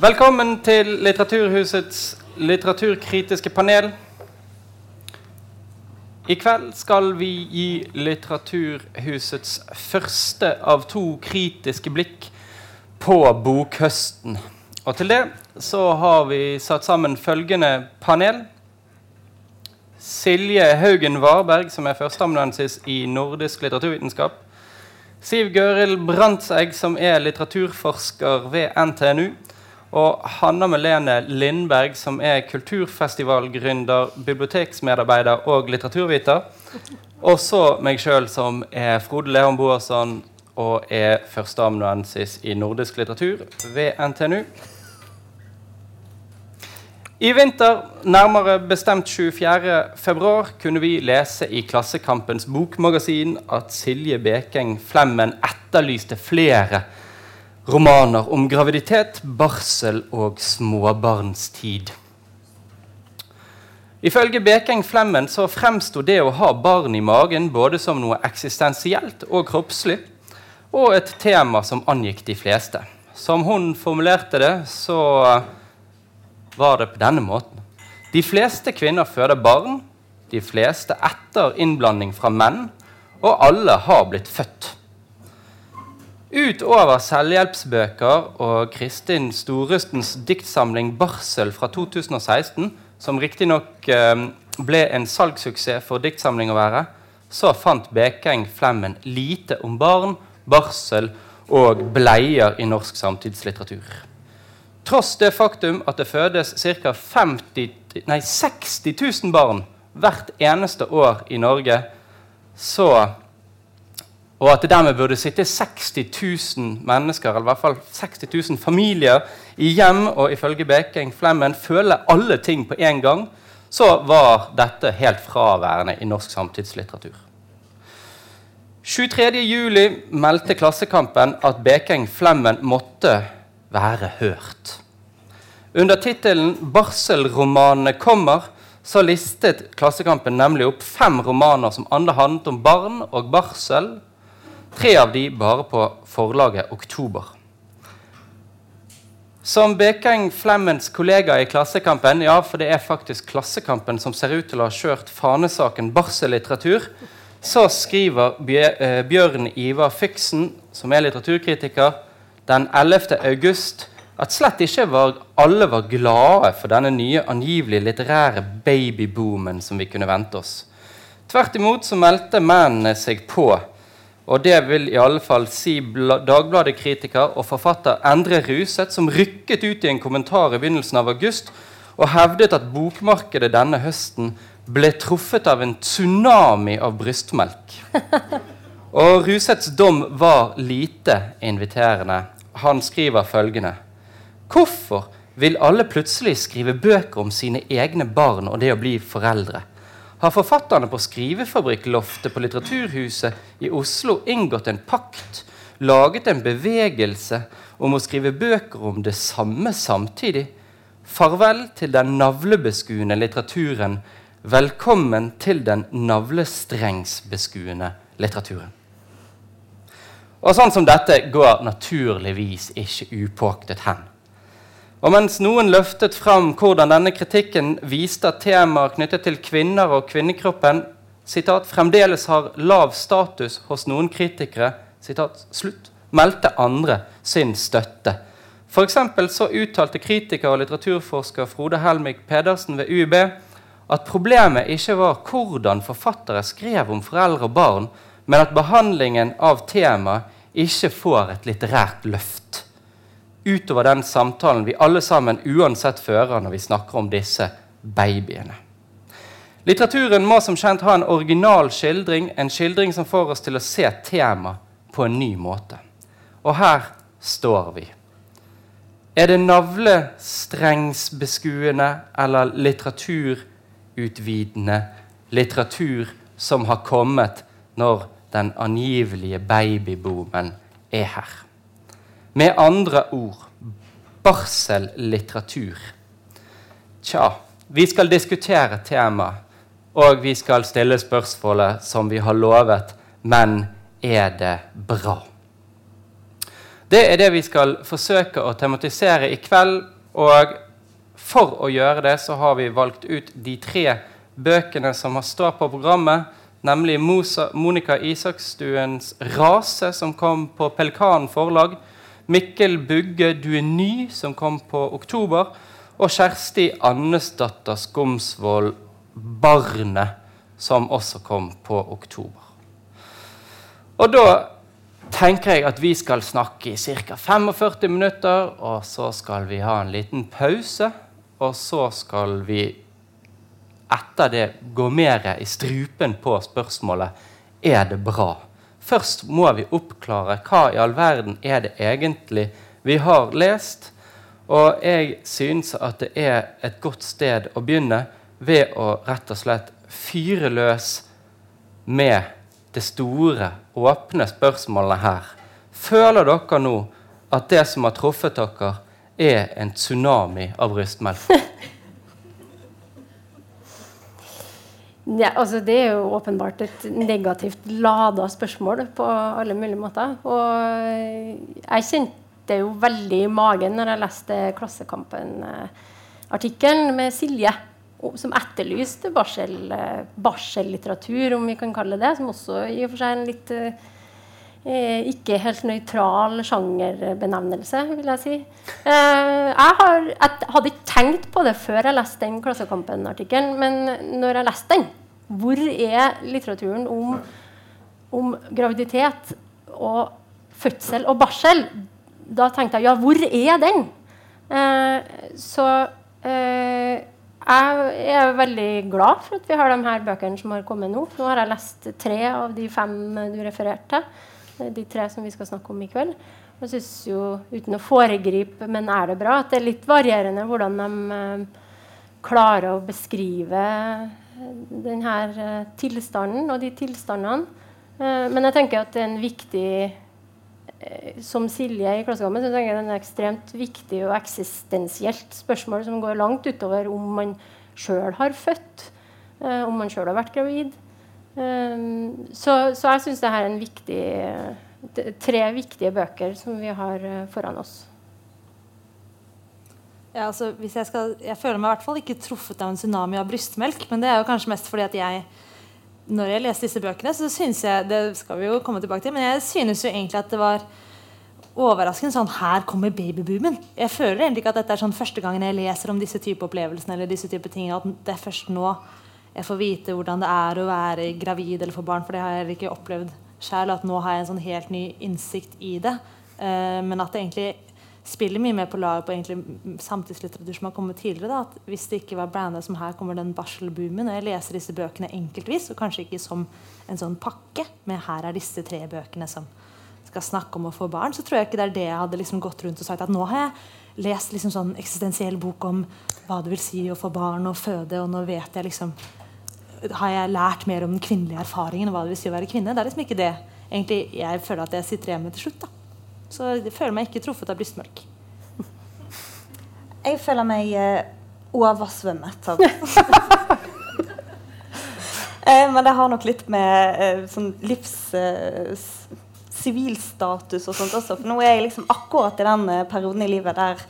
Velkommen til Litteraturhusets litteraturkritiske panel. I kveld skal vi gi Litteraturhusets første av to kritiske blikk på bokhøsten. Og til det så har vi satt sammen følgende panel. Silje Haugen Varberg, som er førsteamanuensis i nordisk litteraturvitenskap. Siv Gøril Brandtzæg, som er litteraturforsker ved NTNU. Og Hanna Melene Lindberg, som er kulturfestivalgründer, biblioteksmedarbeider og litteraturviter. Og så meg sjøl, som er Frode Leon Boasson og er førsteamanuensis i nordisk litteratur ved NTNU. I vinter, nærmere bestemt 24.2, kunne vi lese i Klassekampens bokmagasin at Silje Bekeng Flemmen etterlyste flere romaner om graviditet, barsel og småbarnstid. Ifølge Bekeng Flemmen så fremsto det å ha barn i magen både som noe eksistensielt og kroppslig, og et tema som angikk de fleste. Som hun formulerte det, så var det på denne måten. De fleste kvinner føder barn, de fleste etter innblanding fra menn, og alle har blitt født. Utover selvhjelpsbøker og Kristin Storustens diktsamling 'Barsel' fra 2016, som riktignok eh, ble en salgssuksess for diktsamling å være, så fant Bekeng Flemmen lite om barn, barsel og bleier i norsk samtidslitteratur. Tross det faktum at det fødes ca. 60 000 barn hvert eneste år i Norge, så og at det dermed burde sitte 60 000 mennesker, eller i hvert fall 60 000 familier i hjem og ifølge Beking Flemmen føle alle ting på én gang, så var dette helt fraværende i norsk samtidslitteratur. 23.07 meldte Klassekampen at Bekeng Flemmen måtte være hørt. Under tittelen 'Barselromanene kommer' så listet Klassekampen nemlig opp fem romaner som alle handlet om barn og barsel, Tre av de bare på forlaget Oktober. Som Bekeng Flemmens kollega i Klassekampen, ja, for det er faktisk Klassekampen som ser ut til å ha kjørt fanesaken barsellitteratur, så skriver eh, Bjørn Ivar Fyksen, som er litteraturkritiker, den 11. august at slett ikke var, alle var glade for denne nye angivelig litterære babyboomen som vi kunne vente oss. Tvert imot så meldte mennene seg på og det vil i alle fall si Dagbladet-kritiker og forfatter Endre Ruseth, som rykket ut i en kommentar i begynnelsen av august og hevdet at bokmarkedet denne høsten ble truffet av en tsunami av brystmelk. Og Ruseths dom var lite inviterende. Han skriver følgende.: Hvorfor vil alle plutselig skrive bøker om sine egne barn og det å bli foreldre? har forfatterne på Skrivefabrikkloftet på Litteraturhuset i Oslo inngått en pakt, laget en bevegelse om å skrive bøker om det samme samtidig. Farvel til den navlebeskuende litteraturen. Velkommen til den navlestrengsbeskuende litteraturen. Og sånn som dette går naturligvis ikke upåaktet hen. Og mens noen løftet fram hvordan denne kritikken viste at temaer knyttet til kvinner og kvinnekroppen citat, fremdeles har lav status hos noen kritikere, citat, slutt, meldte andre sin støtte. For så uttalte kritiker og litteraturforsker Frode Helmik Pedersen ved UiB at problemet ikke var hvordan forfattere skrev om foreldre og barn, men at behandlingen av temaet ikke får et litterært løft utover den samtalen vi alle sammen uansett fører når vi snakker om disse babyene. Litteraturen må som kjent ha en original skildring, en skildring som får oss til å se tema på en ny måte. Og her står vi. Er det navlestrengsbeskuende eller litteraturutvidende litteratur som har kommet når den angivelige babyboomen er her? Med andre ord barsellitteratur. Tja, vi skal diskutere temaet, og vi skal stille spørsmålet som vi har lovet, men er det bra? Det er det vi skal forsøke å tematisere i kveld. Og for å gjøre det så har vi valgt ut de tre bøkene som står på programmet. Nemlig Mosa, Monica Isakstuens 'Rase', som kom på Pelkan forlag. Mikkel Bugge 'Du er ny', som kom på oktober. Og Kjersti Annesdatter Skomsvold 'Barnet', som også kom på oktober. Og da tenker jeg at vi skal snakke i ca. 45 minutter, og så skal vi ha en liten pause. Og så skal vi etter det gå mer i strupen på spørsmålet er det bra. Først må vi oppklare hva i all verden er det egentlig vi har lest. Og jeg syns at det er et godt sted å begynne ved å rett og slett fyre løs med det store, åpne spørsmålet her. Føler dere nå at det som har truffet dere, er en tsunami av brystmelk? Ja, altså det er jo åpenbart et negativt lada spørsmål på alle mulige måter. Og jeg kjente jo veldig i magen når jeg leste Klassekampen-artikkelen med Silje, som etterlyste barsel, om vi kan kalle det det. Som også i og for seg er en litt eh, ikke helt nøytral sjangerbenevnelse, vil jeg si. Eh, jeg, har, jeg, hadde ikke tenkt på det før jeg leste den Klassekampen-artikkelen, men når jeg leste den, hvor er litteraturen om, om graviditet og fødsel og barsel? Da tenkte jeg ja, hvor er den? Eh, så eh, jeg er veldig glad for at vi har de her bøkene som har kommet nå. Nå har jeg lest tre av de fem du refererte til de tre som vi skal snakke om i kveld. Jeg synes jo, uten å foregripe, men er det bra, at det er litt varierende hvordan de eh, klarer å beskrive denne eh, tilstanden og de tilstandene. Eh, men jeg tenker at det er en viktig eh, Som Silje i Klassekampen så tenker jeg det er en ekstremt viktig og eksistensielt spørsmål som går langt utover om man sjøl har født, eh, om man sjøl har vært gravid. Um, så, så, jeg syns det her er en viktig, tre viktige bøker som vi har uh, foran oss. Ja, altså, jeg, skal, jeg, føler meg i hvert fall ikke truffet av en tsunami av brystmelk. Men det er jo kanskje mest fordi at jeg når jeg leste disse bøkene, så synes jeg det skal vi jo komme tilbake til, men jeg synes jo egentlig at det var overraskende sånn Her kommer babyboomen. Jeg føler egentlig ikke at dette er sånn første gangen jeg leser om disse type opplevelsene. eller disse type ting, at det er først nå jeg får vite hvordan det er å være gravid eller få barn, for det har jeg ikke opplevd selv, At nå har jeg en sånn helt ny innsikt i det. Uh, men at det egentlig spiller mye mer på lag på samtidslitteratur som har kommet tidligere. Da, at Hvis det ikke var branda som her kommer den barselboomen, og jeg leser disse bøkene enkeltvis, og kanskje ikke som en sånn pakke, men her er disse tre bøkene som skal snakke om å få barn, så tror jeg ikke det er det jeg hadde liksom gått rundt og sagt at nå har jeg lest liksom sånn eksistensiell bok om hva det vil si å få barn og føde, og nå vet jeg liksom har jeg lært mer om den kvinnelige erfaringen og hva det vil si å være kvinne. Det er liksom ikke det egentlig jeg føler at jeg sitter igjen med til slutt. da. Så jeg føler meg ikke truffet av brystmelk. Jeg føler meg eh, oversvømmet eh, Men det har nok litt med eh, sånn livs... Eh, sivilstatus og sånt også. For nå er jeg liksom akkurat i den eh, perioden i livet der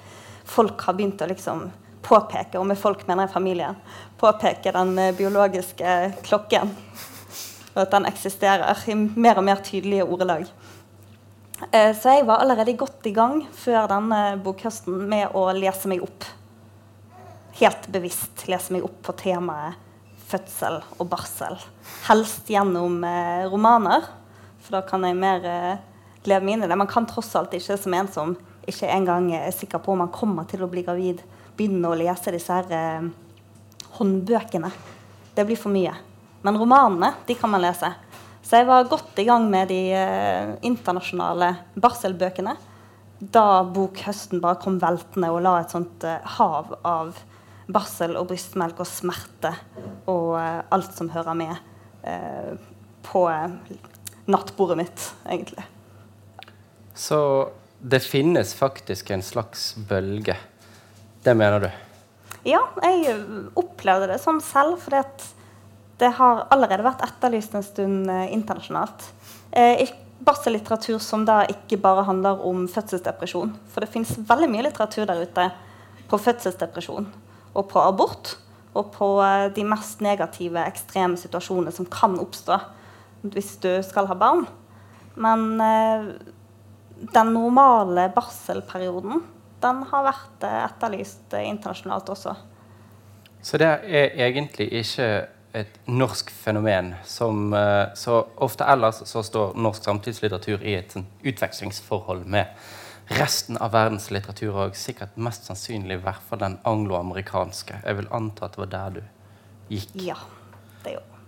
folk har begynt å liksom påpeke, og med folk mener jeg familien, påpeke den eh, biologiske klokken. Og at den eksisterer i mer og mer tydelige ordelag. Eh, så jeg var allerede godt i gang før denne bokhøsten med å lese meg opp. Helt bevisst lese meg opp på temaet fødsel og barsel. Helst gjennom eh, romaner, for da kan jeg mer leve meg inn i det. Man kan tross alt ikke som en som ikke engang er sikker på om man kommer til å bli gravid, begynne å lese disse her, håndbøkene. Det blir for mye. Men romanene de kan man lese. Så jeg var godt i gang med de eh, internasjonale barselbøkene da bokhøsten bare kom veltende og la et sånt eh, hav av barsel og brystmelk og smerte og eh, alt som hører med, eh, på eh, nattbordet mitt, egentlig. Så det finnes faktisk en slags bølge det mener du? Ja, jeg opplevde det sånn selv. For det har allerede vært etterlyst en stund eh, internasjonalt. Eh, barsellitteratur som da ikke bare handler om fødselsdepresjon. For det fins veldig mye litteratur der ute på fødselsdepresjon og på abort. Og på eh, de mest negative, ekstreme situasjonene som kan oppstå hvis du skal ha barn. Men eh, den normale barselperioden den har vært eh, etterlyst eh, internasjonalt også. Så det er egentlig ikke et norsk fenomen som eh, Så ofte ellers så står norsk samtidslitteratur i et sånn utvekslingsforhold med resten av verdens litteratur, og sikkert mest sannsynlig i hvert fall den angloamerikanske. Jeg vil anta at det var der du gikk. Ja, det gjorde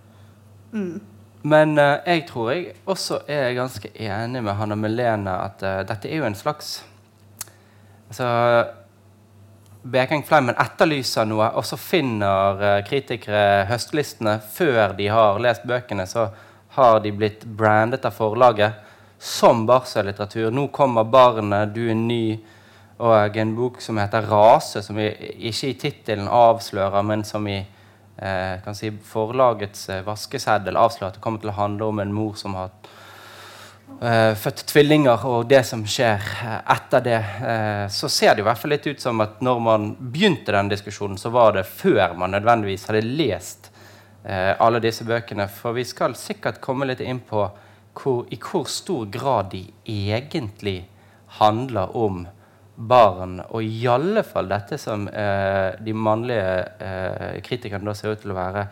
mm. Men jeg tror jeg også er ganske enig med Hanna Melene at uh, dette er jo en slags altså, Bekeng Flemmen etterlyser noe, og så finner uh, kritikere høstlistene før de har lest bøkene. Så har de blitt brandet av forlaget som barsellitteratur. Nå kommer 'Barnet', 'Du er ny', og en bok som heter 'Rase', som ikke i tittelen avslører, men som i eh, si forlagets eh, vaskeseddel avslører at det kommer til å handle om en mor som har født tvillinger, og det som skjer uh, etter det, uh, så ser det i hvert fall litt ut som at når man begynte den diskusjonen, så var det før man nødvendigvis hadde lest alle disse bøkene. For vi skal sikkert komme litt inn på hvor, i hvor stor grad de egentlig handler om barn, og i alle fall dette som de mannlige kritikerne da ser ut til å være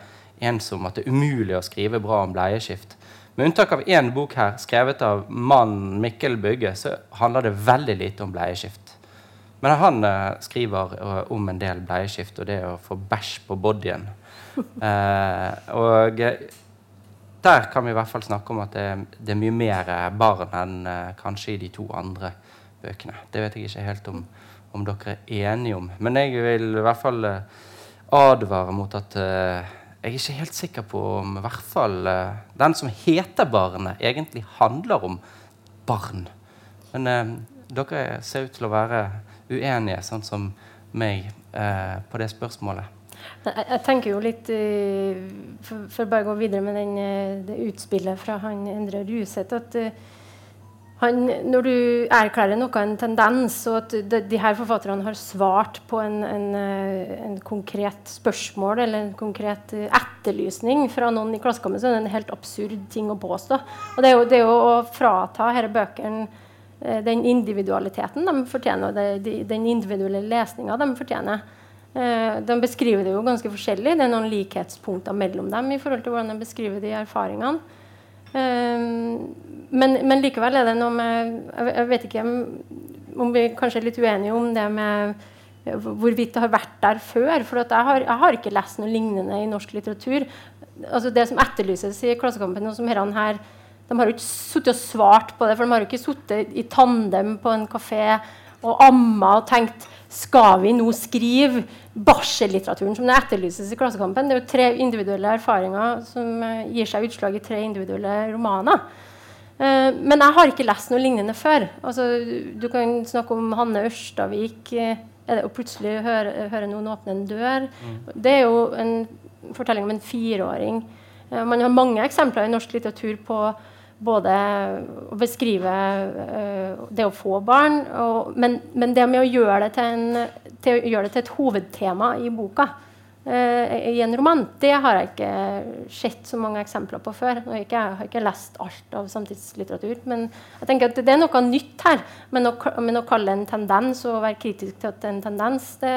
ensom, om, at det er umulig å skrive bra om bleieskift. Med unntak av én bok her, skrevet av mannen Mikkel Bygge, så handler det veldig lite om bleieskift. Men han eh, skriver uh, om en del bleieskift og det å få bæsj på bodyen. Eh, og der kan vi i hvert fall snakke om at det, det er mye mer barn enn kanskje i de to andre bøkene. Det vet jeg ikke helt om, om dere er enige om. Men jeg vil i hvert fall advare mot at jeg er ikke helt sikker på om i hvert fall uh, den som heter 'Barnet', egentlig handler om barn. Men uh, dere ser ut til å være uenige, sånn som meg, uh, på det spørsmålet. Jeg, jeg tenker jo litt For, for bare å gå videre med den, det utspillet fra han Endre Ruseth at han, når du erklærer noe en tendens, og at de, de her forfatterne har svart på en, en, eh, en, konkret spørsmål eller en konkret eh, etterlysning fra noen i Klassekampen, så er det en helt absurd ting å påstå. Og det er jo, det er jo å frata disse bøkene eh, den individualiteten de fortjener, og den individuelle lesninga de fortjener. De beskriver det jo ganske forskjellig. Det er noen likhetspunkter mellom dem i forhold til hvordan de beskriver de erfaringene. Um, men, men, likevel er det noe med Jeg, vet ikke om vi kanskje er litt uenige om det med hvorvidt det har vært der før. For jeg har, jeg, har, ikke lest noe lignende i norsk litteratur. Altså Det som etterlyses i Klassekampen, og som herrene her De har jo ikke sittet og svart på det, for de har jo ikke sittet i tandem på en kafé og amma og tenkt skal vi nå skrive barsellitteraturen som det etterlyses i Klassekampen? Det er jo tre individuelle erfaringer som uh, gir seg utslag i tre individuelle romaner. Uh, men jeg har ikke lest noe lignende før. Altså, du kan snakke om Hanne Ørstavik uh, og plutselig høre, høre, noen åpne en dør. Mm. Det er jo en fortelling om en fireåring. man har mange eksempler i norsk litteratur på både å beskrive uh, det å få barn, og, men, men, det med å gjøre det til, en, til, gjøre det til et hovedtema i boka, uh, i en roman, det har jeg ikke sett så mange eksempler på før. Jeg har ikke, jeg har ikke lest alt av samtidslitteratur, men jeg tenker at det er noe nytt her. Men å, men å kalle en tendens og være kritisk til at det er en tendens, det,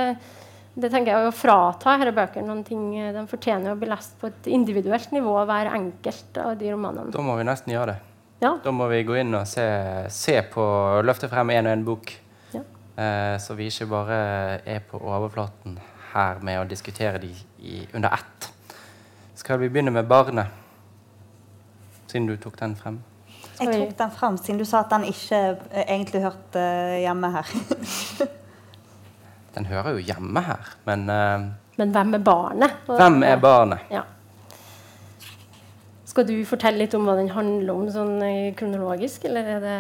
det tenker jeg å frata disse bøkene noen ting de fortjener å bli lest på et individuelt nivå. Hver enkelt av de romanene. Da må vi nesten gjøre det. Ja. Da må vi gå inn og se, se på Løfte frem én og én bok. Ja. Eh, så vi ikke bare er på overflaten her med å diskutere de i, under ett. Skal vi begynne med barnet? Siden du tok den frem. Jeg tok den frem siden du sa at den ikke eh, egentlig hørte hjemme her. Den hører jo hjemme her, men uh, Men hvem er barnet? Hvem er barnet? Ja. Skal du fortelle litt om hva den handler om sånn eh, kronologisk, eller er det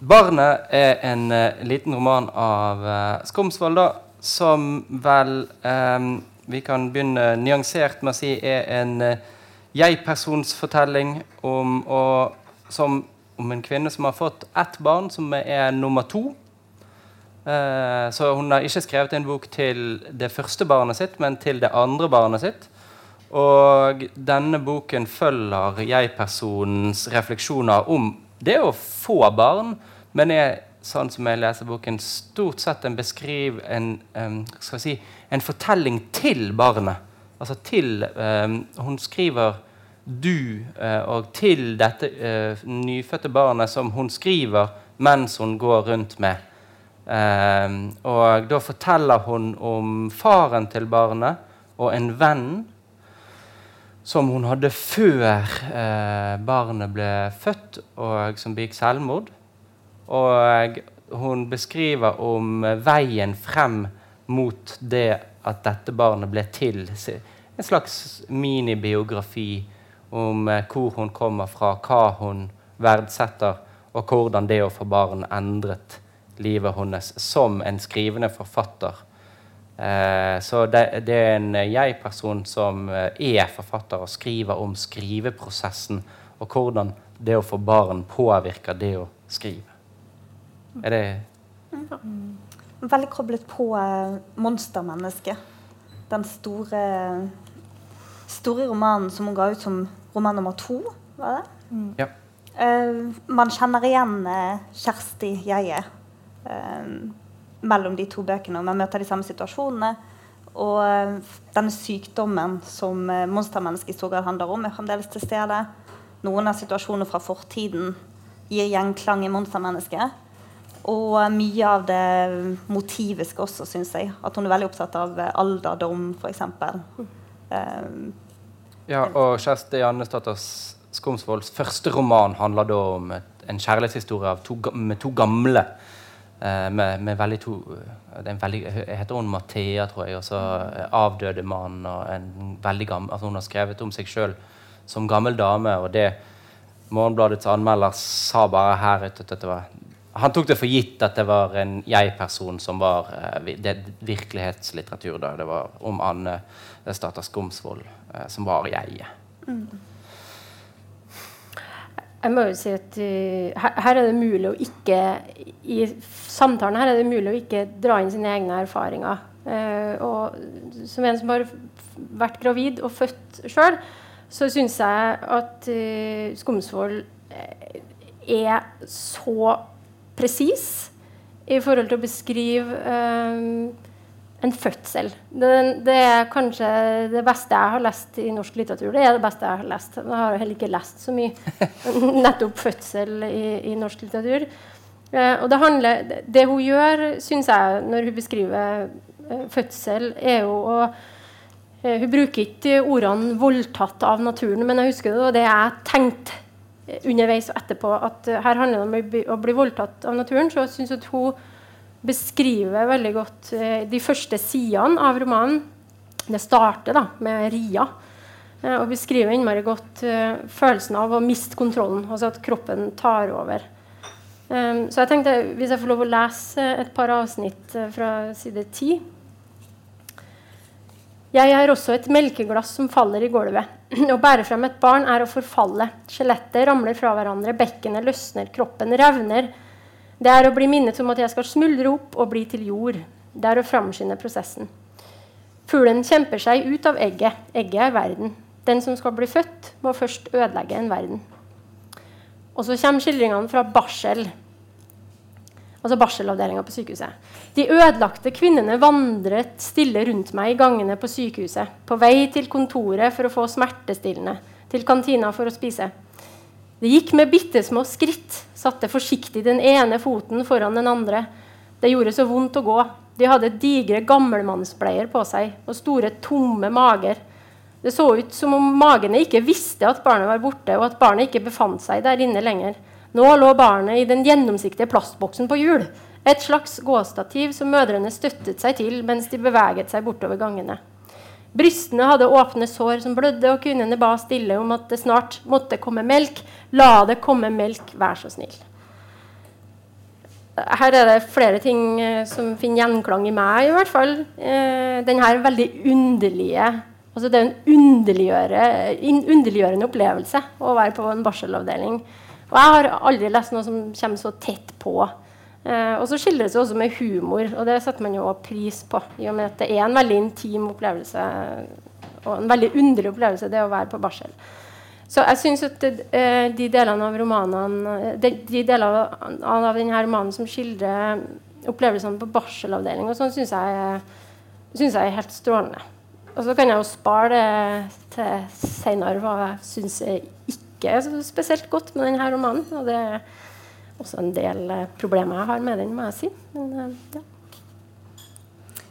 Barnet er en uh, liten roman av uh, Skomsvold, da, som vel um, Vi kan begynne nyansert med å si er en uh, jeg-personsfortelling om, om en kvinne som har fått ett barn, som er nummer to. Eh, så hun har ikke skrevet en bok til det første barnet sitt, men til det andre barnet sitt. Og denne boken følger jeg-personens refleksjoner om det å få barn, men er, sånn som jeg leser boken, stort sett en beskriv en, skal si, en fortelling til barnet. Altså til Hun skriver du eh, og til dette eh, nyfødte barnet som hun skriver mens hun går rundt med. Em, og da forteller hun om faren til barnet og en venn som hun hadde før eh, barnet ble født, og som begikk selvmord. Og hun beskriver om veien frem mot det at dette barnet ble til. En slags minibiografi om eh, hvor hun kommer fra, hva hun verdsetter, og hvordan det å få barn endret livet hennes som en skrivende forfatter. Eh, så det, det er en jeg-person som eh, er forfatter og skriver om skriveprosessen, og hvordan det å få barn påvirker det å skrive. Er det Veldig koblet på eh, monstermennesket. Den store, store romanen som hun ga ut som roman nummer to. var det? Ja. Man kjenner igjen Kjersti Jeie eh, mellom de to bøkene. og Man møter de samme situasjonene. Og eh, denne sykdommen som eh, monstermennesket i stor grad handler om, er fremdeles til stede. Noen av situasjonene fra fortiden gir gjenklang i monstermennesket. Og eh, mye av det motiviske også, syns jeg. At hun er veldig opptatt av eh, alderdom, f.eks. Uh, Ja, og Kjersti Jannesdatter Skomsvolds første roman handler da om en kjærlighetshistorie to, med to gamle. Eh, med, med veldig to eh, veldig, Heter hun Mathea, tror jeg. Og så eh, avdøde mann. og en veldig gammel, altså Hun har skrevet om seg sjøl som gammel dame. og det Morgenbladets anmelder sa bare her ute at det var Han tok det for gitt at det var en jeg-person som var det, virkelighetslitteratur. da, Det var om Anne Stater Skomsvold som var jeget. Jeg må jo si at uh, her, er det mulig å ikke I samtalen her er det mulig å ikke dra inn sine egne erfaringer. Uh, og som en som har vært gravid og født sjøl, så syns jeg at uh, Skomsvold eh, er så presis i forhold til å beskrive eh, en fødsel. Det, det er kanskje det beste jeg har lest i norsk litteratur. Det er det beste jeg har lest. Jeg har heller ikke lest så mye nettopp fødsel i, i norsk litteratur. Eh, og det handler Det, hun gjør, syns jeg, når hun beskriver eh, fødsel, er jo å eh, Hun bruker ikke ordene 'voldtatt av naturen', men jeg husker det var det jeg tenkte eh, underveis og etterpå. At her handler det om å bli, å bli voldtatt av naturen. Så jeg synes at hun beskriver veldig godt eh, de første sidene av romanen. Det starter da med Ria. eh, og beskriver innmari godt eh, følelsen av å miste kontrollen. Altså at kroppen tar over. Så jeg tenkte, hvis jeg får lov å lese et par avsnitt fra side ti Jeg er også et melkeglass som faller i gulvet. Å bære frem et barn er å forfalle. Skjelettet ramler fra hverandre, bekkenet løsner, kroppen revner. Det er å bli minnet om at jeg skal smuldre opp og bli til jord. Det er å framskynde prosessen. Fuglen kjemper seg ut av egget. Egget er verden. Den som skal bli født, må først ødelegge en verden. Og så kommer skildringene fra barsel. Altså barselavdelinga på sykehuset. De ødelagte kvinnene vandret stille rundt meg i gangene på sykehuset. På vei til kontoret for å få smertestillende. Til kantina for å spise. De gikk med bitte små skritt, satte forsiktig den ene foten foran den andre. Det gjorde så vondt å gå. De hadde digre gammelmannsbleier på seg og store, tomme mager. Det så ut som om magene ikke visste at barnet var borte, og at barnet ikke befant seg der inne lenger. Nå lå barnet i den gjennomsiktige plastboksen på hjul. Et slags gåstativ som mødrene støttet seg til mens de beveget seg bortover gangene. Brystene hadde åpne sår som blødde, og kvinnene ba stille om at det snart måtte komme melk. La det komme melk, vær så snill. Her er det flere ting eh, som finner gjenklang i meg, i hvert fall. Eh, den her veldig underlige Altså det er en underliggjøre, underliggjørende opplevelse å være på en barselavdeling. Og jeg har aldri lest noe som kommer så tett på. Eh, og så skildres det også med humor, og det setter man jo også pris på. I og med at det er en veldig intim opplevelse og en veldig underlig opplevelse det å være på barsel. Så jeg syns at eh, de delene av romanene de, de delene av, denne romanen som skildrer opplevelsene på barselavdeling, og sånn, syns jeg, synes jeg er helt strålende. Og så kan jeg jo spare det til seinere hva jeg syns ikke er så spesielt godt med denne romanen. Og det er også en del eh, problemer jeg har med den, må jeg si. Men eh, ja.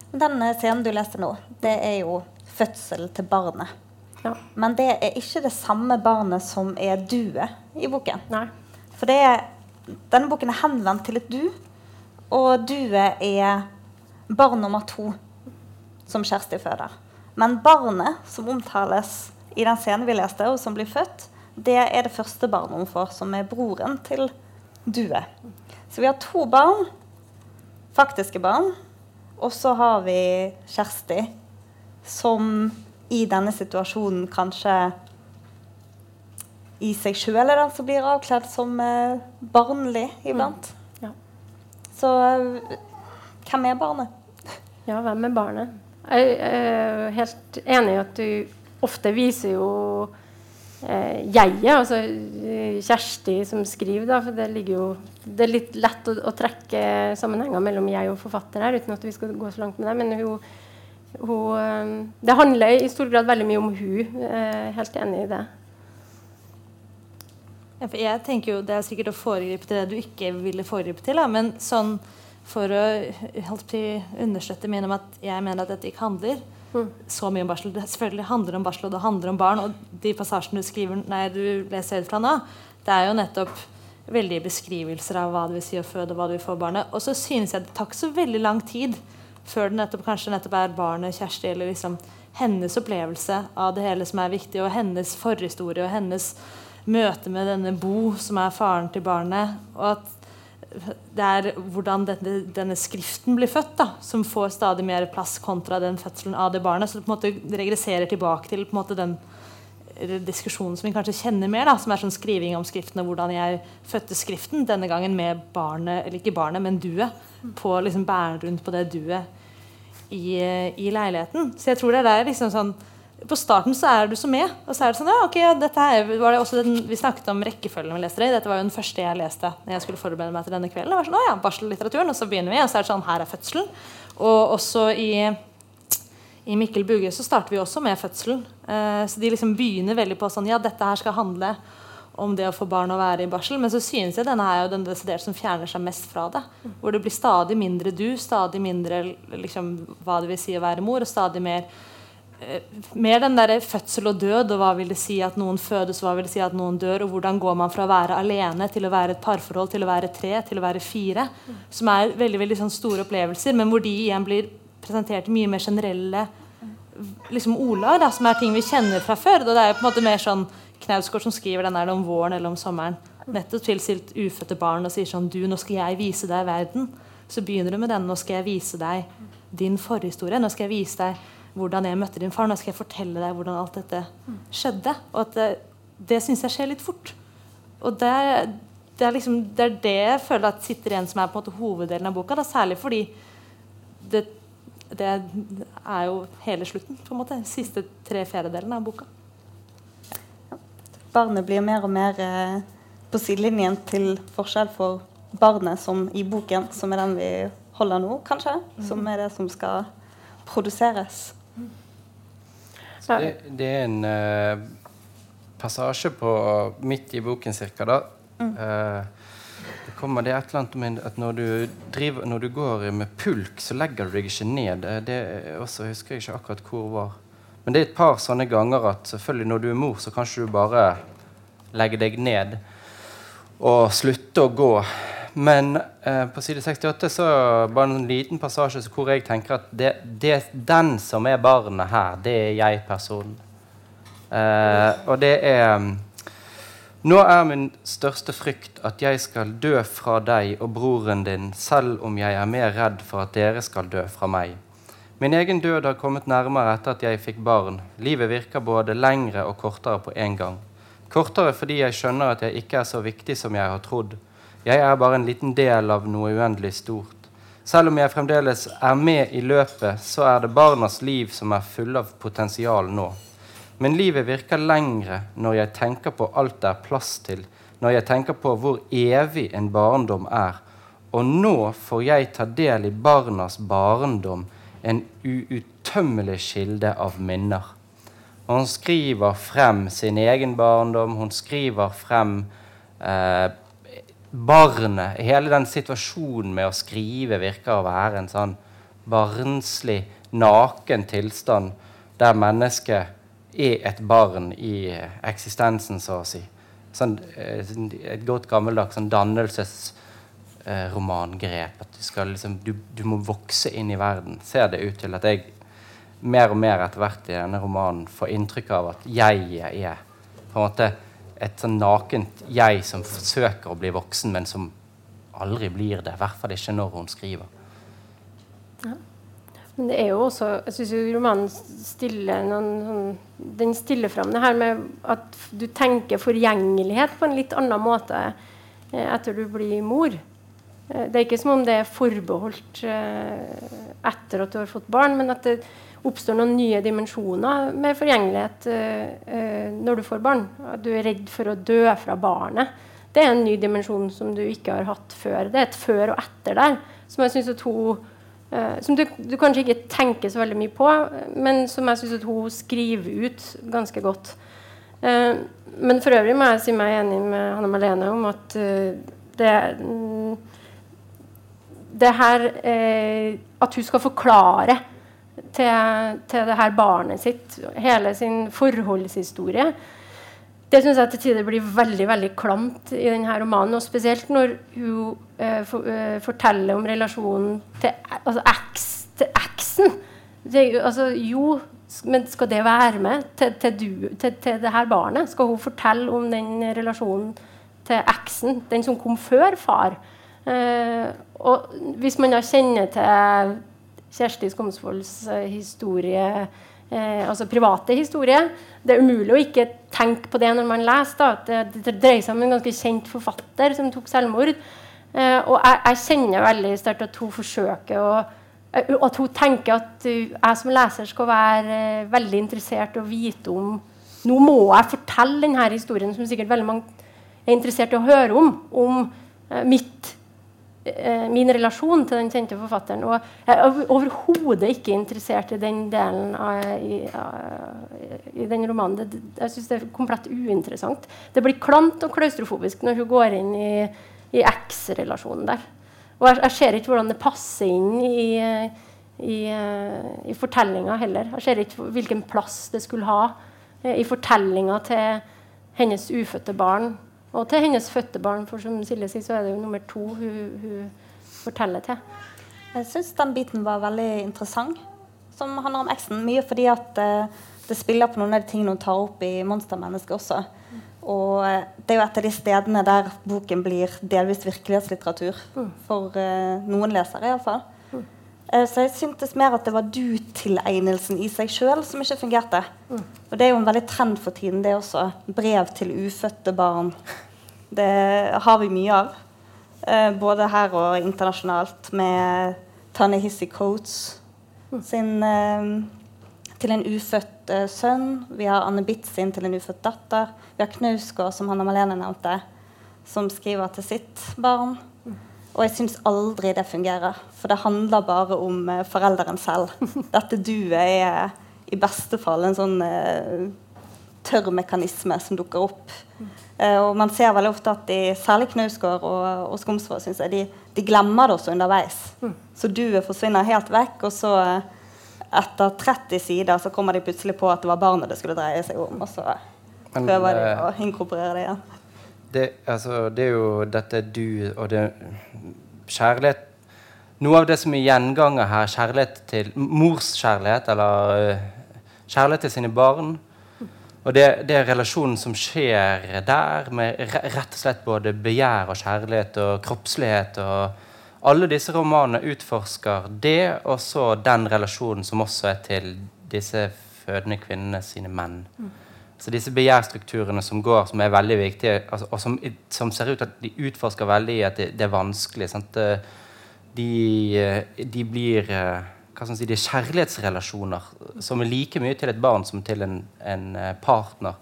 Den scenen du leste nå, det er jo fødsel til barnet. ja. Men det er ikke det samme barnet som er duet i boken. Nei. For det er, denne boken er henvendt til et du, og duet er barn nummer to som Kjersti føder. Men barnet som omtales i den scenen vi leste, og som blir født, det er det første barnet hun får, som er broren til duet. Så vi har to barn, faktiske barn, og så har vi Kjersti, som i denne situasjonen kanskje i seg sjøl er den som blir avkledd som eh, barnlig iblant. Ja. Så eh, hvem er barnet? Ja, hvem er barnet? Jeg er helt enig i at du ofte viser jo eh, jeget, altså eh, Kjersti som skriver, da, for det ligger jo Det er litt lett å, å trekke sammenhenger mellom jeg og forfatter her, uten at vi skal gå så langt med det. Men hun, hun eh, Det handler i stor grad veldig mye om hun. Er helt enig i det. Jeg tenker jo Det er sikkert å foregripe til det du ikke ville foregripe til. Da. Men sånn for å understøtte min om at jeg mener at dette ikke handler så mye om barsel. Det selvfølgelig handler om barsel, og det handler om barn. Og de passasjene du, skriver, nei, du leser høyt fra nå, det er jo nettopp veldige beskrivelser av hva det vil si å føde, og hva det vil få barnet. Og så synes jeg det tar ikke så veldig lang tid før det nettopp, kanskje nettopp er barnet Kjersti, eller liksom hennes opplevelse av det hele som er viktig, og hennes forhistorie og hennes møte med denne Bo, som er faren til barnet. og at det er hvordan denne, denne skriften blir født, da, som får stadig mer plass kontra den fødselen av det barnet. Så det på en måte regresserer tilbake til på en måte den diskusjonen som vi kanskje kjenner mer, da, som er sånn skriving om skriften og hvordan jeg fødte skriften, denne gangen med barnet, eller ikke barnet, men duet, på liksom bæren rundt på det duet i, i leiligheten. Så jeg tror det er liksom sånn på starten så er du så med. Og så er det sånn, ja, ok, dette her var det også den, Vi snakket om rekkefølgen vi leste det i. Dette var jo den første jeg leste når jeg skulle forberede meg til denne kvelden. Det var sånn, å ja, Barsellitteraturen, og så begynner vi, og så er det sånn, her er fødselen. Og også i, i Mikkel Buge så starter vi også med fødselen. Eh, så de liksom begynner veldig på sånn, ja, dette her skal handle om det å få barn og være i barsel. Men så synes jeg denne er jo den desidert som fjerner seg mest fra det. Hvor det blir stadig mindre du, stadig mindre liksom, hva det vil si å være mor, og stadig mer mer den der fødsel og død, og hva vil det si at noen fødes, hva vil det si at noen dør, og hvordan går man fra å være alene til å være et parforhold, til å være tre, til å være fire. Som er veldig veldig sånn store opplevelser, men hvor de igjen blir presentert i mye mer generelle liksom ordlag, da, som er ting vi kjenner fra før. Og det er jo på en måte mer sånn Knausgård som skriver den er om våren eller om sommeren. Nettopp til sitt ufødte barn og sier sånn Du, nå skal jeg vise deg verden. Så begynner du med den. Nå skal jeg vise deg din forhistorie. Nå skal jeg vise deg hvordan jeg møtte din far. Nå skal jeg fortelle deg hvordan alt dette skjedde. Og at det, det syns jeg skjer litt fort. Og det, det, er liksom, det er det jeg føler at sitter igjen som er på en måte hoveddelen av boka. Da, særlig fordi det, det, er jo hele slutten. på en måte, Siste tre fjerdedelen av boka. Barnet blir mer og mer eh, på sidelinjen til forskjell for barnet som i boken, som er den vi holder nå, kanskje. Som er det som skal produseres. Det, det, er en uh, passasje på midt i boken cirka, da. Mm. Uh, det kommer det et eller annet om at når du, driver, når du går med pulk, så legger du deg ikke ned. Det også, husker jeg ikke akkurat hvor var. Men det er et par sånne ganger at selvfølgelig når du er mor, så kanskje du bare legger deg ned og slutter å gå. Men eh, på side 68 så bare en liten passasje hvor jeg tenker at det, det, den som er barnet her, det er jeg-personen. Eh, og det er Nå er min største frykt at jeg skal dø fra deg og broren din, selv om jeg er mer redd for at dere skal dø fra meg. Min egen død har kommet nærmere etter at jeg fikk barn. Livet virker både lengre og kortere på en gang. Kortere fordi jeg skjønner at jeg ikke er så viktig som jeg har trodd. Jeg er bare en liten del av noe uendelig stort. Selv om jeg fremdeles er med i løpet, så er det barnas liv som er fulle av potensial nå. Men livet virker lengre når jeg tenker på alt det er plass til, når jeg tenker på hvor evig en barndom er. Og nå får jeg ta del i barnas barndom, en uuttømmelig kilde av minner. Og hun skriver frem sin egen barndom, hun skriver frem eh, barnet. Hele den situasjonen med å skrive virker å være en sånn barnslig, naken tilstand der mennesket er et barn i eksistensen, så å si. Sånn, eh, et godt gammeldags sånn dannelsesromangrep. at du, skal liksom, du, du, må vokse inn i verden. Ser det ut til at jeg mer og mer etter hvert i denne romanen får inntrykk av at jeg er på en måte et sånn nakent jeg som forsøker å bli voksen, men som aldri blir det. I hvert fall ikke når hun skriver. Men det er jo også Jeg syns romanen stiller noen sånn, Den stiller fram det her med at du tenker forgjengelighet på en litt annen måte eh, etter du blir mor. Eh, det er ikke som om det er forbeholdt eh, etter at du har fått barn, men at det oppstår noen nye dimensjoner med forgjengelighet når du får barn. At du er redd for å dø fra barnet. Det er en ny dimensjon som du ikke har hatt før. Det er et før og etter der som jeg synes at hun Uh, som du, du, kanskje ikke tenker så veldig mye på, men som jeg syns hun skriver ut ganske godt. Men for øvrig må jeg si meg enig med Hanne Malene om at det, mm, det her At hun skal forklare til, til det her barnet sitt hele sin forholdshistorie det syns jeg til tider blir veldig veldig klamt i denne romanen. Og spesielt når hun eh, for, eh, forteller om relasjonen til altså eksen. Altså, jo, men skal det være med til, til, du, til, til det her barnet? Skal hun fortelle om den relasjonen til eksen, den som kom før far? Eh, og hvis man da kjenner til Kjersti Skomsvolds eh, historie eh, altså private historie. Det er umulig å ikke tenke på det når man leser. Det, det, dreier seg om en ganske kjent forfatter som tok selvmord. Eh, og jeg, jeg, kjenner veldig sterkt at hun forsøker å eh, at hun tenker at jeg som leser skal være uh, veldig interessert og vite om Nå må jeg fortelle denne historien som sikkert veldig mange er interessert i å høre om. Om mitt Eh, min relasjon til den kjente forfatteren. Og jeg er overhodet ikke interessert i den delen av, i, i, den romanen. Det, jeg syns det er komplett uinteressant. Det blir klamt og klaustrofobisk når hun går inn i, i X-relasjonen der. Og jeg, jeg, ser ikke hvordan det passer inn i, i, i fortellinga heller. Jeg ser ikke hvilken plass det skulle ha eh, i fortellinga til hennes ufødte barn og til hennes fødte barn, for som Silje sier, så er det jo nummer to hun, hun forteller til. Jeg syns den biten var veldig interessant, som handler om eksen. Mye fordi at uh, det spiller på noen av de tingene hun tar opp i 'Monstermennesket' også. Og uh, det er jo et av de stedene der boken blir delvis virkelighetslitteratur. Mm. For uh, noen lesere, iallfall. Mm. Så jeg syntes mer at det var du-tilegnelsen i seg sjøl som ikke fungerte. Mm. Og det er jo en veldig trend for tiden, det også. Brev til ufødte barn. Det har vi mye av. Eh, både her og internasjonalt, med Tanne Hissi Coates sin eh, til en ufødt eh, sønn. Vi har Anne Bitt sin til en ufødt datter. Vi har Knausgård, som Hanna Malene nevnte, som skriver til sitt barn. Og jeg syns aldri det fungerer, for det handler bare om eh, forelderen selv. Dette duet er i beste fall en sånn uh, tørr mekanisme som dukker opp. Uh, og man ser veldig ofte at de, særlig Knausgård og, og Skomsvold synes jeg, de, de, glemmer det også underveis. Mm. Så duet forsvinner helt vekk, og så etter 30 sider så kommer de plutselig på at det var barnet det skulle dreie seg om. Og så prøver de å inkorporere det igjen. Det, altså, det er jo dette du og det Kjærlighet Noe av det som er gjenganger her, kjærlighet til morskjærlighet, eller kjærlighet til sine barn. Og det, det, er relasjonen som skjer der, med rett og slett både begjær og kjærlighet og kroppslighet og alle disse romanene utforsker det, og så den relasjonen som også er til disse fødende kvinnene sine menn. Så disse begjærstrukturene som går, som er veldig viktige, altså, og som, som, ser ut at de utforsker veldig i at det, det er vanskelig. Sant? De, de blir hva skal si, Det er kjærlighetsrelasjoner som er like mye til et barn som til en, en partner.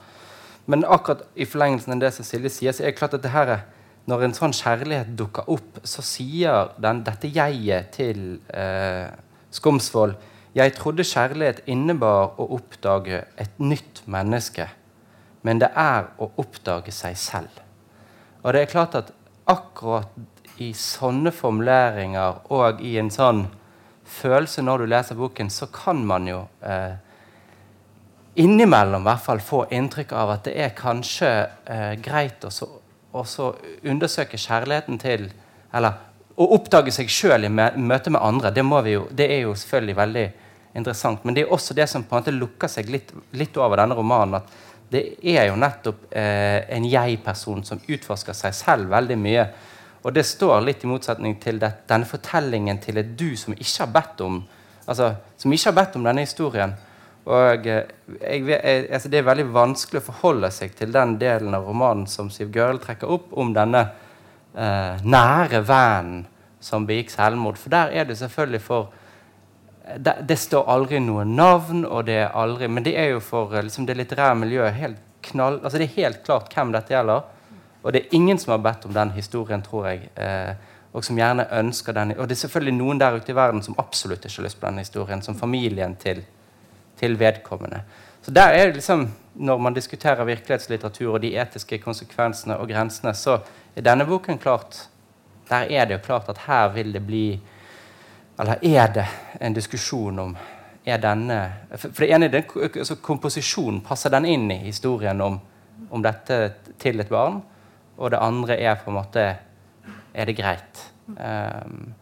Men akkurat i forlengelsen av det som Silje sier, så er det klart at det her er når en sånn kjærlighet dukker opp, så sier den, dette jeget til eh, Skomsvold Jeg trodde kjærlighet innebar å oppdage et nytt menneske. Men det er å oppdage seg selv. Og det er klart at akkurat i sånne formuleringer og i en sånn følelse når du leser boken, så kan man jo eh, innimellom i hvert fall få inntrykk av at det er kanskje eh, greit å så undersøke kjærligheten til Eller å oppdage seg sjøl i møte med andre, det, jo, det, er jo selvfølgelig veldig interessant. Men det er også det som på en måte lukker seg litt, litt over denne romanen. at det er jo nettopp eh, en jeg-person som utforsker seg selv veldig mye. Og det står litt i motsetning til det, denne fortellingen til et du som ikke har bedt om altså, som ikke har bedt om denne historien. Og eh, jeg, jeg, altså Det er veldig vanskelig å forholde seg til den delen av romanen som Siv Gøril trekker opp, om denne eh, nære vennen som begikk selvmord. For der er det selvfølgelig for det, det, står aldri noe navn, og det er aldri, men det er jo for eh, liksom, det litterære miljøet helt knall, altså det er helt klart hvem dette gjelder. Og det er ingen som har bedt om den historien, tror jeg. Eh, og som gjerne ønsker den. Og det er selvfølgelig noen der ute i verden som absolutt ikke har lyst på den historien. Som familien til til vedkommende. Så der er det liksom, Når man diskuterer virkelighetslitteratur og de etiske konsekvensene og grensene, så er denne boken klart Der er det jo klart at her vil det bli Eller er det en diskusjon om er denne For det ene er altså komposisjonen. Passer den inn i historien om, om dette til et barn? Og det andre er på en måte Er det greit? Um,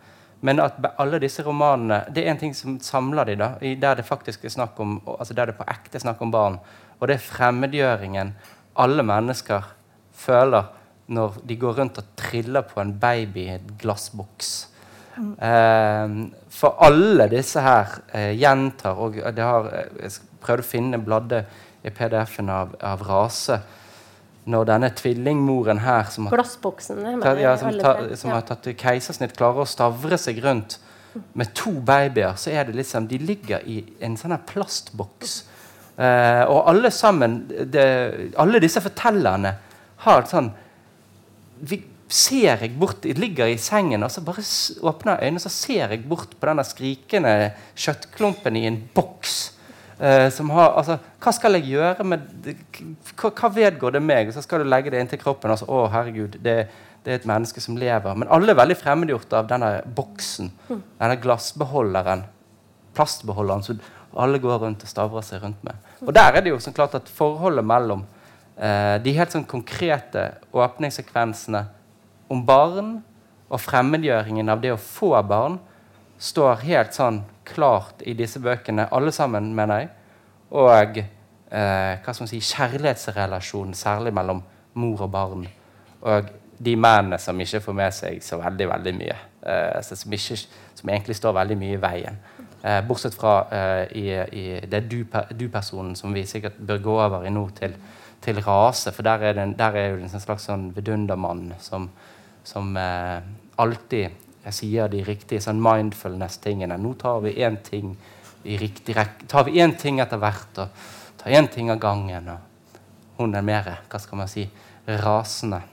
men at alle disse romanene det er en ting som samler de da, der det faktisk er snakk om, altså der det på ekte er snakk om barn. Og det er fremmedgjøringen alle mennesker føler når de går rundt og triller på en baby i en glassboks. Mm. Eh, for alle disse her eh, gjentar og det har, Jeg prøvde å finne bladde i PDF-en av, av rase når denne tvillingmoren her som har, tatt, ja, som, ta, som har tatt keisersnitt, klarer å stavre seg rundt med to babyer, så er det liksom De ligger i en sånn plastboks. Eh, og alle sammen det, Alle disse fortellerne har sånn vi, Ser jeg bort Jeg ligger i sengen, og så bare åpner øynene, så ser jeg bort på denne skrikende kjøttklumpen i en boks. Uh, som har, altså, hva skal jeg gjøre med hva, hva, vedgår det meg? Så skal du legge det inntil kroppen. Altså, å, herregud, det, det, er et menneske som lever. Men alle er veldig fremmedgjort av denne boksen. Mm. Denne glassbeholderen. Plastbeholderen som alle går rundt og stavrer seg rundt med. Og der er det jo sånn klart at forholdet mellom uh, de helt sånn konkrete åpningssekvensene om barn og fremmedgjøringen av det å få barn står helt sånn klart i disse bøkene, alle sammen, mener jeg. Og eh, hva skal man si, kjærlighetsrelasjonen, særlig mellom mor og barn. Og de mennene som ikke får med seg så veldig veldig mye. Eh, som, ikke, som, egentlig står veldig mye i veien. Eh, bortsett fra eh, i, i, det du-personen du som vi sikkert bør gå over i nå, til, til rase. For der er det, der er jo en slags sånn vidundermann som, som eh, alltid sier de riktige sånn mindfulness-tingene. Nå tar vi én ting i riktig rekke. Tar vi én ting etter hvert og tar én ting av gangen. Og hun er mer hva skal man si, rasende.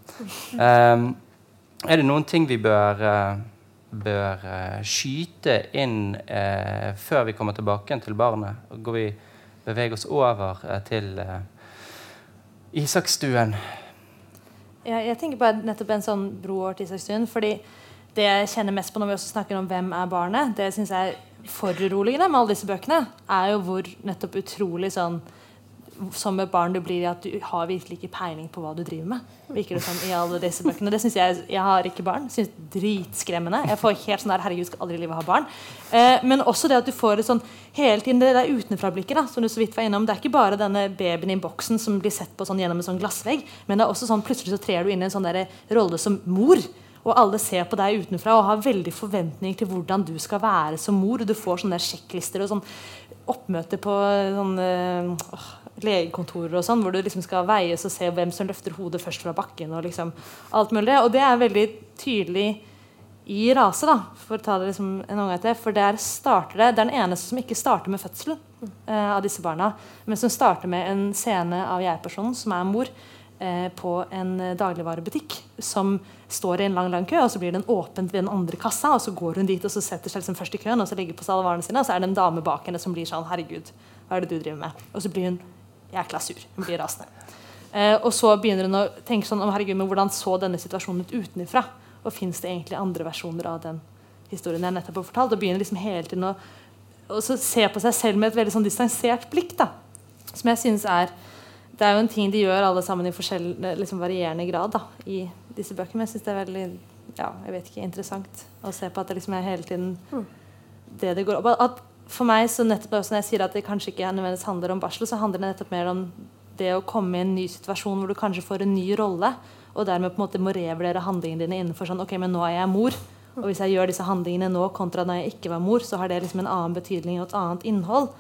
Um, er det noen ting vi bør, uh, bør uh, skyte inn uh, før vi kommer tilbake til barnet? Går vi beveger oss over til Isakstuen? Ja, jeg tenker på nettopp en sånn bro over til Isakstuen. fordi det jeg kjenner mest på når vi også snakker om hvem er barnet, det syns jeg er foruroligende med alle disse bøkene, er jo hvor nettopp utrolig sånn som et barn du blir at du har virkelig ikke peiling på hva du driver med. virker det som i alle disse bøkene. Det synes Jeg jeg har ikke barn. synes Dritskremmende. Jeg får helt sånn der, herregud, skal aldri i livet ha barn. Eh, men også det at du får et sånn hele tiden det der utenfra-blikket. som du så vidt var innom. Det er ikke bare denne babyen i boksen som blir sett på sånn gjennom en sånn glassvegg, men det er også sånn plutselig så trer du inn i en sånn der rolle som mor. Og alle ser på deg utenfra og har veldig forventninger til hvordan du skal være som mor. Og du får sånne sjekklister og sånn oppmøte på sånn, øh, legekontorer og sånn, hvor du liksom skal veies og se hvem som løfter hodet først fra bakken. Og liksom alt mulig. Og det er veldig tydelig i rase, da, for å ta det liksom en gang etter. For der starter det, det er den eneste som ikke starter med fødselen eh, av disse barna, men som starter med en scene av jeg-personen, som er mor, eh, på en dagligvarebutikk. Som står i en lang lang kø, og så blir den åpent ved den andre kassa. og Så går hun dit og så setter seg liksom først i køen og så legger på seg alle varene sine. Og så er det en dame bak henne som blir sånn Herregud, hva er det du driver med? Og så blir hun jækla sur. Hun blir rasende. Eh, og så begynner hun å tenke sånn om herregud, men hvordan så denne situasjonen ut utenfra? Og fins det egentlig andre versjoner av den historien jeg nettopp har fortalt? Og begynner liksom hele tiden å se på seg selv med et veldig sånn distansert blikk. da, Som jeg synes er Det er jo en ting de gjør alle sammen i liksom varierende grad da, i disse bøkene. Men jeg syns det er veldig ja, jeg vet ikke, interessant å se på at det liksom er hele tiden det det går opp. At for meg, så nettopp også når jeg sier at det kanskje ikke nødvendigvis handler om barsel, så handler det nettopp mer om det å komme i en ny situasjon hvor du kanskje får en ny rolle, og dermed på en måte må revurdere handlingene dine innenfor sånn Ok, men nå er jeg mor. Og hvis jeg gjør disse handlingene nå kontra da jeg ikke var mor, så har det liksom en annen betydning og et annet innhold.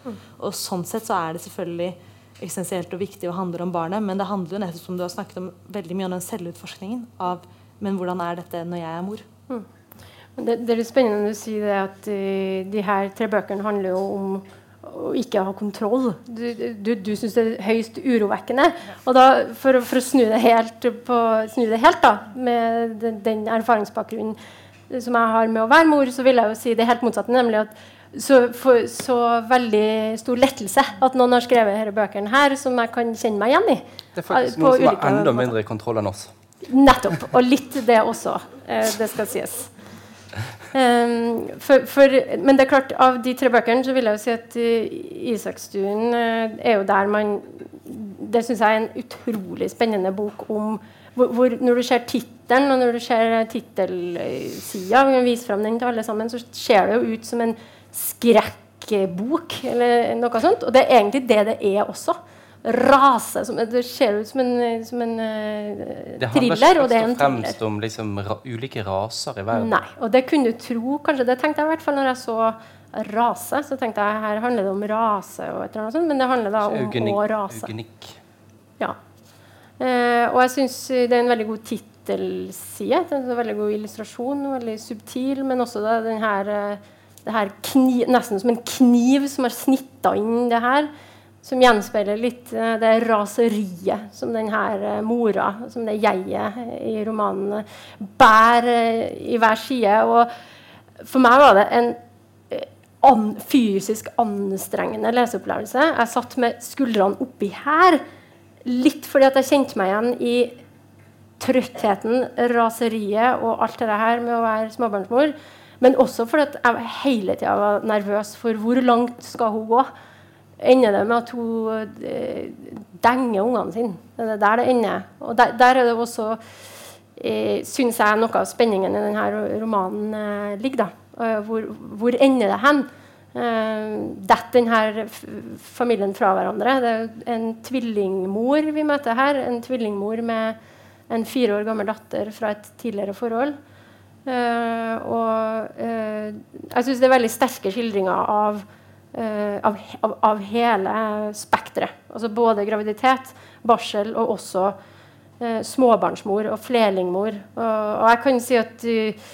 Og sånn sett så er det selvfølgelig eksistensielt og viktig og handler om barnet, men det handler jo nettopp som du har snakket om veldig mye om den selvutforskningen av men hvordan er dette når jeg er mor? Mm. Det, det, er litt spennende å si det at uh, de her tre bøkene handler jo om å ikke ha kontroll. Du, du, du syns det er høyst urovekkende. Og da, for, for å snu det helt, på, snu det helt da, med den, den erfaringsbakgrunnen som jeg har med å være mor, så vil jeg jo si det helt motsatte. nemlig at så, for, så veldig stor lettelse at noen har skrevet disse bøkene her som jeg kan kjenne meg igjen i. Det er faktisk noen som har enda mindre kontroll enn oss. Nettopp. Og litt det også. Eh, det skal sies. Um, for, for, men det er klart, av de tre bøkene så vil jeg jo si at uh, Isakstuen uh, er jo der man Det syns jeg er en utrolig spennende bok om hvor, hvor Når du ser tittelen, og når du ser tittelsida, viser fram den til alle sammen, så ser det jo ut som en skrekkbok eller noe sånt. Og det er egentlig det det er også rase som, Det ser ut som en, som en uh, thriller. og det er en thriller. fremst om liksom, ra, ulike raser i verden. Nei, og det kunne du tro kanskje, Det tenkte jeg i hvert fall når jeg så rase. Så tenkte jeg her handler det om rase, og et eller annet sånt, men det handler da om eugenik, å rase. Eugenikk. Ja. Uh, og jeg syns det er en veldig god tittelside. En veldig god illustrasjon, veldig subtil, men også da, den her, uh, det her kniv, nesten som en kniv som har snitta inn det her som gjenspeiler litt uh, det raseriet som denne uh, mora, som det jeget i romanen, bærer i hver side. Og for meg var det en an fysisk anstrengende leseopplevelse. Jeg satt med skuldrene oppi her, litt fordi at jeg kjente meg igjen i trøttheten, raseriet og alt det her med å være småbarnsmor. Men også fordi at jeg hele tida var nervøs for hvor langt skal hun gå ender det med at hun eh, denger ungene sine. Det er der det ender. Og der, der er det også eh, syns jeg noe av spenningen i denne romanen eh, ligger. da. Eh, hvor, hvor, ender det hen? Eh, Detter denne familien fra hverandre? Det er en tvillingmor vi møter her. En tvillingmor med en fire år gammel datter fra et tidligere forhold. Eh, og uh, jeg syns det er veldig sterke skildringer av av, av, av, hele spekteret. Altså både graviditet, barsel og også uh, småbarnsmor og flerlingmor. Og, og, jeg kan si at uh,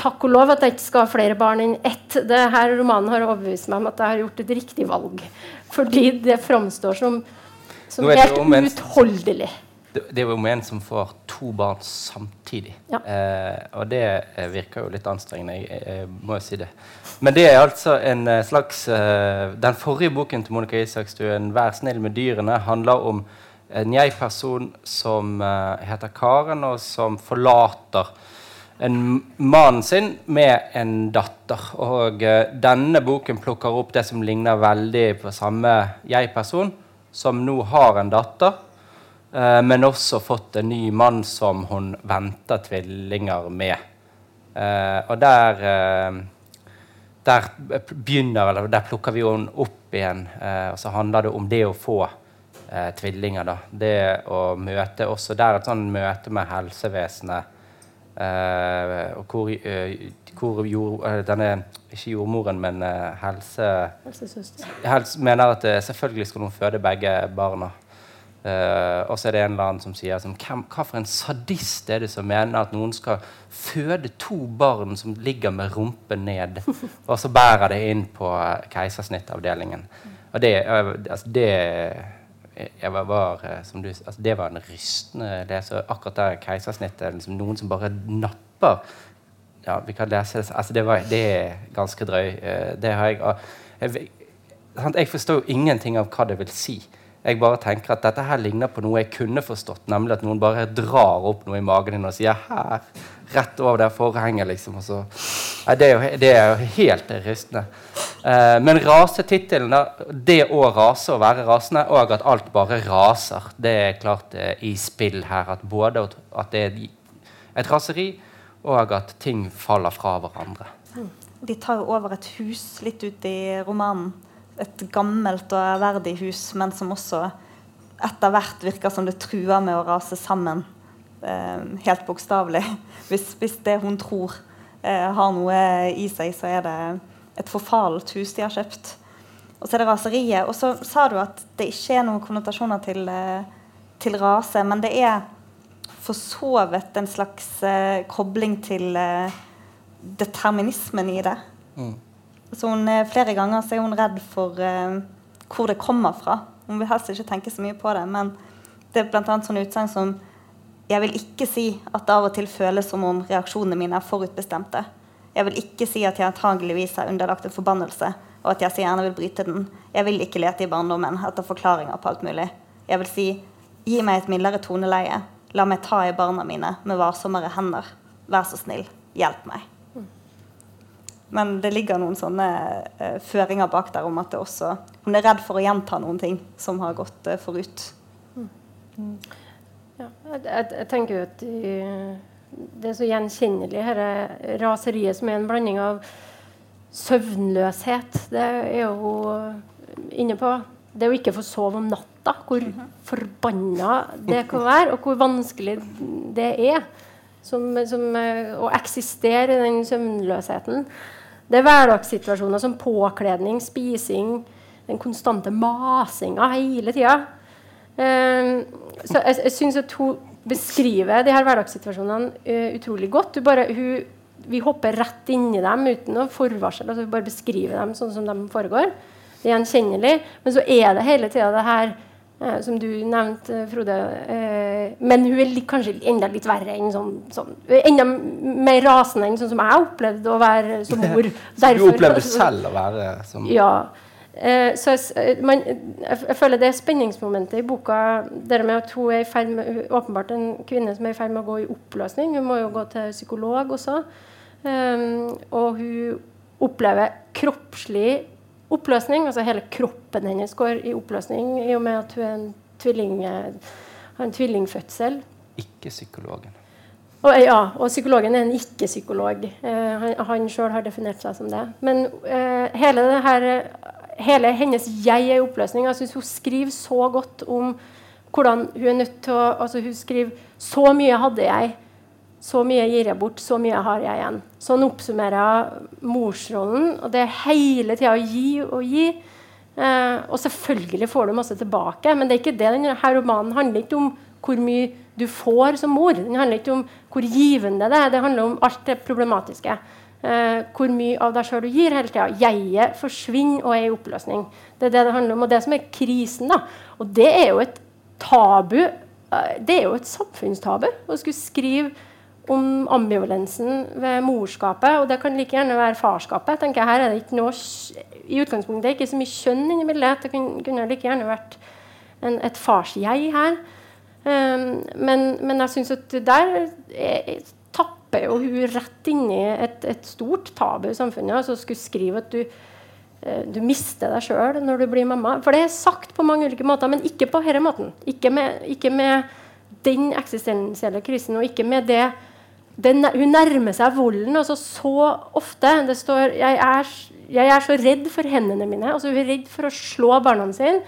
takk og lov at jeg ikke skal ha flere barn enn ett. Det her romanen har overbevist meg om at jeg har gjort et riktig valg. Fordi det framstår som, som helt uutholdelig. Det, det er jo en som får to barn samtidig. Ja. og det virker jo litt anstrengende. Jeg, jeg må jo si det. Men det er altså en eh, slags uh, Den forrige boken til Monica Isakstuen, 'Vær snill med dyrene', handler om en jeg-person som uh, heter Karen, og som forlater en mannen sin med en datter. Og denne boken plukker opp det som ligner veldig på samme jeg-person, som nå har en datter, men også fått en ny mann som hun venter tvillinger med. og der der begynner, eller der plukker vi henne opp igjen. Eh, og så handler det om det å få eh, tvillinger. Da. Det å møte også Der et sånn møte med helsevesenet Eh, og hvor, eh, hvor jord, eh, denne Ikke jordmoren, men eh, helse... Helsesøster. Helse mener at selvfølgelig skal hun føde begge barna. Eh, og så er det en eller annen som sier som, hvem, Hva for en sadist er det som mener at noen skal føde to barn som ligger med rumpen ned, og så bærer det inn på eh, keisersnittavdelingen? Og det, eh, altså det jeg var, var, som du, altså det var en rystende lese. Akkurat der keisersnittet liksom Noen som bare napper Ja, vi kan lese det. Altså det, var, det er ganske drøy. Uh, Det har jeg, uh, jeg, sant, jeg forstår ingenting av hva det vil si. Jeg bare tenker at dette her ligner på noe jeg kunne forstått, nemlig at noen bare drar opp noe i magen din og sier 'her', rett over det forhenget, liksom. Og så, Nei, det, er jo, det er jo helt rystende. Eh, men rasetittelen, det å rase og være rasende, og at alt bare raser, det er klart eh, i spill her. At både at- det er et raseri, og at ting faller fra hverandre. De tar jo over et hus litt ut i romanen. Et gammelt og ærverdig hus, men som også etter hvert virker som det truer med å rase sammen. Eh, helt bokstavelig. Hvis, hvis det hun tror eh, har noe i seg, så er det et forfalt hus de har kjøpt. Og så er det raseriet. Og så sa du at det ikke er noen konnotasjoner til, eh, til rase, men det er for så vidt en slags eh, kobling til eh, determinismen i det. Så hun, eh, flere ganger så er hun redd for eh, hvor det kommer fra. Hun vil helst ikke tenke så mye på det, men det er bl.a. sånne utsagn som Jeg vil ikke si at det av og til føles som om reaksjonene mine er forutbestemte. Jeg vil ikke si at jeg antageligvis er underlagt en forbannelse, og at jeg så gjerne vil bryte den. Jeg vil ikke lete i barndommen etter forklaringer på alt mulig. Jeg vil si gi meg et mildere toneleie. La meg ta i barna mine med varsommere hender. Vær så snill, hjelp meg. Men det ligger noen sånne eh, føringer bak der om at det også Hun er redd for å gjenta noen ting som har gått eh, forut. Ja, jeg, jeg, jeg tenker jo at de, det er så gjenkjennelig, dette raseriet som er en blanding av søvnløshet. Det er jo inne på. Det å ikke få sove om natta, hvor forbanna det kan være, og hvor vanskelig det er som, som, eh, å eksistere i den søvnløsheten. Det er hverdagssituasjoner som påkledning, spising, den konstante masinga hele tida. Um, så jeg, jeg syns at hun beskriver de her hverdagssituasjonene uh, utrolig godt. Bare, hun, vi hopper rett inn i dem uten noe forvarsel. Altså Hun bare beskriver dem sånn som de foregår. Det er gjenkjennelig. Men så er det hele tida det her som du nevnte, Frode. Eh, men hun er litt, kanskje enda litt verre enn sånn, sånn Enda mer rasende enn sånn som jeg opplevde å være som mor. Du opplever opplevde selv å være som ja. Eh, så jeg, eh, man, jeg, føler det er spenningsmomentet i boka det med at hun er i ferd med, åpenbart en kvinne som er i ferd med å gå i oppløsning. Hun må jo gå til psykolog også. Og hun opplever kroppslig oppløsning. altså Hele kroppen hennes går i oppløsning i og med at hun en tvilling, eh, har en tvillingfødsel. ikke psykologen. Og, ja, og psykologen er en ikke-psykolog. Eh, han han sjøl har definert seg som det. Men eh, hele, det her, hele hennes 'jeg' er i oppløsning. Jeg syns hun skriver så godt om hvordan hun er nødt til å altså Hun skriver 'så mye hadde jeg', 'så mye gir jeg bort', 'så mye har jeg igjen'. Sånn oppsummerer morsrollen. Og det er hele tida å gi og gi. Eh, og selvfølgelig får du masse tilbake, men det er ikke det denne romanen handler ikke om hvor mye du får som mor. Den handler ikke om hvor givende det er. Det handler om alt det problematiske. Eh, hvor mye av deg sjøl du gir hele tida. Jeget forsvinner og er i oppløsning. Det er det det handler om, og det som er krisen. da. Og det er jo et tabu. eh, Det er jo et samfunnstabu å skulle skrive om ambivalensen ved morskapet, og det kan like gjerne være farskapet. tenker Jeg Her er det ikke noe i utgangspunktet er det ikke så mye kjønn inni bildet. Det kunne, like gjerne vært en, et farsjeg her. Um, men, men jeg syns at der er, tapper jo hun rett inn i et, et stort tabu i samfunnet. Altså skulle skrive at du, eh, du mister deg sjøl når du blir mamma. For det er sagt på mange ulike måter, men ikke på denne måten. Ikke med, ikke med den eksistensielle krisen, og ikke med det den, hun nærmer seg volden altså så ofte. Det står jeg er, 'Jeg er så redd for hendene mine.' Altså Hun er redd for å slå barna sine.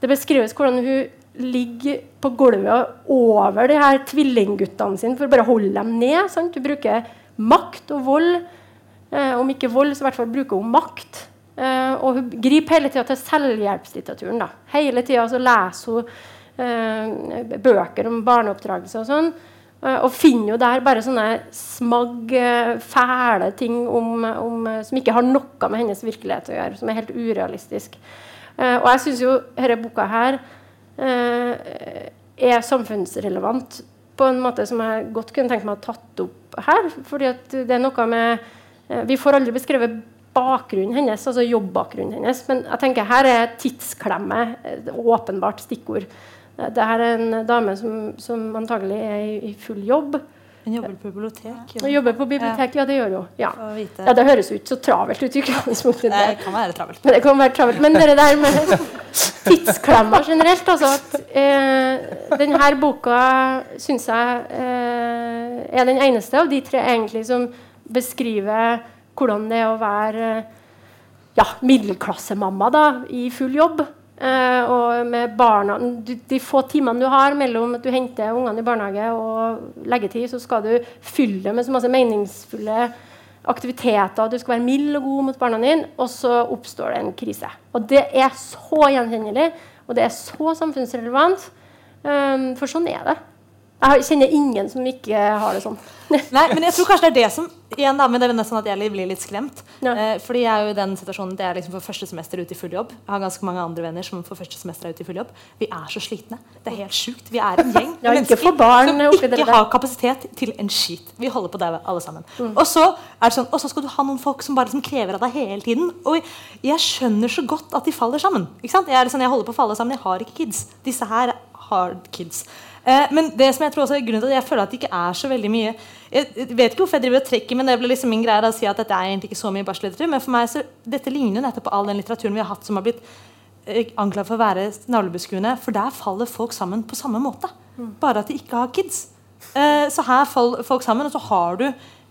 Det beskrives hvordan hun ligger på gulvet over de her tvillingguttene sine for å bare holde dem ned. Sant? Hun bruker makt og vold. Eh, om ikke vold, så i hvert fall bruker hun makt. Eh, og hun griper hele tida til selvhjelpslitteraturen. Da. Hele tida leser hun eh, bøker om barneoppdragelse og sånn. Eh, og finner jo der bare sånne smagg, eh, fæle ting om, om, som ikke har noe med hennes virkelighet å gjøre. Som er helt urealistisk. Eh, og jeg syns jo denne boka her er samfunnsrelevant på en måte som jeg godt kunne tenkt meg å tatt opp her. fordi at det er noe med Vi får aldri beskrevet bakgrunnen hennes, altså jobbbakgrunnen hennes. Men jeg tenker her er tidsklemme åpenbart stikkord. Det her er en dame som, som antagelig er i, i full jobb. Hun jobber på bibliotek. Hun jobber på bibliotek, ja, det gjør hun. Ja. ja det høres ut så travelt ut i utgangspunktet. Det kan være travelt. Men det kan være travelt. Men det der med tidsklemma generelt, altså at eh, denne boka syns jeg eh, er den eneste av de tre egentlig som beskriver hvordan det er å være ja, middelklassemamma da, i full jobb. Uh, og med barna, De få timene du har mellom at du henter ungene i barnehage og leggetid, så skal du fylle det med så masse meningsfulle aktiviteter. Du skal være mild og god mot barna dine, og så oppstår det en krise. Og det er så gjenkjennelig, og det er så samfunnsrelevant. Um, for sånn er det. Jeg kjenner ingen som ikke har det sånn. Nei, men jeg tror kanskje det er det som igjen da, men det er nesten at jeg blir litt skremt. Ja. Eh, fordi jeg er jo i den situasjonen det er liksom for første semester ute i full jobb. Jeg har ganske mange andre venner som for første semester er ute i full jobb. Vi er så slitne. Det er helt sjukt. Vi er en gjeng ja, mennesker barn, som ikke har kapasitet til en skit. Vi holder på det alle sammen. Mm. Og så er det sånn, og så skal du ha noen folk som bare liksom krever av deg hele tiden. Og jeg skjønner så godt at de faller sammen. Ikke sant? Jeg, er sånn, jeg holder på å falle sammen. Jeg har ikke kids. Disse her har kids. Eh, men det som jeg tror også er grunnen til at jeg føler at det ikke er så veldig mye Jeg vet ikke hvorfor jeg driver og trekker, men det blir liksom min greie å si at dette er egentlig ikke så mye barsellitteratur. Men for meg så, dette ligner jo nettopp på all den litteraturen vi har hatt som har blitt eh, anklaget for å være navlebeskuende. For der faller folk sammen på samme måte. Bare at de ikke har kids. Eh, så her faller folk sammen, og så har du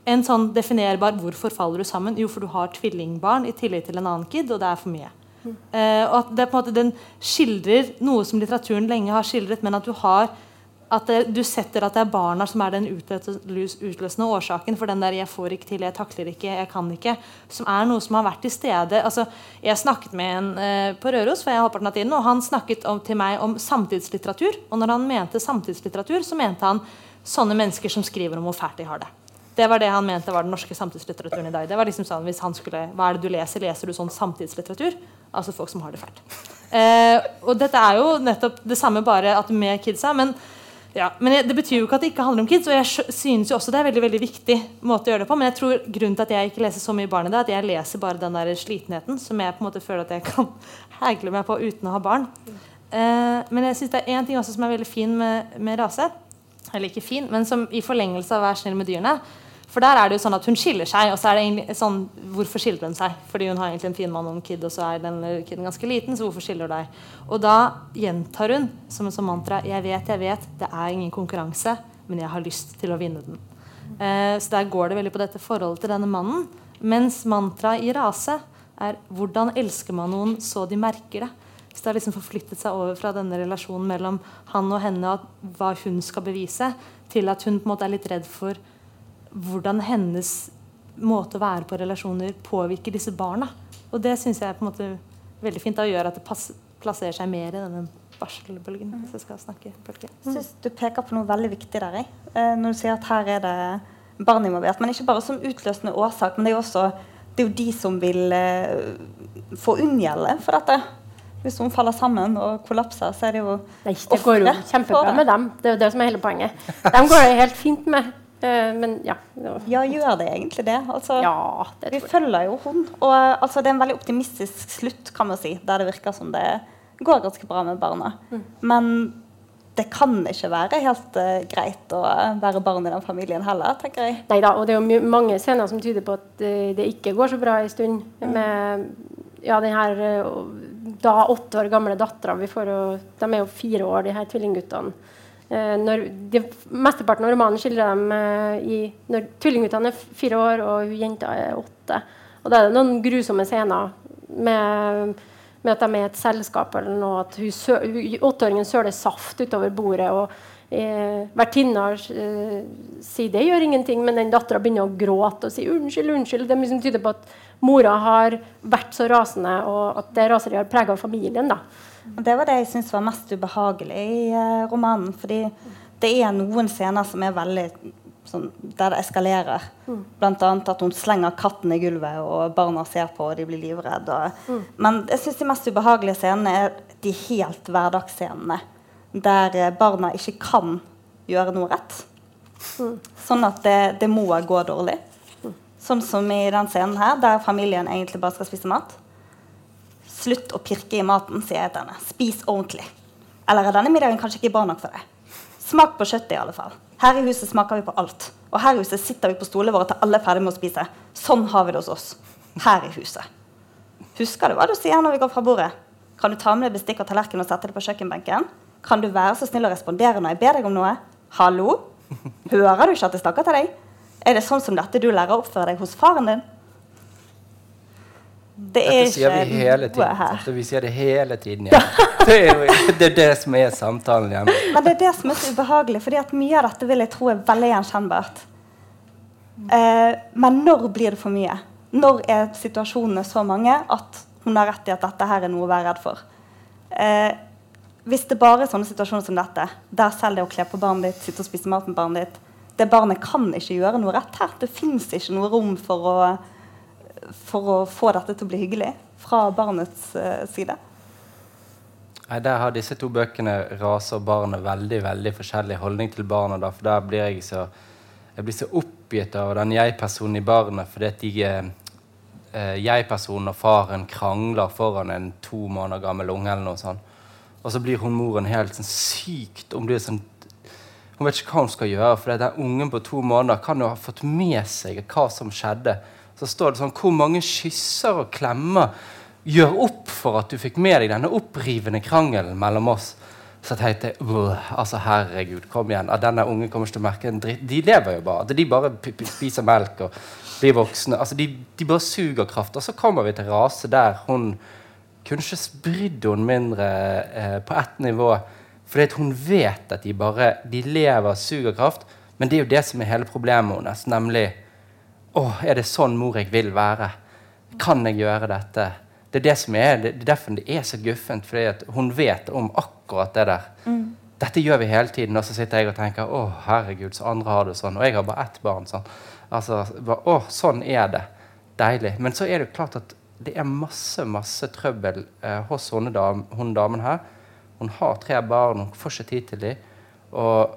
en sånn definerbar Hvorfor faller du sammen? Jo, for du har tvillingbarn i tillegg til en annen kid, og det er for mye. Uh, og at det på en måte Den skildrer noe som litteraturen lenge har skildret, men at du har at det, du setter at det er barna som er den utløsende årsaken for den der 'jeg får ikke til, jeg takler ikke, jeg kan ikke', som er noe som har vært til stede. Altså, jeg snakket med en eh, på Røros, for jeg halvparten av tiden, og han snakket om, til meg om samtidslitteratur. Og når han mente samtidslitteratur, så mente han sånne mennesker som skriver om hvor fælt de har det. Det var det han mente var den norske samtidslitteraturen i dag. Det var liksom sånn, hvis han skulle, Hva er det du leser? Leser du sånn samtidslitteratur? Altså folk som har det fælt. Eh, og dette er jo nettopp det samme, bare at med kidsa. men ja, men Det betyr jo ikke at det ikke handler om kids. Og jeg synes jo også det er veldig veldig viktig måte å gjøre det på. Men jeg tror grunnen til at jeg ikke leser så mye barn i det, at jeg leser bare den der slitenheten som jeg på en måte føler at jeg kan hegle meg på uten å ha barn. Eh, men jeg synes det er én ting også som er veldig fin med, med rase. Eller ikke fin, men som i forlengelse av Vær snill med dyrene for der er det jo sånn at hun skiller seg. Og så er det egentlig sånn Hvorfor skiller hun seg? Fordi hun har egentlig en fin mann og en kid, og så er den kiden ganske liten, så hvorfor skiller hun deg? Og da gjentar hun som en sånn mantra Jeg vet, jeg vet, det er ingen konkurranse, men jeg har lyst til å vinne den. Eh, så der går det veldig på dette forholdet til denne mannen. Mens mantraet i rase er hvordan elsker man noen så de merker det? Så det har liksom forflyttet seg over fra denne relasjonen mellom han og henne og hva hun skal bevise, til at hun på en måte er litt redd for hvordan hennes måte å være på relasjoner påvirker disse barna. Og det syns jeg er på en måte veldig fint. å gjøre at det plasserer seg mer i denne barselbølgen. Mm. jeg skal snakke bølgen. Jeg synes Du peker på noe veldig viktig der. Jeg. når du sier at her er det barn involvert. Men ikke bare som utløsende årsak, men det er jo også det er jo de som vil eh, få unngjelde for dette. Hvis hun faller sammen og kollapser, så er det jo Nei, Det går jo kjempebra med dem. Det er jo det som er hele poenget. De går det helt fint med. Uh, men ja. Ja, gjør det egentlig det? Altså, ja, det vi følger jo hun. Og altså, det er en veldig optimistisk slutt, kan man si, der det virker som det går ganske bra med barna. Mm. Men det kan ikke være helt uh, greit å være barn i den familien heller, tenker jeg. Nei da, og det er jo mange scener som tyder på at uh, det ikke går så bra en stund mm. med ja, den her da åtte år gamle dattera vi får og De er jo fire år, de her tvillingguttene. Eh, når de, Mesteparten av romanen skildrer dem eh, i, når tvillingguttene er fire år og jenta er åtte. Og da er det noen grusomme scener med med at de er et selskap eller noe. At åtteåringen sø- hun- åtteåringen søler saft utover bordet. og eh, Vertinna eh, sier det gjør ingenting, men den dattera begynner å gråte og sier unnskyld, unnskyld. Det liksom tyder på at mora har vært så rasende, og at det raseriet har prega familien. da. Og Det var det jeg syns var mest ubehagelig i eh, romanen. Fordi det er noen scener som er veldig sånn, der det eskalerer. Blant annet at hun slenger katten i gulvet, og barna ser på og de blir livredde. Og, Men jeg syns de mest ubehagelige scenene er de helt hverdagsscenene. Der eh, barna ikke kan gjøre noe rett. Sånn at det, det må gå dårlig. Sånn som i den scenen her, der familien egentlig bare skal spise mat. Slutt å pirke i maten, sier jeg til henne. Spis ordentlig. Eller er denne middagen kanskje ikke bra nok for deg? Smak på kjøttet, i alle fall. Her i huset smaker vi på alt. Og her i huset sitter vi på stolene våre til alle er ferdig med å spise. Sånn har vi det hos oss. Her i huset. Husker du hva du sier når vi går fra bordet? Kan du ta med deg bestikk og tallerken og sette det på kjøkkenbenken? Kan du være så snill å respondere når jeg ber deg om noe? Hallo? Hører du ikke at jeg snakker til deg? Er det sånn som dette du lærer å oppføre deg hos faren din? Det er Dette sier vi hele tiden. sant? Vi sier det hele tiden. Ja. Det, er jo, det er det som er samtalen hjemme. Men det er det som er så ubehagelig, fordi at mye av dette vil jeg tro er veldig gjenkjennbart. Eh, men når blir det for mye? Når er situasjonene så mange at hun har rett i at dette her er noe å være redd for? Eh, hvis det bare er sånne situasjoner som dette, der selv det å kle på barnet ditt, sitte og spise mat med barnet ditt Det barnet kan ikke gjøre noe rett her. Det fins ikke noe rom for å, for å få dette til å bli hyggelig fra barnets eh, side. Nei, Der har disse to bøkene raser og barnet veldig veldig forskjellig holdning til barna. Da, for der blir jeg så jeg blir så oppgitt av den jeg-personen i barnet. fordi at de eh, jeg-personen og faren krangler foran en to måneder gammel unge. eller noe sånt. Og så blir hun moren helt sånn sykt Hun er sånn Hun vet ikke hva hun skal gjøre, for den ungen på to måneder kan jo ha fått med seg hva som skjedde. Så står det sånn Hvor mange kysser og klemmer gjør opp for at du fikk med deg denne opprivende krangelen mellom oss? Så tenkte jeg altså herregud, kom igjen. At denne ungen kommer ikke til å merke en dritt. De lever jo bare. At de bare spiser melk og blir voksne. Altså, de, de bare suger kraft. Og så kommer vi til rase der hun kunne ikke brydd hun mindre eh, på ett nivå. Fordi hun vet at de bare de lever suger kraft. Men det er jo det som er hele problemet hennes. Nemlig Å, er det sånn mor jeg vil være? Kan jeg gjøre dette? Det er det som er, det er derfor det er så guffent. Fordi hun vet om akkurat det der. Dette gjør vi hele tiden. Og så sitter jeg og tenker å herregud, så andre har det sånn. Og jeg har bare ett barn. sånn. Altså, bare, å, sånn er det. Deilig. Men så er det jo klart at det er masse masse trøbbel eh, hos hun, dam, hun damen her. Hun har tre barn, hun får ikke tid til dem. Og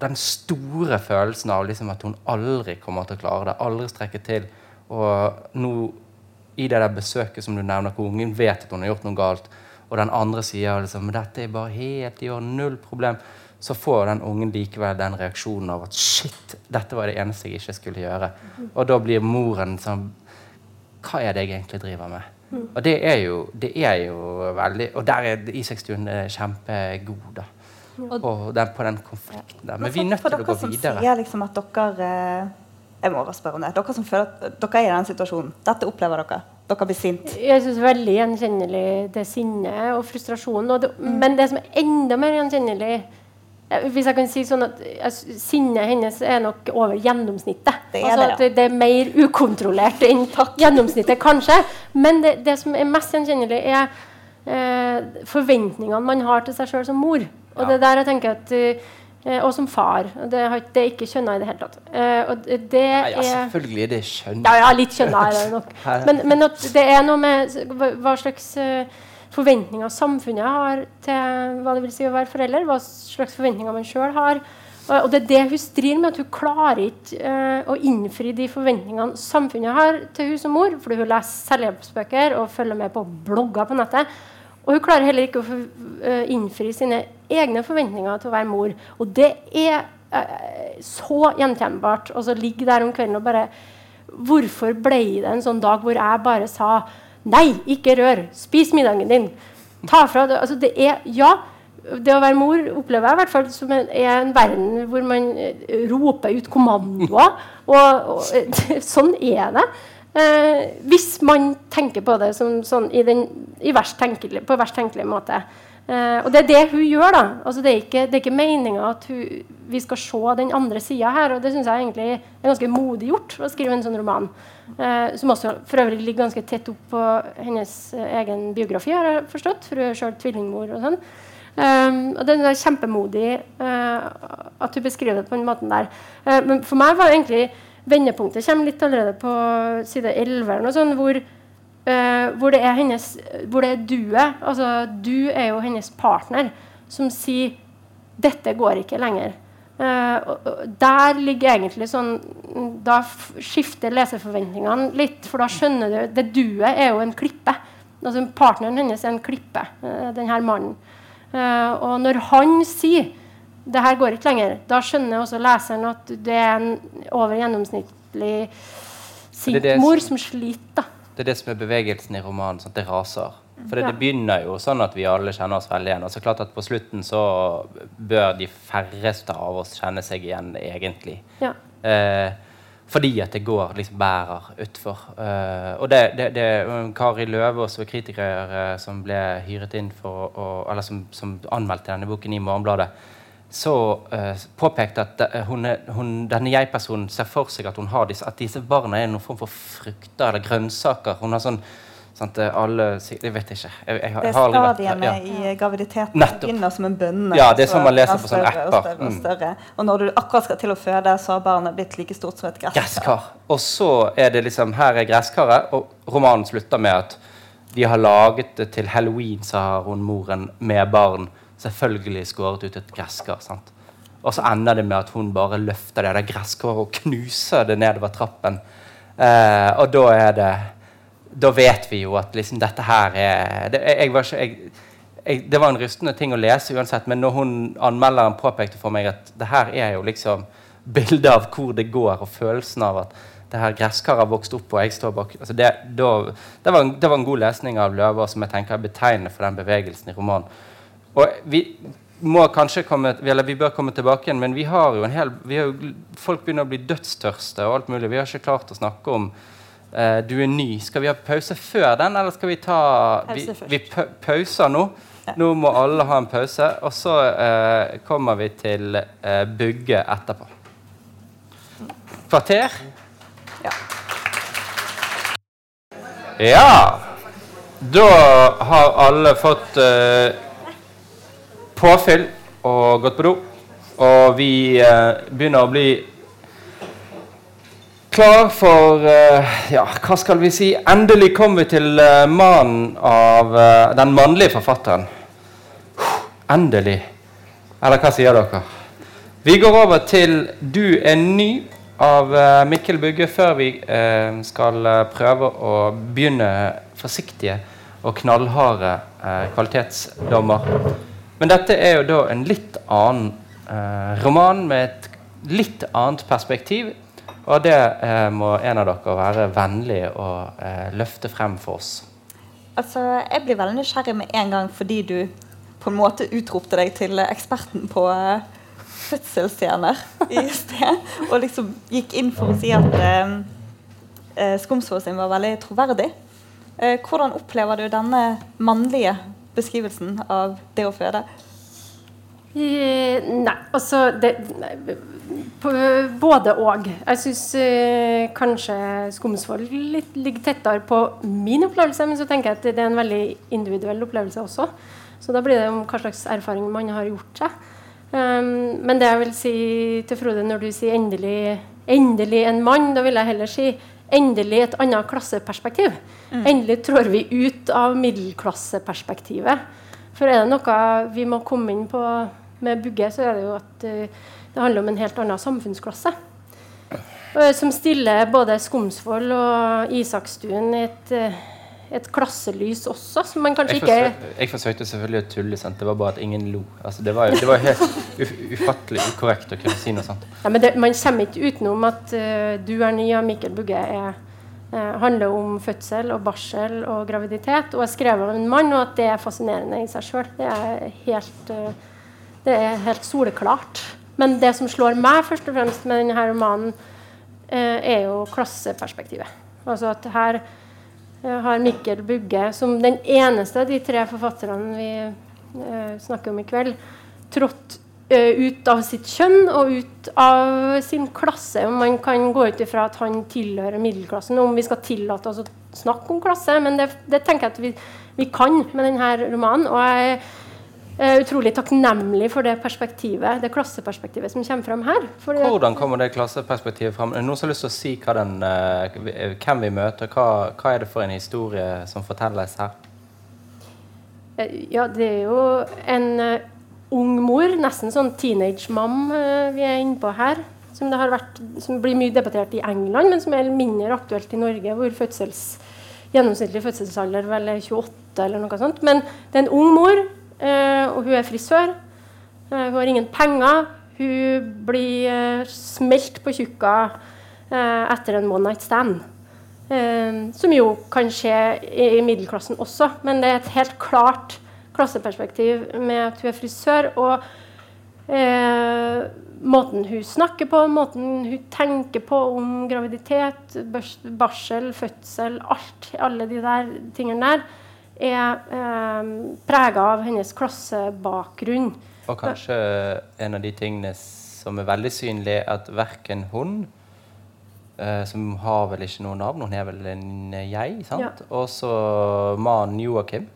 den store følelsen av liksom at hun aldri kommer til å klare det, aldri strekke til. Og nå i det der besøket som du nevner, hvor ungen vet at hun har gjort noe galt, og den andre sier liksom, men dette er bare helt i orden, null problem, så får den ungen likevel den reaksjonen av at shit, dette var det eneste jeg ikke skulle gjøre. Og da blir moren sånn Hva er det jeg egentlig driver med? Og det er jo, det er jo veldig Og der er Isakstuen eh, kjempegod, da. Og den, på den konflikten der. Men vi er nødt til å gå dere som videre. sier liksom at dere eh, Jeg må bare spørre om det. Dere som føler at dere er i den situasjonen. Dette opplever dere. Dere blir sint. Jeg syns veldig gjenkjennelig det sinnet og frustrasjonen. Og det, Men det som er enda mer gjenkjennelig Hvis jeg kan si sånn at Sinnet hennes er nok over gjennomsnittet. Det er altså det, at det, det er mer ukontrollert enn gjennomsnittet, kanskje. Men det, det som er mest gjenkjennelig, er eh, forventningene man har til seg sjøl som mor. Og det er der jeg tenker at eh, Og som far. Det, har, det er ikke kjønna i det hele tatt. Eh, og det ja, ja, selvfølgelig er det kjønn. ja, ja, litt kjønna er det nok. Men, men det er noe med hva, slags eh, forventninger samfunnet har til hva det vil si å være forelder. Hva slags forventninger man sjøl har. Og det er det hun strir med, at hun klarer ikke uh, å innfri de forventningene samfunnet har til hun som mor. Fordi hun leser selvhjelpsbøker og følger med på blogger på nettet. Og hun klarer heller ikke å eh, innfri sine egne forventninger til å være mor. Og det er eh, så gjenkjennbart. Og så ligge der om kvelden og bare Hvorfor ble det en sånn dag hvor jeg bare sa Nei, ikke rør. Spis middagen din. Ta fra det. Altså, det er Ja. Det å være mor opplever jeg i hvert fall som en, er en verden hvor man eh, roper ut kommandoer. Og, og sånn er det. Eh, hvis man tenker på det som, sånn, i den, i verst på verst tenkelig måte. Eh, og det er det hun gjør. da. Altså, det er ikke, det ikke meninga at hun, vi skal se den andre sida her. Og det syns jeg egentlig er ganske modig gjort å skrive en sånn roman. Eh, som også for øvrig ligger ganske tett opp på hennes eh, egen biografi, har jeg forstått. For hun er sjøl tvillingmor og sånn. Um, og det er kjempemodig uh, at hun beskriver det på den måten der. Uh, men for meg var det egentlig vendepunktet kommer litt allerede på side 11, eller noe sånt, hvor, uh, hvor, det er hennes hvor det er duet. Altså, du er jo hennes partner som sier 'Dette går ikke lenger'. Uh, der ligger egentlig sånn Da skifter leserforventningene litt, for da skjønner du Det duet er jo en klippe. Altså Partneren hennes er en klippe, uh, denne mannen. Uh, og når han sier det her går ikke lenger, da skjønner også leseren at det er en over gjennomsnittlig sint mor som sliter. Det er det som er bevegelsen i romanen. Sånn at det raser. For det, det, begynner jo sånn at vi alle kjenner oss veldig igjen. Og så klart at På slutten så bør de færreste av oss kjenne seg igjen, egentlig. Ja. Eh, fordi at det går liksom bærer utfor. Eh, og det, det, det Kari Løvaas og kritikere eh, som ble hyret inn for å, Eller som, som, anmeldte denne boken i Morgenbladet, så uh, påpekte at det, hun, hun, denne jeg-personen ser for seg at, hun har disse, at disse barna er noen form for frukter eller grønnsaker. Hun har sånn Sant? Alle, jeg vet ikke. Jeg, jeg, jeg, det er stadiene ja. i graviditeten Nettopp. begynner som en bønne. Ja, det er som man leser på sånne apper. Og, større, og, større. Mm. og når du akkurat skal til å føde, så har barnet blitt like stort som et gresskar. gresskar. Og så er det liksom Her er gresskaret, og romanen slutter med at de har laget det til halloween, så har hun moren med barn selvfølgelig skåret ut et gresskar. sant? Og så ender det med at hun bare løfter det der gresskaret og knuser det nedover trappen. Eh, og da er det da vet vi jo at liksom, dette her er det, jeg var ikke, jeg, jeg, det var en rystende ting å lese uansett, men når hun anmelderen påpekte for meg at det her er jo liksom bildet av hvor det går, og følelsen av at det her gresskaret har vokst opp, og jeg står bak altså det, da, det, var en, det, var en, god lesning av Løva som jeg tenker er betegnende for den bevegelsen i romanen. Og vi må kanskje komme, eller vi bør komme tilbake igjen, men vi har jo en hel, har jo, folk begynner å bli dødstørste og alt mulig. Vi har ikke klart å snakke om Uh, du er ny. Skal vi ha pause før den, eller skal vi ta Vi, vi pauser nå. Ja. Nå må alle ha en pause. Og så uh, kommer vi til uh, Bugge etterpå. Kvarter? Ja. Ja. Da har alle fått påfyll og gått på do. Og vi begynner å bli klar for eh, Ja, hva skal vi si? Endelig kom vi til eh, mannen av uh, den mannlige forfatteren. endelig. Eller hva sier dere? Vi går over til 'Du er ny' av Mikkel Bugge, før vi skal prøve å begynne forsiktige og knallharde kvalitetsdommer. Men dette er jo da en litt annen roman med et litt annet perspektiv og det eh, må en av dere være vennlig og eh, løfte frem for oss. Altså, Jeg blir veldig nysgjerrig med en gang fordi du på en måte utropte deg til eksperten på eh, fødselsscener i sted. Og liksom gikk inn for å si at eh, eh Skomsvold sin var veldig troverdig. Eh, hvordan opplever du denne mannlige beskrivelsen av det å føde? Nei, altså det, både og. Jeg syns eh, kanskje Skomsvold ligger tettere på min opplevelse, men så tenker jeg at det er en veldig individuell opplevelse også. Så da blir det om hva slags erfaring man har gjort seg. Um, men det jeg vil si til Frode når du sier endelig, endelig en mann, da vil jeg heller si endelig et annet klasseperspektiv. Mm. Endelig trår vi ut av middelklasseperspektivet. For er det noe vi må komme inn på med Bugge, så er det jo at uh, det handler om en helt annen samfunnsklasse. Som stiller både Skomsvold og Isakstuen i et, eh, et klasselys også, som man kanskje jeg ikke Jeg forsøkte selvfølgelig å tulle, sant? det var bare at ingen lo. Altså, det, var, det var helt ufattelig ukorrekt å kunne si noe sånt. Ja, men det, Man kommer ikke utenom at uh, 'Du er ny' av Mikkel Bugge er, uh, handler om fødsel og barsel og graviditet, og er skrevet av en mann, og at det er fascinerende i seg sjøl. Det, uh, det er helt soleklart. Men det som slår meg først og fremst med denne romanen, er jo klasseperspektivet. Altså at her har Mikkel Bugge, som den eneste av de tre forfatterne vi eh, snakker om i kveld, trådt eh, ut av sitt kjønn og ut av sin klasse. Om man kan gå ut ifra at han tilhører middelklassen, om vi skal tillate oss å snakke om klasse. Men det, det tenker jeg at vi, vi kan med denne romanen. og jeg er utrolig takknemlig for det perspektivet, det klasseperspektivet som kommer fram her. Fordi Hvordan kommer det klasseperspektivet fram? Noen som har lyst til å si den, eh, hvem vi møter? Hva, hva er det for en historie som fortelles her? Eh, Ja, det er jo en eh, ung mor, nesten sånn teenage-mam eh, vi er inne på her. Som, det har vært, som blir mye debattert i England, men som er mindre aktuelt i Norge. Hvor fødsels, gjennomsnittlig fødselsalder vel er 28 eller noe sånt. Men det er en ung mor, eh, og hun er frisør. Eh, hun har ingen penger. Hun blir eh, smelt på tjukka eh, etter en one night stand. Eh, som jo kan skje i, middelklassen også, men det er et helt klart klasseperspektiv med at hun er frisør. Og eh, måten hun snakker på, måten hun tenker på om graviditet, bars barsel, fødsel, alt, alle de der tingene der, er eh, prega av hennes klassebakgrunn. Og kanskje en av de tingene som er veldig synlige, at verken hun eh, som har vel ikke noe navn, hun er vel en jeg, sant? Ja. Og så mannen Joakim.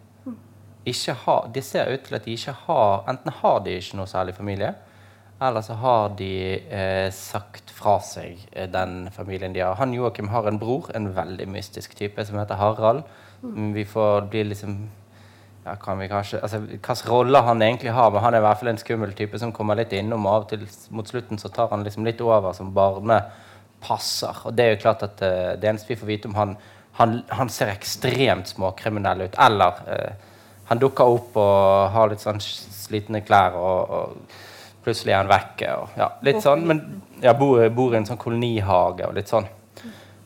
Ikke har, de ser ut til at de ikke har Enten har de ikke noe særlig familie, eller så har de eh, sagt fra seg eh, den familien de har. Han Joakim har en bror, en veldig mystisk type, som heter Harald. Mm, Vi får bli liksom ja, kan vi kanskje, altså Hvilken rolle han egentlig har, men han er i hvert fall en skummel type som kommer litt innom. og Av og til mot slutten så tar han liksom litt over som barnepasser. Og det er jo klart at eh, det eneste vi får vite om han Han, han ser ekstremt småkriminell ut. Eller eh, han dukker opp og har litt sånn slitne klær, og, og plutselig er han vekke. Og, ja, litt sånn, men jeg bor, bor i en sånn kolonihage og litt sånn.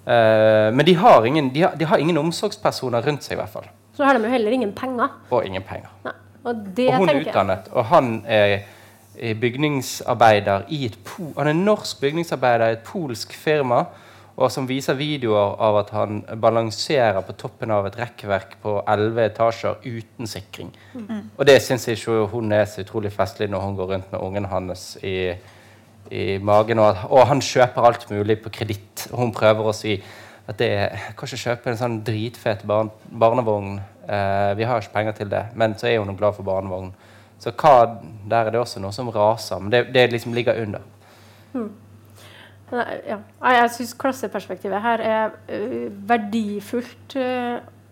Uh, men de har, ingen, de, har, de har ingen omsorgspersoner rundt seg, i hvert fall. Så har de jo heller ingen penger. Og ingen penger. Nei. Og det Og hun er utdannet, og han er bygningsarbeider i et po Han er norsk bygningsarbeider i et polsk firma, og som viser videoer av at han balanserer på toppen av et rekkverk på elleve etasjer uten sikring. Og det syns ikke hun er så utrolig festlig når hun går rundt med ungen hans i, i magen, og, og han kjøper alt mulig på kreditt. Hun prøver å si at det er, kanskje kan kjøpe en sånn dritfet barn, barnevogn. Eh, vi har ikke penger til det. Men så er hun glad for barnevogn. Så hva, der er det også noe som raser. Men det, det liksom ligger under. Nei, Ja. Jeg syns klasseperspektivet her er verdifullt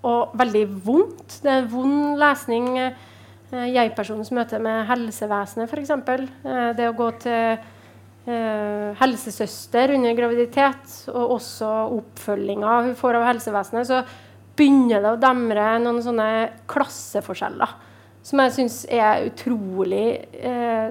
og veldig vondt. Det er vond lesning. Uh, Jeg-personens møte med helsevesenet, f.eks. Det å gå til helsesøster under graviditet, og også oppfølginga hun får av helsevesenet, så begynner det å demre noen sånne klasseforskjeller som jeg syns er utrolig eh,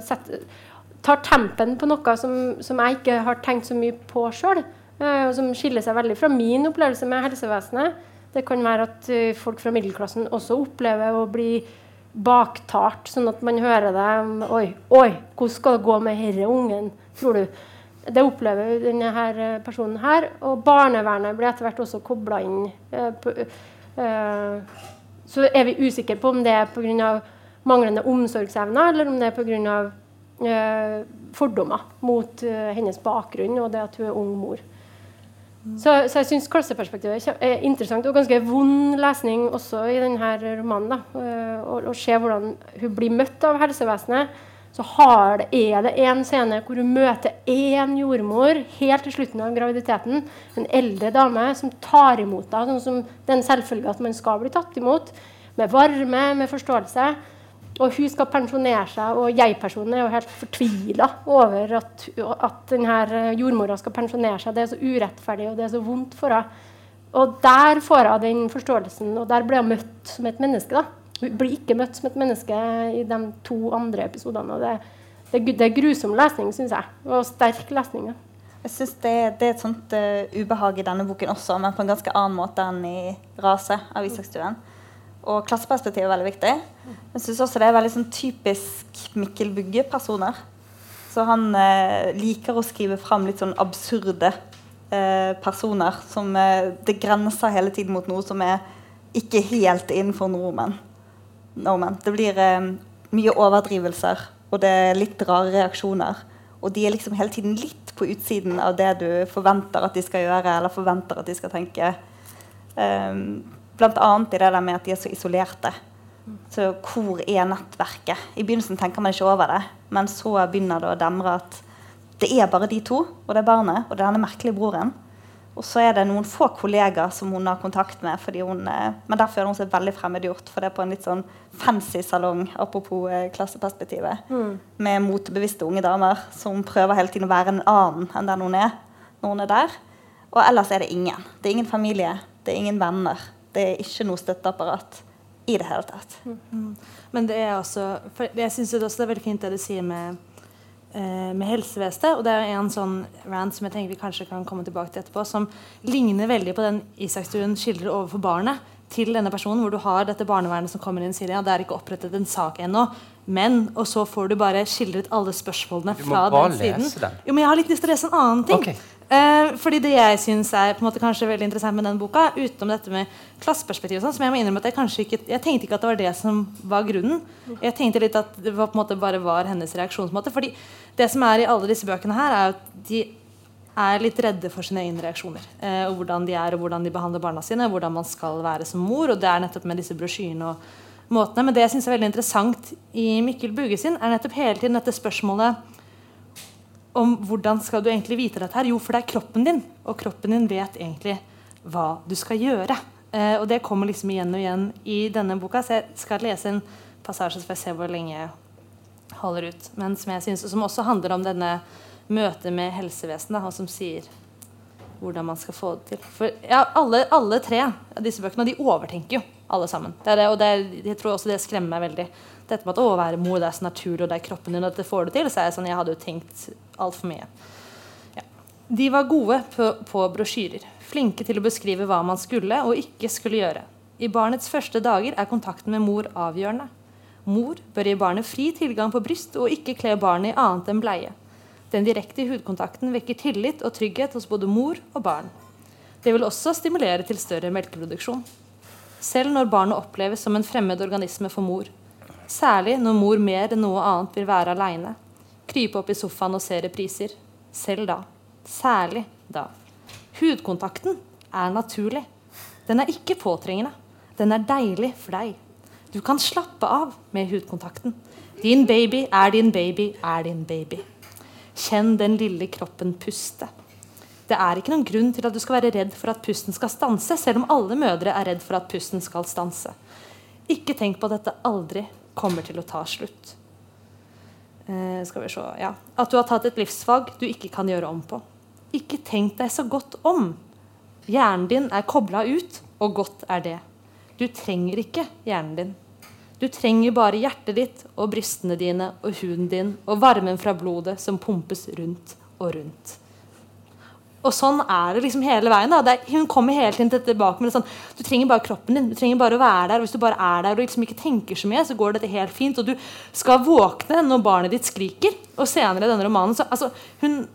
tar tempen på noe som, som jeg ikke har tenkt så mye på sjøl. og som skiller seg veldig fra min opplevelse med helsevesenet. Det kan være at eh, folk fra middelklassen også opplever å bli baktalt, sånn at man hører det Oi, oi, hvordan skal det gå med denne ungen, tror du? Det opplever denne her eh, personen her. Og barnevernet blir etter hvert også kobla inn. eh, eh, så er vi usikre på om det er pga. manglende omsorgsevne, eller om det er pga. Eh, fordommer mot eh, hennes bakgrunn og det at hun er ung mor. Så, så jeg syns klasseperspektivet er er interessant og ganske vond lesning også i denne romanen. da, eh, Å å se hvordan hun blir møtt av helsevesenet. Så har det, er det en scene hvor hun møter én jordmor helt til slutten av graviditeten. En eldre dame som tar imot henne, sånn som er selvfølge at man skal bli tatt imot. Med varme, med forståelse. Og hun skal pensjonere seg, og jeg-personen er jo helt fortvila over at, at denne jordmora skal pensjonere seg. Det er så urettferdig, og det er så vondt for henne. Og der får hun den forståelsen, og der blir hun møtt som et menneske. da. Hun blir ikke møtt som et menneske i de to andre episodene. og Det, det, det er grusom lesning, syns jeg. Og sterk lesning. Ja. Jeg synes det, det er et sånt uh, ubehag i denne boken også, men på en ganske annen måte enn i 'Rase' av Isakstuen. Og klasseperspektivet er veldig viktig. Jeg syns også det er veldig sånn typisk Mikkel Bugge-personer. Så han eh, liker å skrive fram litt sånn absurde eh, personer. Som eh, Det grenser hele tiden mot noe som er ikke helt innenfor nordmenn. nordmenn. Det blir eh, mye overdrivelser, og det er litt rare reaksjoner. Og de er liksom hele tiden litt på utsiden av det du forventer at de skal gjøre, eller forventer at de skal tenke. Um, annet i det der med at de er så isolerte. Så hvor er nettverket? I begynnelsen tenker man ikke over det, men så begynner det å demre at det er bare de to, og det er barnet, og det er denne merkelige broren. Og så er det noen få kollegaer som hun har kontakt med, hun, eh, men derfor er hun seg veldig fremmedgjort. For det er på en litt sånn fancy salong, apropos eh, klasseperspektivet, mm. med motebevisste unge damer som prøver hele tiden å være en annen enn den hun er når hun er der. Og ellers er det ingen. Det er ingen familie, det er ingen venner. Det er ikke noe støtteapparat i det hele tatt. Mm. Men det er også Jeg syns det er veldig fint det du sier med, eh, med helsevesenet. Og det er en sånn rant som jeg tenker vi kanskje kan komme tilbake til etterpå, som ligner veldig på den Isakstuen skildrer overfor barnet til denne personen, hvor du har dette barnevernet som kommer inn og sier ja, det er ikke opprettet en sak ennå. Men, og så får du bare skildret alle spørsmålene fra den siden. Den. Jo, men jeg har litt lyst til å lese en annen ting. Okay. Eh, fordi det jeg syns er på en måte kanskje veldig interessant med den boka, utenom dette med klasseperspektiv, sånn, som jeg må innrømme at jeg kanskje ikke Jeg tenkte ikke at det var det som var grunnen. Jeg tenkte litt at det var, på en måte bare var hennes reaksjonsmåte. fordi det som er i alle disse bøkene her, er at de er litt redde for sine egne reaksjoner. Eh, og Hvordan de er, og hvordan de behandler barna sine, hvordan man skal være som mor. Og det er nettopp med disse brosjyrene og måtene. Men det jeg syns er veldig interessant i Mikkel Buge sin, er nettopp hele tiden dette spørsmålet om hvordan skal du egentlig vite dette her? Jo, for det er kroppen din, og kroppen din vet egentlig hva du skal gjøre. Eh, og det kommer liksom igjen og igjen i denne boka, så jeg skal lese en passasje så får jeg se hvor lenge jeg holder ut. Men som jeg synes, som også handler om denne møtet med helsevesenet, og som sier hvordan man skal få det til. For ja, alle, alle tre av disse bøkene de overtenker jo alle sammen. Det det, og det, jeg tror også det skremmer meg veldig dette med at å være mor, det er så naturlig, og det er kroppen din, og dette får du til. Så er jeg sånn, jeg hadde jo tenkt altfor mye. Ja. De var gode på, på brosjyrer. Flinke til å beskrive hva man skulle og ikke skulle gjøre. I barnets første dager er kontakten med mor avgjørende. Mor bør gi barnet fri tilgang på bryst og ikke kle barnet i annet enn bleie. Den direkte hudkontakten vekker tillit og trygghet hos både mor og barn. Det vil også stimulere til større melkeproduksjon. Selv når barnet oppleves som en fremmed organisme for mor, Særlig når mor mer enn noe annet vil være aleine. Krype opp i sofaen og se repriser. Selv da. Særlig da. Hudkontakten er naturlig. Den er ikke påtrengende. Den er deilig for deg. Du kan slappe av med hudkontakten. Din baby er din baby er din baby. Kjenn den lille kroppen puste. Det er ikke noen grunn til at du skal være redd for at pusten skal stanse, selv om alle mødre er redd for at pusten skal stanse. Ikke tenk på dette aldri kommer til å ta slutt. Eh, skal vi se ja. At du har tatt et livsfag du ikke kan gjøre om på. Ikke tenk deg så godt om. Hjernen din er kobla ut, og godt er det. Du trenger ikke hjernen din. Du trenger bare hjertet ditt og brystene dine og huden din og varmen fra blodet som pumpes rundt og rundt. Og sånn er det liksom hele veien. da. hun kommer hele tiden tilbake med det sånn Du trenger bare kroppen din. Du trenger bare å være der. Og Hvis du bare er der og liksom ikke tenker så mye, så går dette helt fint. Og du skal våkne når barnet ditt skriker. Og senere i denne romanen så altså, Hun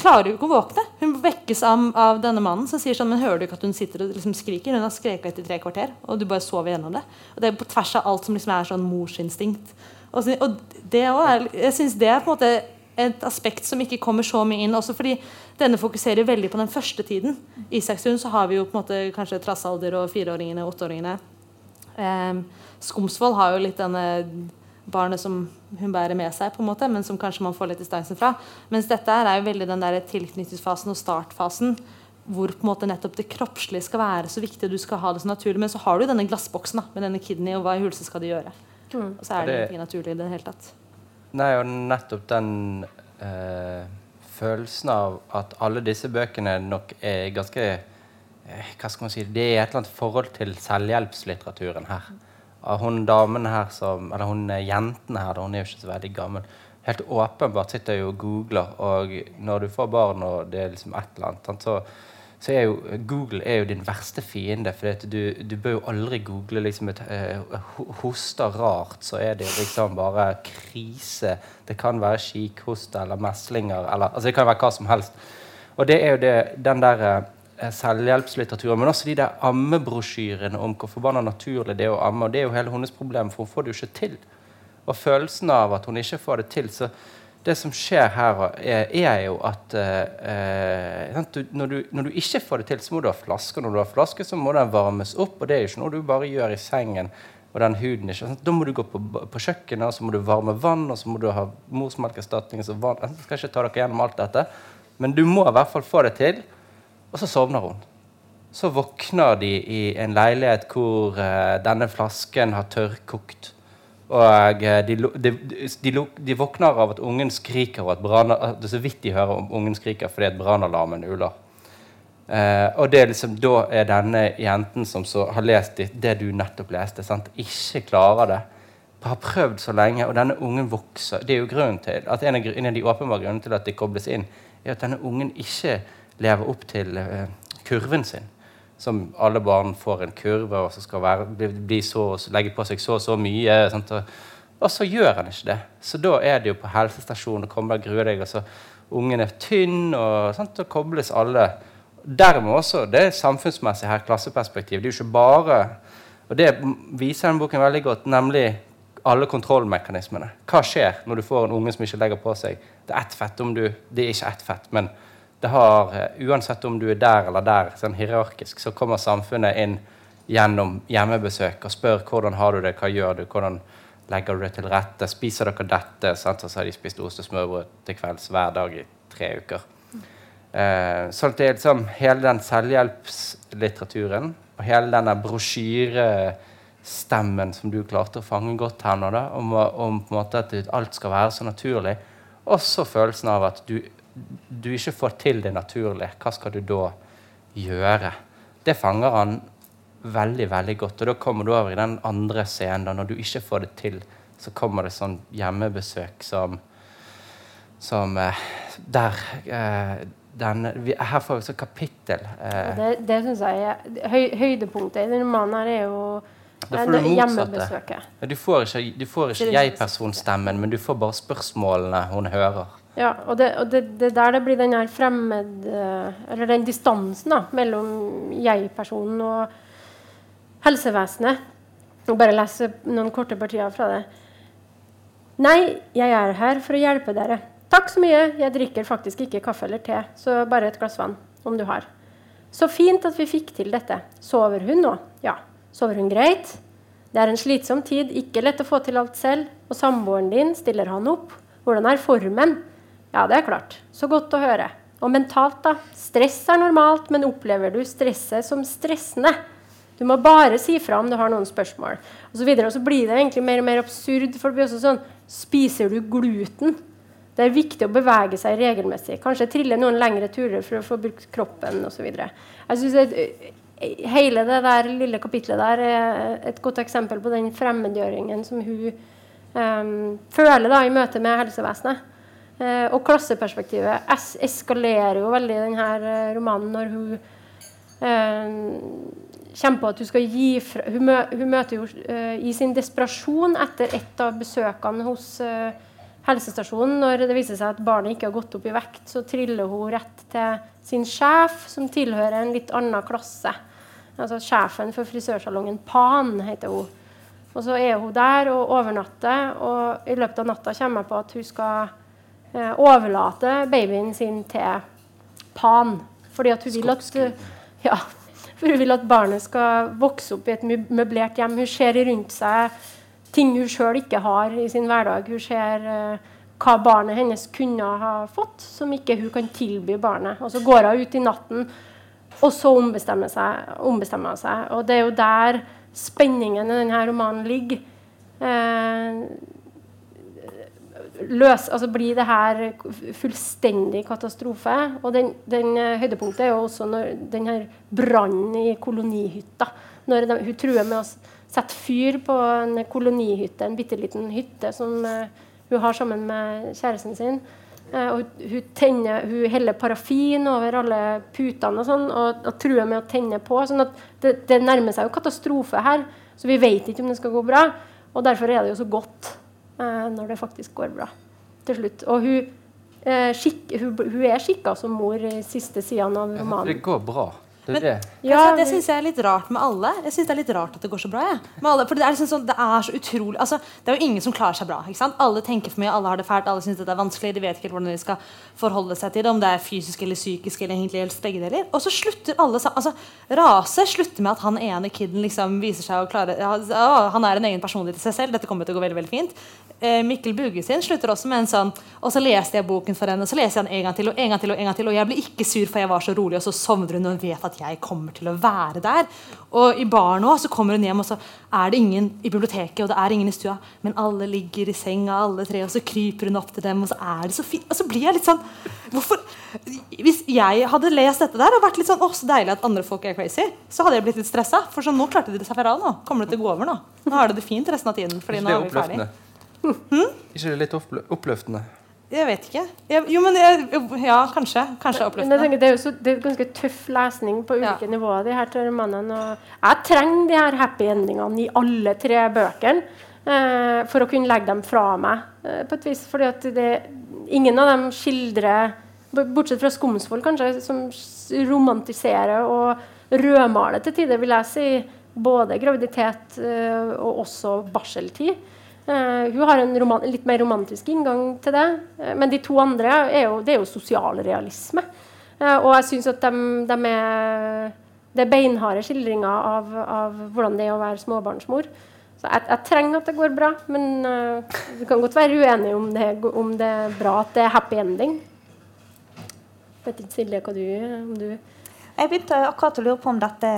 klarer jo ikke å våkne. Hun vekkes av, av, denne mannen som sier sånn Men hører du ikke at hun sitter og liksom skriker? Hun har skreket etter tre kvarter, og du bare sover gjennom det. Og det er på tvers av alt som liksom er sånn morsinstinkt. Og, og det er, jeg synes det er på en måte et aspekt som ikke kommer så mye inn. Også fordi denne fokuserer veldig på den første tiden. I Isakstuen så har vi jo på en måte kanskje trassalder og fireåringene og åtteåringene. Eh, Skomsvold har jo litt denne barnet som hun bærer med seg, på en måte, men som kanskje man får litt distanse fra. Mens dette er jo veldig den der tilknytningsfasen og startfasen hvor på en måte nettopp det kroppslige skal være så viktig, og du skal ha det så naturlig. Men så har du denne glassboksen da, med denne kidney, og hva i hulse skal de gjøre? Mm. Og så er det, det ikke naturlig i det hele tatt. Nei, og nettopp den eh, følelsen av at alle disse bøkene nok er ganske eh, Hva skal man si Det er et eller annet forhold til selvhjelpslitteraturen her. Hun damen her som Eller hun jenten her, hun er jo ikke så veldig gammel. Helt åpenbart sitter jo og googler, og når du får barn og det er liksom et eller annet, så så er jo Google er jo din verste fiende. For du, du, bør jo aldri google liksom et uh, hoster rart, så er det liksom bare krise. Det kan være kikhoste eller meslinger eller altså Det kan være hva som helst. Og det er jo det, den der uh, selvhjelpslitteraturen, men også de der ammebrosjyrene om hvor forbanna naturlig det er å amme. Og det er jo hele hennes problem, for hun får det jo ikke til. Og følelsen av at hun ikke får det til. så det som skjer her, er, er jo at eh, du, når, du, når, du, ikke får det til, så må du ha flaske. Når du har flaske, så må den varmes opp. Og det er jo ikke noe du bare gjør i sengen. og den huden ikke, sant? Da må du gå på, på, kjøkkenet, og så må du varme vann, og så må du ha morsmelkerstatning. Jeg skal ikke ta dere gjennom alt dette, men du må i hvert fall få det til. Og så sovner hun. Så våkner de i en leilighet hvor eh, denne flasken har tørrkokt. Og eh, de, de, de, de, våkner av at ungen skriker, og at brann, det er så vidt de hører om ungen skriker fordi at brannalarmen uler. Eh, og det er liksom, da er denne jenten som har lest det, det du nettopp leste, sant? ikke klarer det. Har prøvd så lenge, og denne ungen vokser. Det er jo grunnen til, at En av, en av de åpenbare grunnene til at de kobles inn, er at denne ungen ikke lever opp til eh, kurven sin som alle barn får en kurve og så skal være, bli, bli så, legge på seg så og så mye. Sant? Og, så gjør han ikke det. Så da er det jo på helsestasjonen og kommer og gruer deg. og så Ungen er tynn, og, og kobles alle. Dermed også, Det er samfunnsmessig her, klasseperspektiv. Det er jo ikke bare Og det viser den boken veldig godt, nemlig alle kontrollmekanismene. Hva skjer når du får en unge som ikke legger på seg? Det er ett fett om du Det er ikke ett fett, men det har, eh, Uansett om du er der eller der, sånn hierarkisk, så kommer samfunnet inn gjennom hjemmebesøk og spør hvordan har du det, hva gjør du, hvordan legger du det til rette, spiser dere dette? Sant? Så har de spist ost og smørbrød til kvelds hver dag i tre uker. Eh, så det er liksom hele den selvhjelpslitteraturen og hele denne brosjyrestemmen som du klarte å fange godt her nå, da, om, om at alt skal være så naturlig. Også følelsen av at du du ikke får til det naturlig, hva skal du da gjøre? Det fanger han veldig veldig godt. Og da kommer du over i den andre scenen. da Når du ikke får det til, så kommer det sånn hjemmebesøk som, som eh, Der eh, den, vi, Her får vi et kapittel. Eh. Det, det syns jeg er høy, Høydepunktet i denne romanen her er jo da får du hjemmebesøket. Du får ikke, du får ikke jeg-personstemmen, men du får bare spørsmålene hun hører. Ja, og det, og det, det der det blir den her fremmed Eller den distansen da, mellom jeg-personen og helsevesenet. Og bare lese noen korte partier fra det. Nei, jeg er her for å hjelpe dere. Takk så mye. Jeg drikker faktisk ikke kaffe eller te, så bare et glass vann, om du har. Så fint at vi fikk til dette. Sover hun nå? Ja. Sover hun greit? Det er en slitsom tid, ikke lett å få til alt selv. Og samboeren din, stiller han opp? Hvordan er formen? Ja, det er klart. Så godt å høre. Og mentalt, da. Stress er normalt, men opplever du stresset som stressende? Du må bare si fra om du har noen spørsmål. Og så, videre, og så blir det egentlig mer og mer absurd. for det blir også sånn, Spiser du gluten? Det er viktig å bevege seg regelmessig. Kanskje trille noen lengre turer for å få brukt kroppen osv. Jeg synes Hele det der lille kapitlet der er et godt eksempel på den fremmedgjøringen som hun um, føler da i møte med helsevesenet. Eh, og klasseperspektivet es eskalerer jo veldig i denne eh, romanen når hun eh, kommer på at hun skal gi fra Hun, mø, hun møter jo i sin desperasjon etter et av besøkene hos helsestasjonen, når det viser seg at barnet ikke har gått opp i vekt, så triller hun rett til sin sjef, som tilhører en litt annen klasse. Altså Sjefen for frisørsalongen Pan heter hun. Og så er hun der og overnatter, og i løpet av natta kommer jeg på at hun skal overlate babyen sin til Pan. Fordi at hun vil at, ja, for hun vil at barnet skal vokse opp i et møblert hjem. Hun ser rundt seg ting hun sjøl ikke har i sin hverdag. Hun ser uh, hva barnet hennes kunne ha fått, som ikke hun kan tilby barnet. Og så går hun ut i natten, og så ombestemmer, hun seg. Og det er jo der spenningen i denne romanen ligger. Eh, løs, altså blir det her fullstendig katastrofe. Og den, den uh, høydepunktet er jo også når den her brannen i kolonihytta. Når de, hun truer med å sette fyr på en kolonihytte, en bitte liten hytte som uh, hun har sammen med kjæresten sin. Uh, og hun, tenner, hun heller parafin over alle putene og sånn, og, og, truer med å tenne på. sånn at det, det nærmer seg jo katastrofe her, så vi vet ikke om det skal gå bra. Og derfor er det jo så godt eh, når det faktisk går bra til slutt. Og hun eh, skikk, hun, hun er skikka som mor i siste sidene av romanen. Det går bra. Men-. Ja, altså, det syns jeg er litt rart med alle. Jeg synes Det er litt rart at det går så bra. Jeg. Med alle, for det er, liksom sånn, det er så utrolig altså, Det er jo ingen som klarer seg bra. ikke sant? Alle tenker for mye, alle har det fælt, alle syns det er vanskelig. De vet ikke hvordan de skal forholde seg til det, om det er fysisk eller psykisk eller egentlig helst begge deler. Og så slutter alle sammen altså, Rase slutter med at han ene kiden liksom viser seg å klare ja, å, Han er en egen personlighet i seg selv. Dette kommer til å gå veldig veldig fint. Eh, Mikkel Buge sin slutter også med en sånn Og så leste jeg boken for henne, og så leser jeg den en gang til og en gang til. Og en gang til Og jeg blir ikke sur, for jeg var så rolig, og så sovner hun og vet at jeg kommer til å være der. Og i baren òg så kommer hun hjem, og så er det ingen i biblioteket, og det er ingen i stua, men alle ligger i senga, alle tre, og så kryper hun opp til dem, og så er det så fint. Og så blir jeg litt sånn Hvorfor Hvis jeg hadde lest dette der og vært litt sånn Å, så deilig at andre folk er crazy, så hadde jeg blitt litt stressa. For sånn, nå klarte de det seg ferdig nå. Kommer det til å gå over nå? Nå har de det fint resten av tiden. Fordi Ikke nå er vi ferdig. oppløftende? Ikke det litt oppløftende? Jeg vet ikke. Jeg, jo, men jeg, Ja, kanskje. Kanskje oppløftende. tenker, det er jo så, det er ganske tøff lesning på ulike Ja. nivåer. de her romanene, Jeg trenger de her happy endingene i alle tre bøkene eh, for å kunne legge dem fra meg. Eh, på et vis, fordi at det, Ingen av dem skildrer Bortsett fra Skomsvold, kanskje, som romantiserer og rødmaler til tider, vil jeg si. Både graviditet eh, og også barseltid. Eh, hun har en roman, litt mer romantisk inngang til det. Uh, men de to andre er jo, det er jo sosialrealisme. Uh, og jeg syns at de, de er det er beinharde skildringer av, av hvordan det er å være småbarnsmor. Så jeg, jeg trenger at det går bra, men uh, vi kan godt være uenige om det, om det er bra at det er happy ending. Vet ikke Silje hva du, om du Jeg begynte akkurat å lure på om dette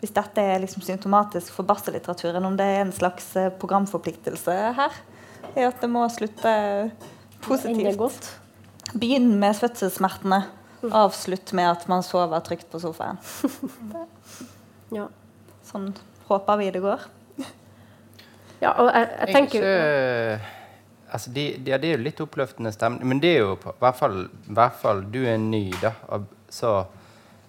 hvis dette er liksom symptomatisk for barsellitteraturen, om det er en slags eh, programforpliktelse her. I at det må slutte positivt. Begynn med fødselssmertene. Avslutt med at man sover trygt på sofaen. Ja. Sånn håper vi det går. ja og jeg, jeg tenker jo Ikke, altså de, de, ja, det er jo litt oppløftende stemning, men det er jo på, i hvert fall, i hvert fall Du er ny, da. og Så,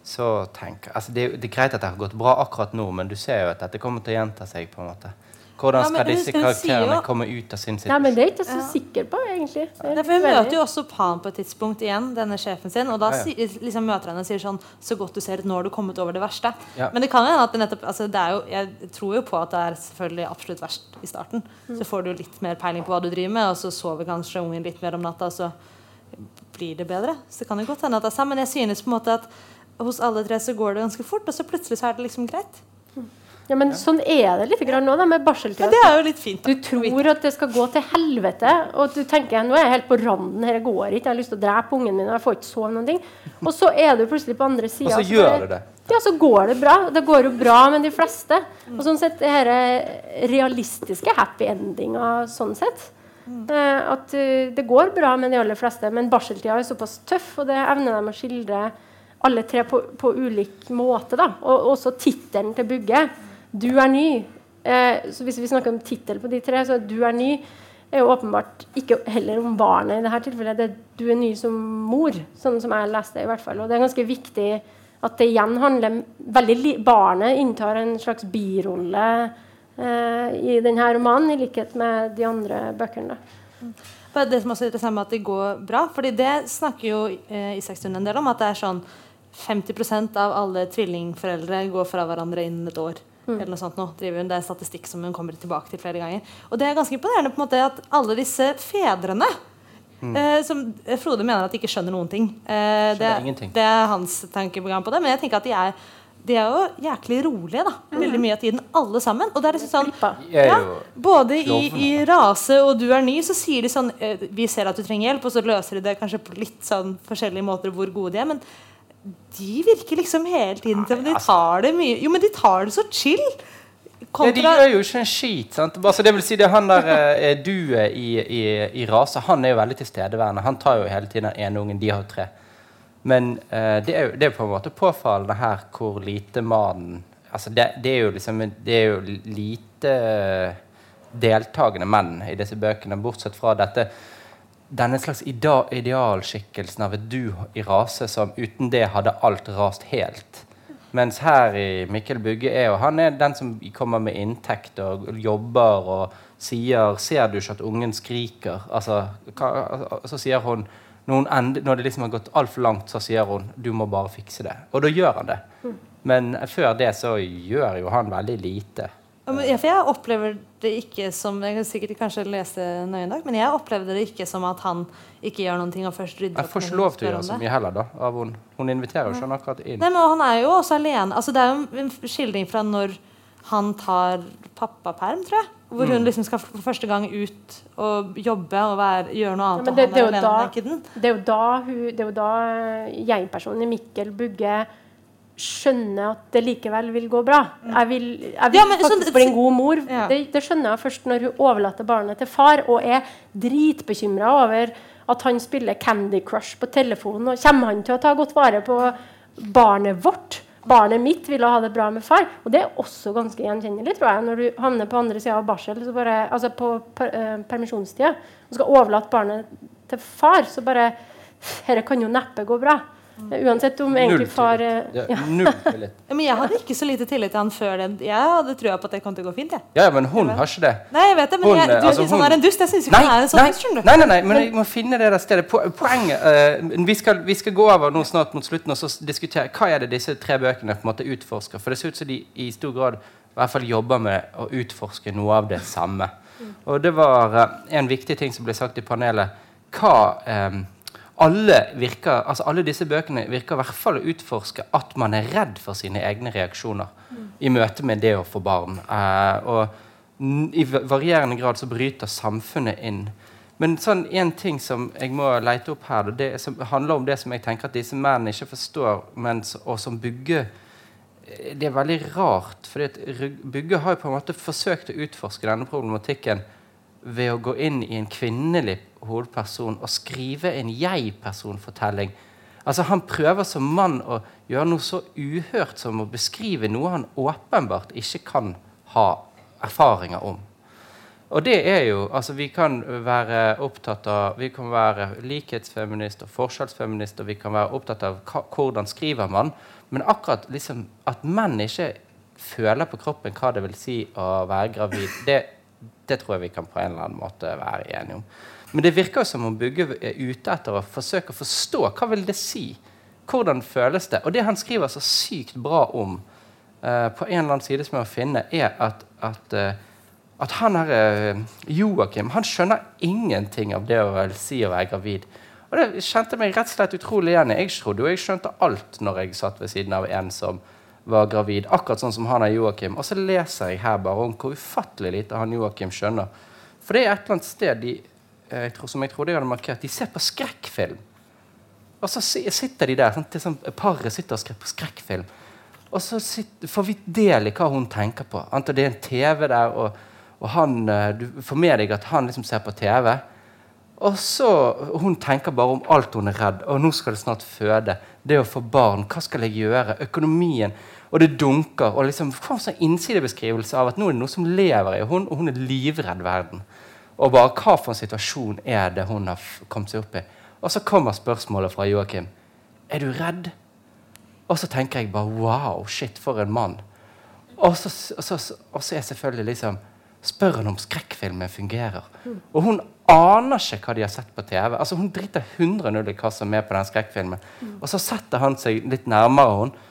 så tenk altså det, det er greit at det har gått bra akkurat nå, men du ser jo at dette kommer til å gjenta seg. på en måte Hvordan Ja, men skal disse hun sier karakterene jo- komme ut av sin situasjon? Nei, men det er ikke så sikker på, egentlig. Det Ja, for Hun møter jo også Pan på et tidspunkt igjen, denne sjefen sin. Og da Ja, ja. liksom møter han henne og sier sånn Så godt du ser ut, nå har du kommet over det verste. Ja. Men det kan hende at det nettopp altså det er jo, Jeg tror jo på at det er selvfølgelig absolutt verst i starten. Så får du litt mer peiling på hva du driver med, og så sover kanskje ungen litt mer om natta, og så blir det bedre. Så det kan jo godt hende at det er sammen. Men jeg synes på en måte at hos alle tre så går det ganske fort, og så plutselig så er det liksom greit. Ja, men sånn er det litt grann nå, da, med barseltida. Ja, det er jo litt fint. Du tror at det skal gå til helvete, og du tenker nå er jeg helt på randen, her går ikke, jeg har lyst til å drepe ungen min, og jeg får ikke sove noen ting. Og så er du plutselig på andre Og sida. så gjør det det. Ja, så går det bra. Det går jo bra med de fleste. Og sånn sett, det her realistiske happy endinga sånn sett. Eh, at eh, det går bra med de aller fleste, men barseltida er såpass tøff, og det evner de å skildre alle tre på, på ulik måte. da. Og også tittelen til Bugge, 'Du er ny'. Eh, så Hvis vi snakker om tittel på de tre, så er 'Du er ny' er jo åpenbart ikke heller om barnet i dette tilfellet. Det er 'Du er ny som mor', sånn som jeg leste i hvert fall. Og det er ganske viktig at det igjen handler veldig Barnet inntar en slags birolle eh, i denne romanen, i likhet med de andre bøkene. Men Det som også er interessant med at det går bra, fordi det snakker jo eh, Isakstuen en del om, at det er sånn 50% av alle tvillingforeldre går fra hverandre innen et år. Eller noe sånt nå, driver hun. Det er statistikk som hun kommer tilbake til flere ganger. Og det er ganske imponerende på en måte at alle disse fedrene eh, som eh, Frode mener at de ikke skjønner noen ting. Eh, det, Skjønner det er hans tankeprogram på det. Men jeg tenker at de er, de er jo jæklig rolige da, veldig mye av tiden, alle sammen. Og det er liksom sånn er ja, både i, i rase og du er ny, så sier de sånn Vi ser at du trenger hjelp, og så løser de det kanskje på litt sånn forskjellige måter hvor gode de er. Men de virker liksom hele tiden til De altså- tar det mye Jo, men de tar det så chill. Ja, de gjør jo ikke en skit. sant? Altså, det vil si det Han der eh, duet i, i, i rasa, Han er jo veldig tilstedeværende. Han tar jo hele tiden den ene ungen. De har jo tre. Men eh, det, er jo, det er på en måte påfallende her hvor lite mannen altså det, det er jo liksom Det er jo lite deltakende menn i disse bøkene, bortsett fra dette denne slags idealskikkelsen av et du i rase som uten det hadde alt rast helt. Mens her i Mikkel Bugge er jo han er den som kommer med inntekt og jobber og sier 'Ser du ikke at ungen skriker?' Altså, hva, så sier hun Når, end, når det liksom har gått altfor langt, så sier hun 'du må bare fikse det'. Og da gjør han det. Men før det så gjør jo han veldig lite. Ja, men- ja, for jeg opplever det ikke som Jeg kan sikkert kanskje lese nøye nok, men jeg opplevde det ikke som at han ikke gjør noen ting og først rydder Jeg får ikke lov til å gjøre så mye heller, da. Av hun. hun inviterer jo ikke han akkurat inn. Nei, men Han er jo også alene. Altså, det er jo en skildring fra når han tar pappaperm, tror jeg. Hvor Mm. hun liksom skal for første gang ut og jobbe og være, gjøre noe Ja, annet. men og det, han det, er er jo alene da, det er jo da, hun, det er jo da eh, jeg-personen Mikkel Bugge skjønner at det likevel vil gå bra. Jeg vil, jeg vil Ja, men faktisk faktisk bli en god mor. Ja. Det, det skjønner jeg først når hun overlater barnet til far og er dritbekymra over at han spiller Candy Crush på telefonen. Og kommer han til å ta godt vare på barnet vårt? Barnet mitt ville ha det bra med far. Og det er også ganske gjenkjennelig, tror jeg, når du havner på andre sida av barsel, så bare, altså på per, eh, permisjonstida, og skal overlate barnet til far, så bare Dette kan jo neppe gå bra. Uansett om egentlig far eh, ja. null tillit. Ja, men jeg hadde ikke så lite tillit til han før den. Jeg hadde trua på at det kom til å gå fint. Jeg. Ja, men hun har ikke det. Nei, jeg vet det, men Hun, jeg, du altså, hun- er en dust. Jeg syns ikke Nei, han er en sånn nei, dust. skjønner du. nei, nei, nei, men jeg må finne det der stedet. Poenget uh, vi, skal, vi skal gå over nå snart mot slutten og så diskutere hva er det disse tre bøkene på en måte utforsker. For det ser ut som de i stor grad i hvert fall jobber med å utforske noe av det samme. Og det var uh, en viktig ting som ble sagt i panelet. Hva eh, alle, virker, altså alle disse bøkene virker i hvert fall å utforske at man er redd for sine egne reaksjoner i møte med det å få barn. Eh, og i varierende grad så bryter samfunnet inn. Men sånn en ting som jeg må lete opp her, det som handler om det som jeg tenker at disse mennene ikke forstår, men, og som Bugge eh, Det er veldig rart. For Bugge har jo på en måte forsøkt å utforske denne problematikken ved å gå inn i en kvinnelig hovedperson og skrive en jeg-personfortelling. Altså Han prøver som mann å gjøre noe så uhørt som å beskrive noe han åpenbart ikke kan ha erfaringer om. Og det er jo Altså, vi kan være opptatt av Vi kan være likhetsfeminist og forskjellsfeminist, og vi kan være opptatt av hvordan skriver man, men akkurat liksom at menn ikke føler på kroppen hva det vil si å være gravid, det, det tror jeg vi kan på en eller annen måte være enige om. Men det virker som om Bugge er ute etter å forsøke å forstå hva vil det si. Hvordan føles det? Og det han skriver så sykt bra om uh, på en eller annen side som jeg må finne, er at, at uh, at han her, eh, Joakim han skjønner ingenting av det å si å være gravid. Og det kjente meg rett og slett utrolig igjen. Jeg trodde jo jeg skjønte alt når jeg satt ved siden av en som var gravid. Akkurat sånn som han er Joakim. Og så leser jeg her bare om hvor ufattelig lite han Joakim skjønner. For det er et eller annet sted de, eh, jeg tror, som jeg trodde jeg hadde markert. De ser på skrekkfilm. Og så sitter de der. Sånn, sånn, Paret sitter og ser på skrekkfilm. Og så sitter, får vi del i hva hun tenker på. Antar det er en TV der, og, og han, eh, du får med deg at han liksom ser på TV. Og så Hun tenker bare om alt hun er redd. Og nå skal det snart føde. Det å få barn. Hva skal jeg gjøre? Økonomien. Og det dunker. Og liksom får en sånn innsidebeskrivelse av at nå er det noe som lever i hun, og hun er livredd verden. Og bare hva for en situasjon er det hun har kommet seg opp i? Og så kommer spørsmålet fra Joakim. Er du redd? Og så tenker jeg bare wow, shit, for en mann. Og så, og så, og så er selvfølgelig liksom Spør han om skrekkfilmen fungerer. Og hun aner ikke hva de har sett på TV. Altså Hun driter 100 null i hva som er på den skrekkfilmen. Og så setter han seg litt nærmere henne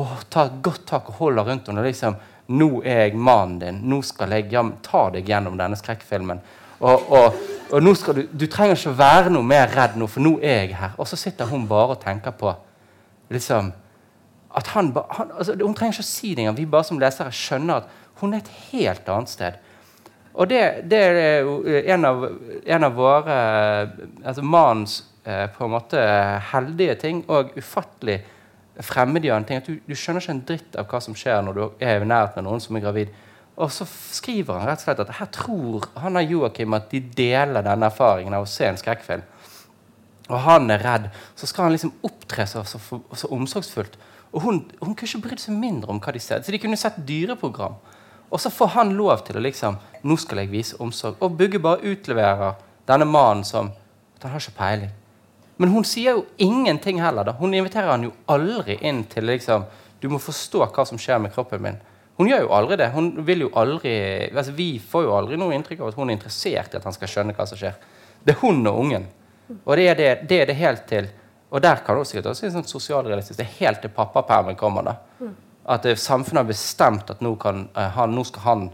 og ta et godt tak og holde rundt henne. liksom, 'Nå er jeg mannen din. Nå skal jeg ja, ta deg gjennom denne skrekkfilmen.' Og, og, og nå skal du, du trenger ikke å være noe mer redd nå, for nå er jeg her. Og så sitter hun bare og tenker på liksom, at han, han altså, Hun trenger ikke å si det engang. Vi bare som lesere skjønner at hun er et helt annet sted. Og det, det er jo en av, en av våre altså Mannens eh, på en måte heldige ting og ufattelig fremmedgjørende ting. At du, du skjønner ikke en dritt av hva som skjer når du er i nærheten av noen som er gravid. Og så skriver han rett og slett at her tror han og Joakim at de deler denne erfaringen av å se en skrekkfilm og han er redd, så skal han liksom opptre så, så, så omsorgsfullt. Og hun, hun kunne ikke brydd seg mindre om hva de ser. Så de kunne sett dyreprogram. Og så får han lov til å liksom Nå skal jeg vise omsorg. Og Bugge bare utleverer denne mannen som han har ikke peiling. Men hun sier jo ingenting heller. da. Hun inviterer han jo aldri inn til liksom Du må forstå hva som skjer med kroppen min. Hun gjør jo aldri det. Hun vil jo aldri, altså Vi får jo aldri noe inntrykk av at hun er interessert i at han skal skjønne hva som skjer. Det er hun og ungen. Og det er det, det er det helt til Og der kan du sikkert også sånn sosialrealistisk. Det er helt til pappapermen kommer. da. At det, samfunnet har bestemt at nå, kan, eh, han, nå skal han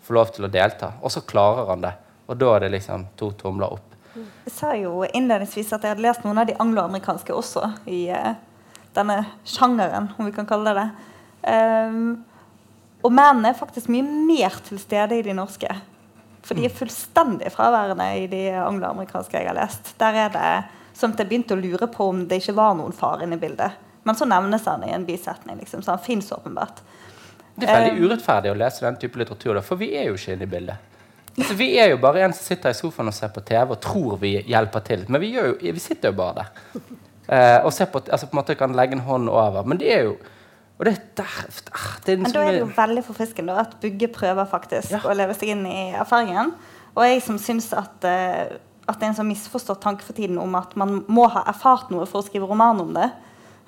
få lov til å delta. Og så klarer han det. Og da er det liksom to tomler opp. Jeg sa jo innledningsvis at jeg hadde lest noen av de angloamerikanske også i uh, denne sjangeren, om vi kan kalle det det. Um, og mennene er faktisk mye mer til stede i de norske. For de er fullstendig fraværende i de angloamerikanske jeg har lest. Der er det som jeg begynte å lure på om det ikke var noen far inne i bildet. Men så nevnes han i en bisetning, liksom, så han fins åpenbart. Det er veldig Um, urettferdig å lese den type litteratur, for vi er jo ikke inne i bildet. Altså, vi er jo bare en som sitter i sofaen og ser på TV og tror vi hjelper til. Men vi, jo, vi sitter jo bare der. Eh, og ser på, altså på en måte kan legge en hånd over. Men det er jo Og det, der, ah, det er Men liksom, da er det jo veldig forfriskende at Bugge prøver faktisk Ja. å leve seg inn i erfaringen. Og jeg som syns at, eh, at det er en sånn misforstått tanke for tiden om at man må ha erfart noe for å skrive roman om det.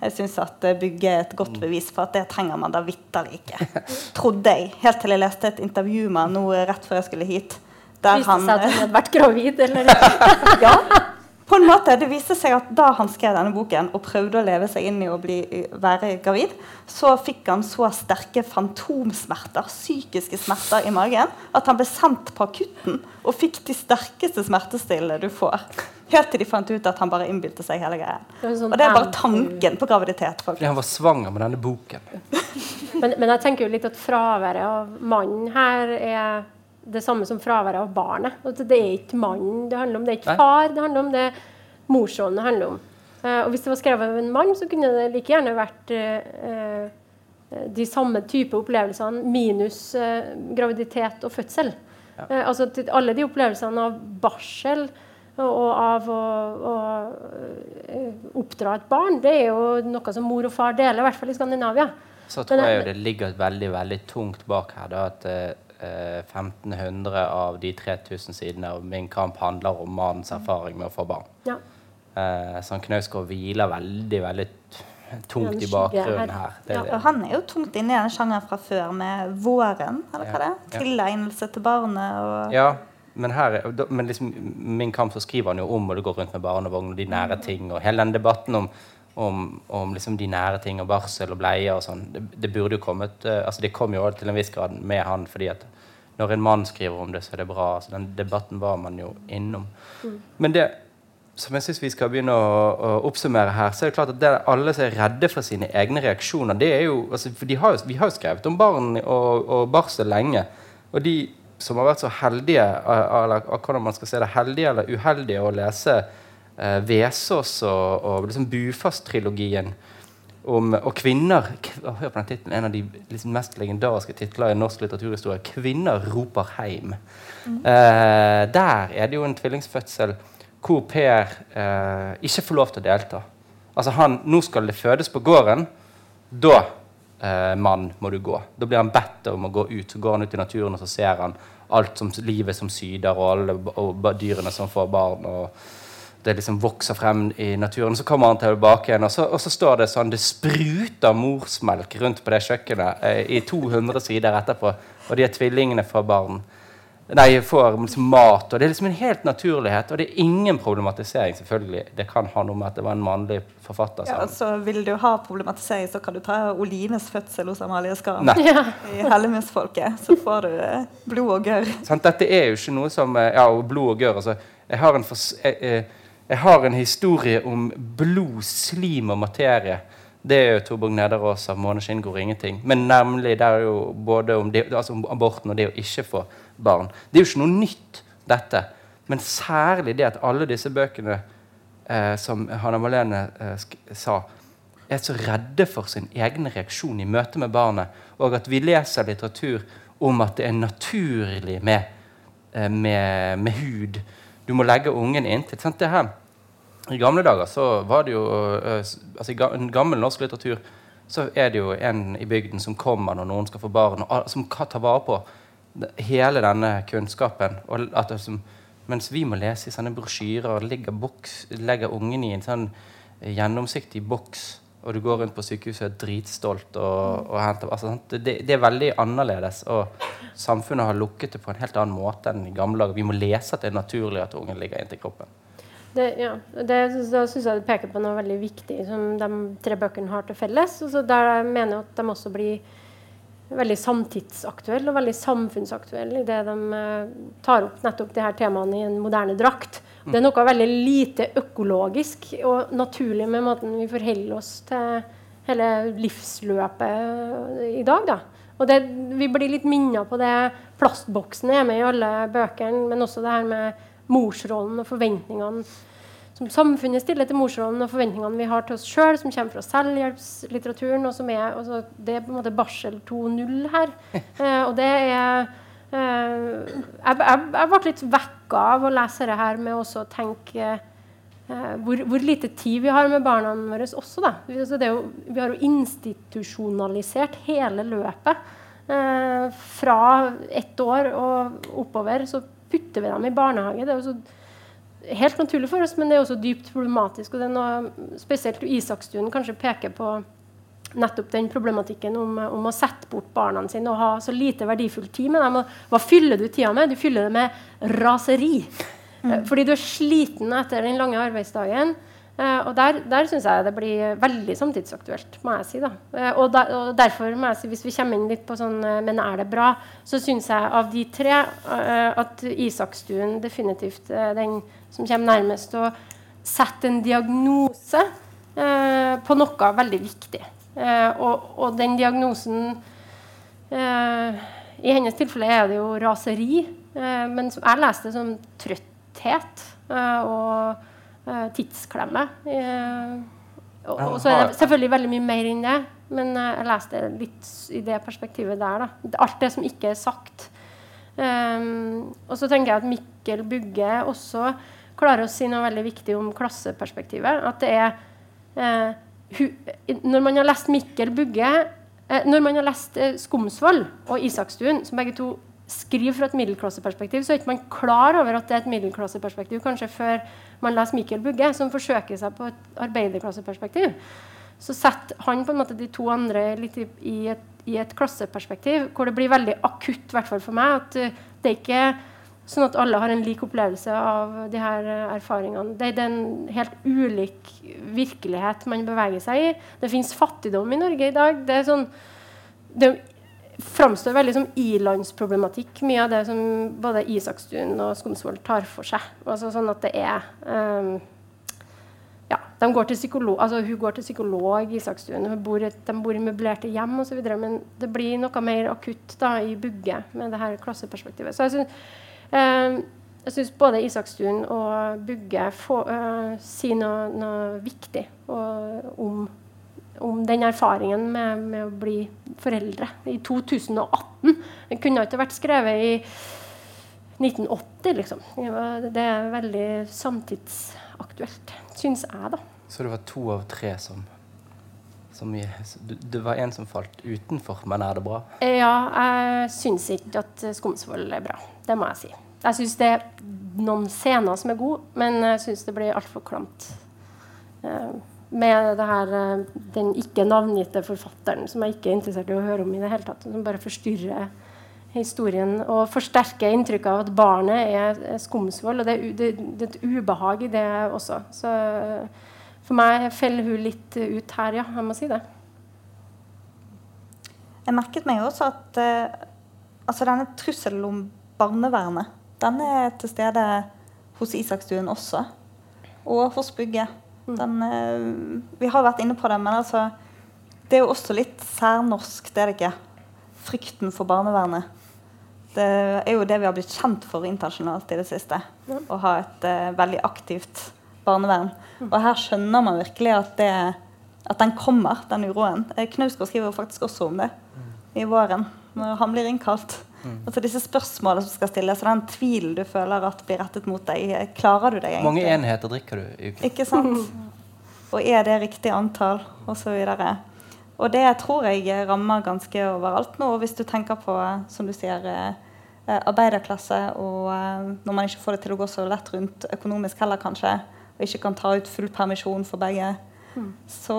Jeg syns at bygget er et godt bevis for at det trenger man da vitterlig ikke. Trodde jeg. Helt til jeg leste et intervju med han nå rett før jeg skulle hit. Der Viste han seg at hun hadde vært gravid, eller? Ja, på en måte. Det viste seg at da han skrev denne boken og prøvde å leve seg inn i å bli, være gravid, så fikk han så sterke fantomsmerter, psykiske smerter i magen, at han ble sendt på akutten og fikk de sterkeste smertestillende du får. Helt til de fant ut at han bare innbilte seg hele greia. Sånn Og det er bare tanken på graviditet. fordi han var svanger med denne boken. Men, men jeg tenker jo litt at fraværet av mannen her er det samme som fraværet av barnet. At det er ikke mannen det handler om, det er ikke far det handler om, det er morsrollen det handler om. Uh, og hvis det var skrevet av en mann, så kunne det like gjerne vært eh, de samme type opplevelsene minus graviditet og fødsel. Eh, altså alle de opplevelsene av barsel og, av å, å oppdra et barn, det er jo noe som mor og far deler, i hvert fall i Skandinavia. Så tror jeg det- jo det ligger veldig veldig tungt bak her. da, At 1500 av de 3000 sidene av Min kamp handler om mannens erfaring med å få barn. Ja. Eh, så han Knausgård hviler veldig veldig tungt i bakgrunnen her. Det, ja, Og han er jo tungt inne i den sjangeren fra før, med 'Våren', eller hva det er? Ja. Tilegnelse til barnet og Ja, men, her, er- men liksom, Min kamp så skriver han jo om og det går rundt med barnevogn og de nære ting. Og hele den debatten om, om, om liksom de nære ting og barsel og bleier og sånn, det, det burde jo kommet eh, altså Det kom jo til en viss grad med han, fordi at når en mann skriver om det, så er det bra. altså Den debatten var man jo innom. Men det som jeg syns vi skal begynne å, å oppsummere her, så er det klart at det, alle som er redde for sine egne reaksjoner det er jo, altså, for de har jo, Vi har jo skrevet om barn og, og barsel lenge. Og de som har vært så heldige, eh, eller hvordan man skal se det, heldige eller uheldige å lese eh, Vesaas og, og liksom Bufast-trilogien om, og kvinner kv, Hør på den tittelen. En av de liksom mest legendariske titler i norsk litteraturhistorie. 'Kvinner roper heim'. Eh, der er det jo en tvillingsfødsel hvor Per eh, ikke får lov til å delta. Altså han, Nå skal det fødes på gården. Da, eh, mann, må du gå. Da blir han bedt om å gå ut. Så går han ut i naturen og så ser han alt som livet som syder, og alle og, og dyrene som får barn. og det liksom vokser frem i naturen. Så kommer han tilbake igjen, og så, og så står det sånn Det spruter morsmelk rundt på det kjøkkenet eh, i 200 sider etterpå. Og de er tvillingene for barn. Nei, får liksom mat. Og det er liksom en helt naturlighet. Og det er ingen problematisering, selvfølgelig. Det kan ha noe med at det var en mannlig forfatter. Ja, altså, Vil du ha problematisering, så kan du ta Olines fødsel hos Amalie Skram. Ja. I Hellemusfolket. Så får du eh, blod og gørr. Sant? Dette er jo ikke noe som eh, Ja, og blod og gørr. Altså, jeg, har en fors- jeg, jeg, jeg har en historie om blod, slim og materie. Det er jo Torborg Nederås av 'Måneskinn går ingenting'. Men nemlig det er jo både om, det, altså om aborten og det å ikke få barn. Det er jo ikke noe nytt, dette. Men særlig det at alle disse bøkene, eh, som Hanna Malene eh, sa, er så redde for sin egen reaksjon i møte med barnet, og at vi leser litteratur om at det er naturlig med, eh, med, med hud. Du må legge ungen inntil. Sant? Det her, I gamle dager så var det jo eh, altså I gammel norsk litteratur så er det jo en i bygden som kommer når noen skal få barn, og som kan ta vare på hele denne kunnskapen. Og at mens vi må lese i sånne brosjyrer legger, boks, ungen i en sånn eh, gjennomsiktig boks, og du går rundt på sykehuset og er dritstolt og, og henter altså, det, det er veldig annerledes. Og samfunnet har lukket det på en helt annen måte enn i gamle dager. Vi må lese at det er naturlig at ungen ligger inntil kroppen. Det, ja, det, da syns jeg det peker på noe veldig viktig som de tre bøkene har til felles. Altså der jeg mener jeg at de også blir veldig samtidsaktuelle og veldig samfunnsaktuelle i det de uh, tar opp nettopp de her temaene i en moderne drakt. Det er noe veldig lite økologisk og naturlig med måten vi forholder oss til hele livsløpet i dag. da. Og det, Vi blir litt minnet på det. Plastboksen er med i alle bøkene, men også det her med morsrollen og forventningene som samfunnet stiller til morsrollen og forventningene vi har til oss sjøl, som kommer fra selvhjelpslitteraturen. og som er, altså, Det er på en måte barsel 2.0 her. Eh, og det er jeg, jeg, jeg, ble litt vekka av å lese dette her med å tenke eh, hvor, hvor, lite tid vi har med barna våre også. da. Altså, jo, vi har jo institusjonalisert hele løpet. Eh, fra ett år og oppover så putter vi dem i barnehage. Det er jo så helt naturlig for oss, men det er også dypt problematisk. og det er noe Spesielt Isakstuen kanskje peker på nettopp den problematikken om, om, å sette bort barna sine og ha så lite verdifull tid med dem. Og hva fyller du tida med? Du fyller det med raseri. Mm. Fordi du er sliten etter den lange arbeidsdagen. Uh, og der, der syns jeg det blir veldig samtidsaktuelt, må jeg si. da. Uh, og, der, og, derfor, må jeg si, hvis vi kommer inn litt på sånn Men er det bra? Så syns jeg av de tre at Isakstuen definitivt er den som kommer nærmest å sette en diagnose på noe veldig viktig. Og, og, den diagnosen I hennes tilfelle er det jo raseri. men jeg leste det som trøtthet. og tidsklemme. Og, så er det selvfølgelig veldig mye mer enn det, men jeg leste litt i det perspektivet der. Da. Alt det som ikke er sagt. Um, og så tenker jeg at Mikkel Bugge også klarer å si noe veldig viktig om klasseperspektivet. At det er hu, Når man har lest Mikkel Bugge Når man har lest Skomsvold og Isakstuen, som begge to skriver fra et middelklasseperspektiv, så er ikke man klar over at det er et middelklasseperspektiv kanskje før man leser Mikkel Bugge, som forsøker seg på et arbeiderklasseperspektiv. Så setter han på en måte de to andre litt i, i, et, i et, klasseperspektiv, hvor det blir veldig akutt, i hvert fall for meg, at uh, det er ikke sånn at alle har en lik opplevelse av de her uh, erfaringene. Det, er en helt ulik virkelighet man beveger seg i. Det fins fattigdom i Norge i dag. Det sånn det framstår veldig som ilandsproblematikk, mye av det som både Isakstuen og Skomsvold tar for seg. Altså sånn at det er um, ja, de går til psykolog, altså Hun går til psykolog, Isakstuen. Bor et, de bor i møblerte hjem osv. Men det blir noe mer akutt da, i Bugge med det her klasseperspektivet. Så jeg syns, um, jeg syns både Isakstuen og Bugge uh, sier noe, noe viktig om om den erfaringen med, med, å bli foreldre i 2018. Den kunne ikke vært skrevet i 1980, liksom. Det er veldig samtidsaktuelt, syns jeg, da. Så det var to av tre som, som Det var en som falt utenfor, men er det bra? Ja, jeg syns ikke at Skomsvold er bra. Det må jeg si. Jeg syns det er noen scener som er gode, men jeg syns det blir altfor klamt. Uh, med her, eh, den ikke navngitte forfatteren, som jeg ikke er interessert i å høre om i det hele tatt. Som bare forstyrrer historien og forsterker inntrykket av at barnet er skomsvold, Og det er, et ubehag i det også. Så for meg faller hun litt ut her, ja. Jeg må si det. Jeg merket meg også at uh, altså denne trusselen om barnevernet, den er til stede hos Isakstuen også. Og hos Bugge. Mm. Den, uh, vi har vært inne på det, men altså, det er jo også litt særnorsk, det er det ikke? Frykten for barnevernet. Det er jo det vi har blitt kjent for internasjonalt i det siste. Å ha et uh, veldig aktivt barnevern. Mm. Og her skjønner man virkelig at, det, at den kommer, den uroen. Eh, Knausgård skriver faktisk også om det mm. i våren, når han blir innkalt. Mm. Altså disse spørsmålene som skal stilles, og den tvilen du føler at blir rettet mot deg. Klarer du deg egentlig? Mange enheter drikker du i uken? Ikke sant? Og er det riktig antall? Og så videre. Og det tror jeg rammer ganske overalt nå. Hvis du tenker på, som du sier, eh, arbeiderklasse, og eh, når man ikke får det til å gå så lett rundt økonomisk heller, kanskje, og ikke kan ta ut full permisjon for begge, mm. så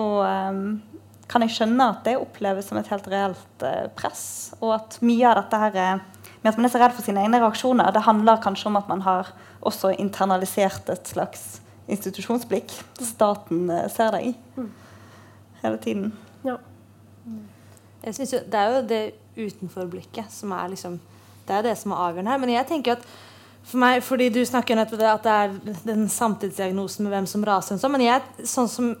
um, kan jeg skjønne at det oppleves som et helt reelt uh, press. Og at mye av dette her, eh, med at man er så redd for sine egne reaksjoner, det handler kanskje om at man har også internalisert et slags institusjonsblikk. Staten uh, ser deg hele tiden. Ja. Jeg synes jo, Det er jo det utenforblikket som er liksom Det er det som er avgjørende her. Men jeg tenker at for meg, fordi Du snakker nettopp det at det er den samtidsdiagnosen med hvem som raser. sånn, Men jeg, sånn som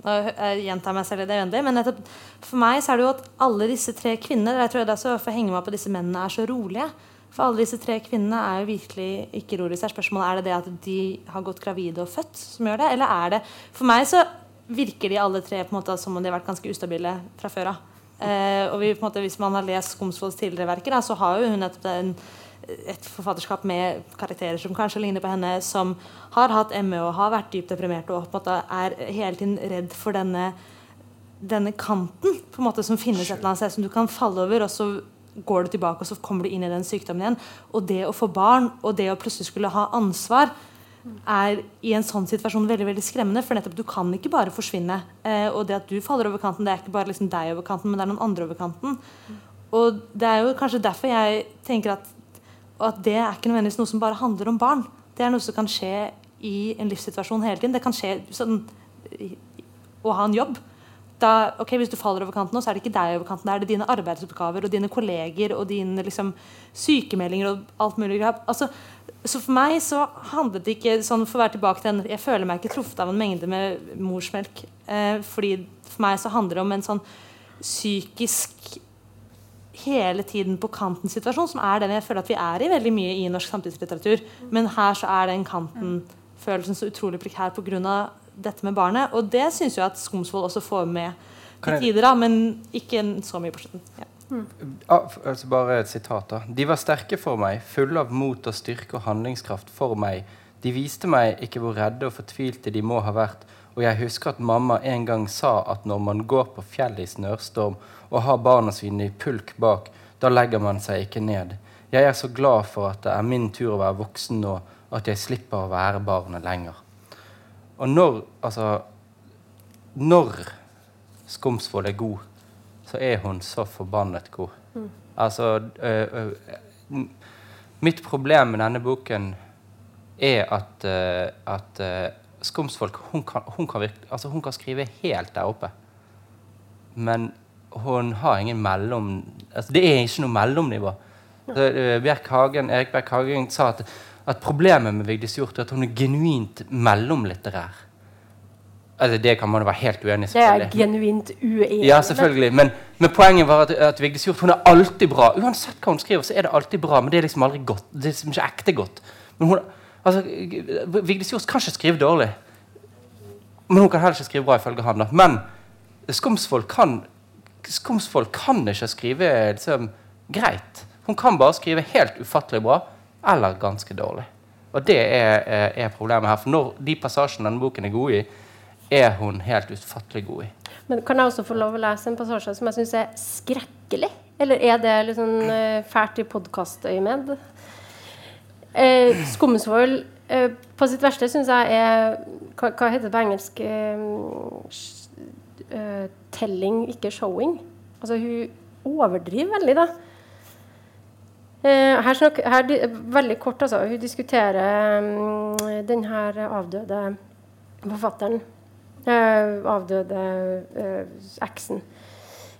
jeg gjentar meg selv det uendelige, men nettopp, for meg så er det jo at alle disse tre kvinnene jeg tror det er så for å henge meg på disse mennene er så rolige. For alle disse tre kvinnene er jo virkelig ikke rolige. Er spørsmålet er det det at de har gått gravide og født som gjør det, eller er det For meg så virker de alle tre på en måte som om de har vært ganske ustabile fra før av. Eh, og vi, måte, hvis man har lest Skomsvolds tidligere verker, da, så har jo hun nettopp en et forfatterskap med karakterer som kanskje ligner på henne, som har hatt ME og har vært dypt deprimert og på en måte er hele tiden redd for denne, denne kanten på en måte som finnes et eller annet sted, som du kan falle over, og så går du tilbake og så kommer du inn i den sykdommen igjen. Og det å få barn og det å plutselig skulle ha ansvar er i en sånn situasjon veldig veldig skremmende. For nettopp du kan ikke bare forsvinne. Eh, og det at du faller over kanten, det er ikke bare liksom deg over kanten, men det er noen andre over kanten. Og det er jo kanskje derfor jeg tenker at og at det er ikke nødvendigvis noe som bare handler om barn. Det er noe som kan skje i en livssituasjon hele tiden. Det kan skje sånn, å ha en jobb. Da, ok, Hvis du faller over kanten, nå, så er det ikke deg over kanten. Da er det dine arbeidsoppgaver og dine kolleger og dine liksom, sykemeldinger og alt mulig. Altså, så for meg så handlet det ikke sånn for å være tilbake til en, Jeg føler meg ikke truffet av en mengde med morsmelk. Eh, fordi For meg så handler det om en sånn psykisk hele tiden på kanten-situasjon, som er den jeg føler at vi er i veldig mye i norsk samtidslitteratur. Men her så er den kanten-følelsen så utrolig prekær pga. dette med barnet. Og det syns jeg at Skomsvold også får med til tider, da, men ikke så mye på slutten. Ja. Ah, altså bare et sitat da. De var sterke for meg, fulle av mot og styrke og handlingskraft for meg. De viste meg ikke hvor redde og fortvilte de må ha vært, og jeg husker at mamma en gang sa at når man går på fjellet i snørstorm og har barna sine i pulk bak, da legger man seg ikke ned. Jeg er så glad for at det er min tur å være voksen nå, at jeg slipper å være barnet lenger. Og når, altså, når Skomsvold er god, så er hun så forbannet god. Altså øh, øh, Mitt problem med denne boken er at, øh, at Skomsvold hun kan, hun, kan virke, altså hun kan skrive helt der oppe. Men hun har ingen mellom... Altså det er ikke noe mellomnivå. Så, øh, Bjerk Hagen, Erik Bjerk Hagen sa at, at problemet med Vigdis Hjorth er at hun er genuint mellomlitterær. Altså, det kan man jo være helt uenig i. Det er genuint uenig Ja, selvfølgelig. Men, men poenget var at, at Vigdis Hjorth hun er alltid bra. Uansett hva hun skriver, så er det alltid bra. Men det er liksom aldri godt. Det er liksom ikke ekte godt. Men hun, altså, Vigdis Hjorth kan ikke skrive dårlig. Men hun kan heller ikke skrive bra, ifølge han. da. Men Skomsvold kan, Skomsvold kan ikke skrive liksom, greit. Hun kan bare skrive helt ufattelig bra eller ganske dårlig. Og det er, er, er problemet her. For når de passasjene denne boken er god i, er hun helt ufattelig god i. Men kan jeg også få lov å lese en passasje som jeg syns er skrekkelig? Eller er det litt sånn eh, fælt i podkastøyemed? Eh, Skomsvold eh, på sitt verste syns jeg er hva, hva heter det på engelsk? Eh, eh, telling, ikke showing. Altså hun overdriver veldig, da. Eh, her snakk, her, veldig kort, altså. Hun diskuterer mm, den her avdøde forfatteren. Eh, avdøde eksen.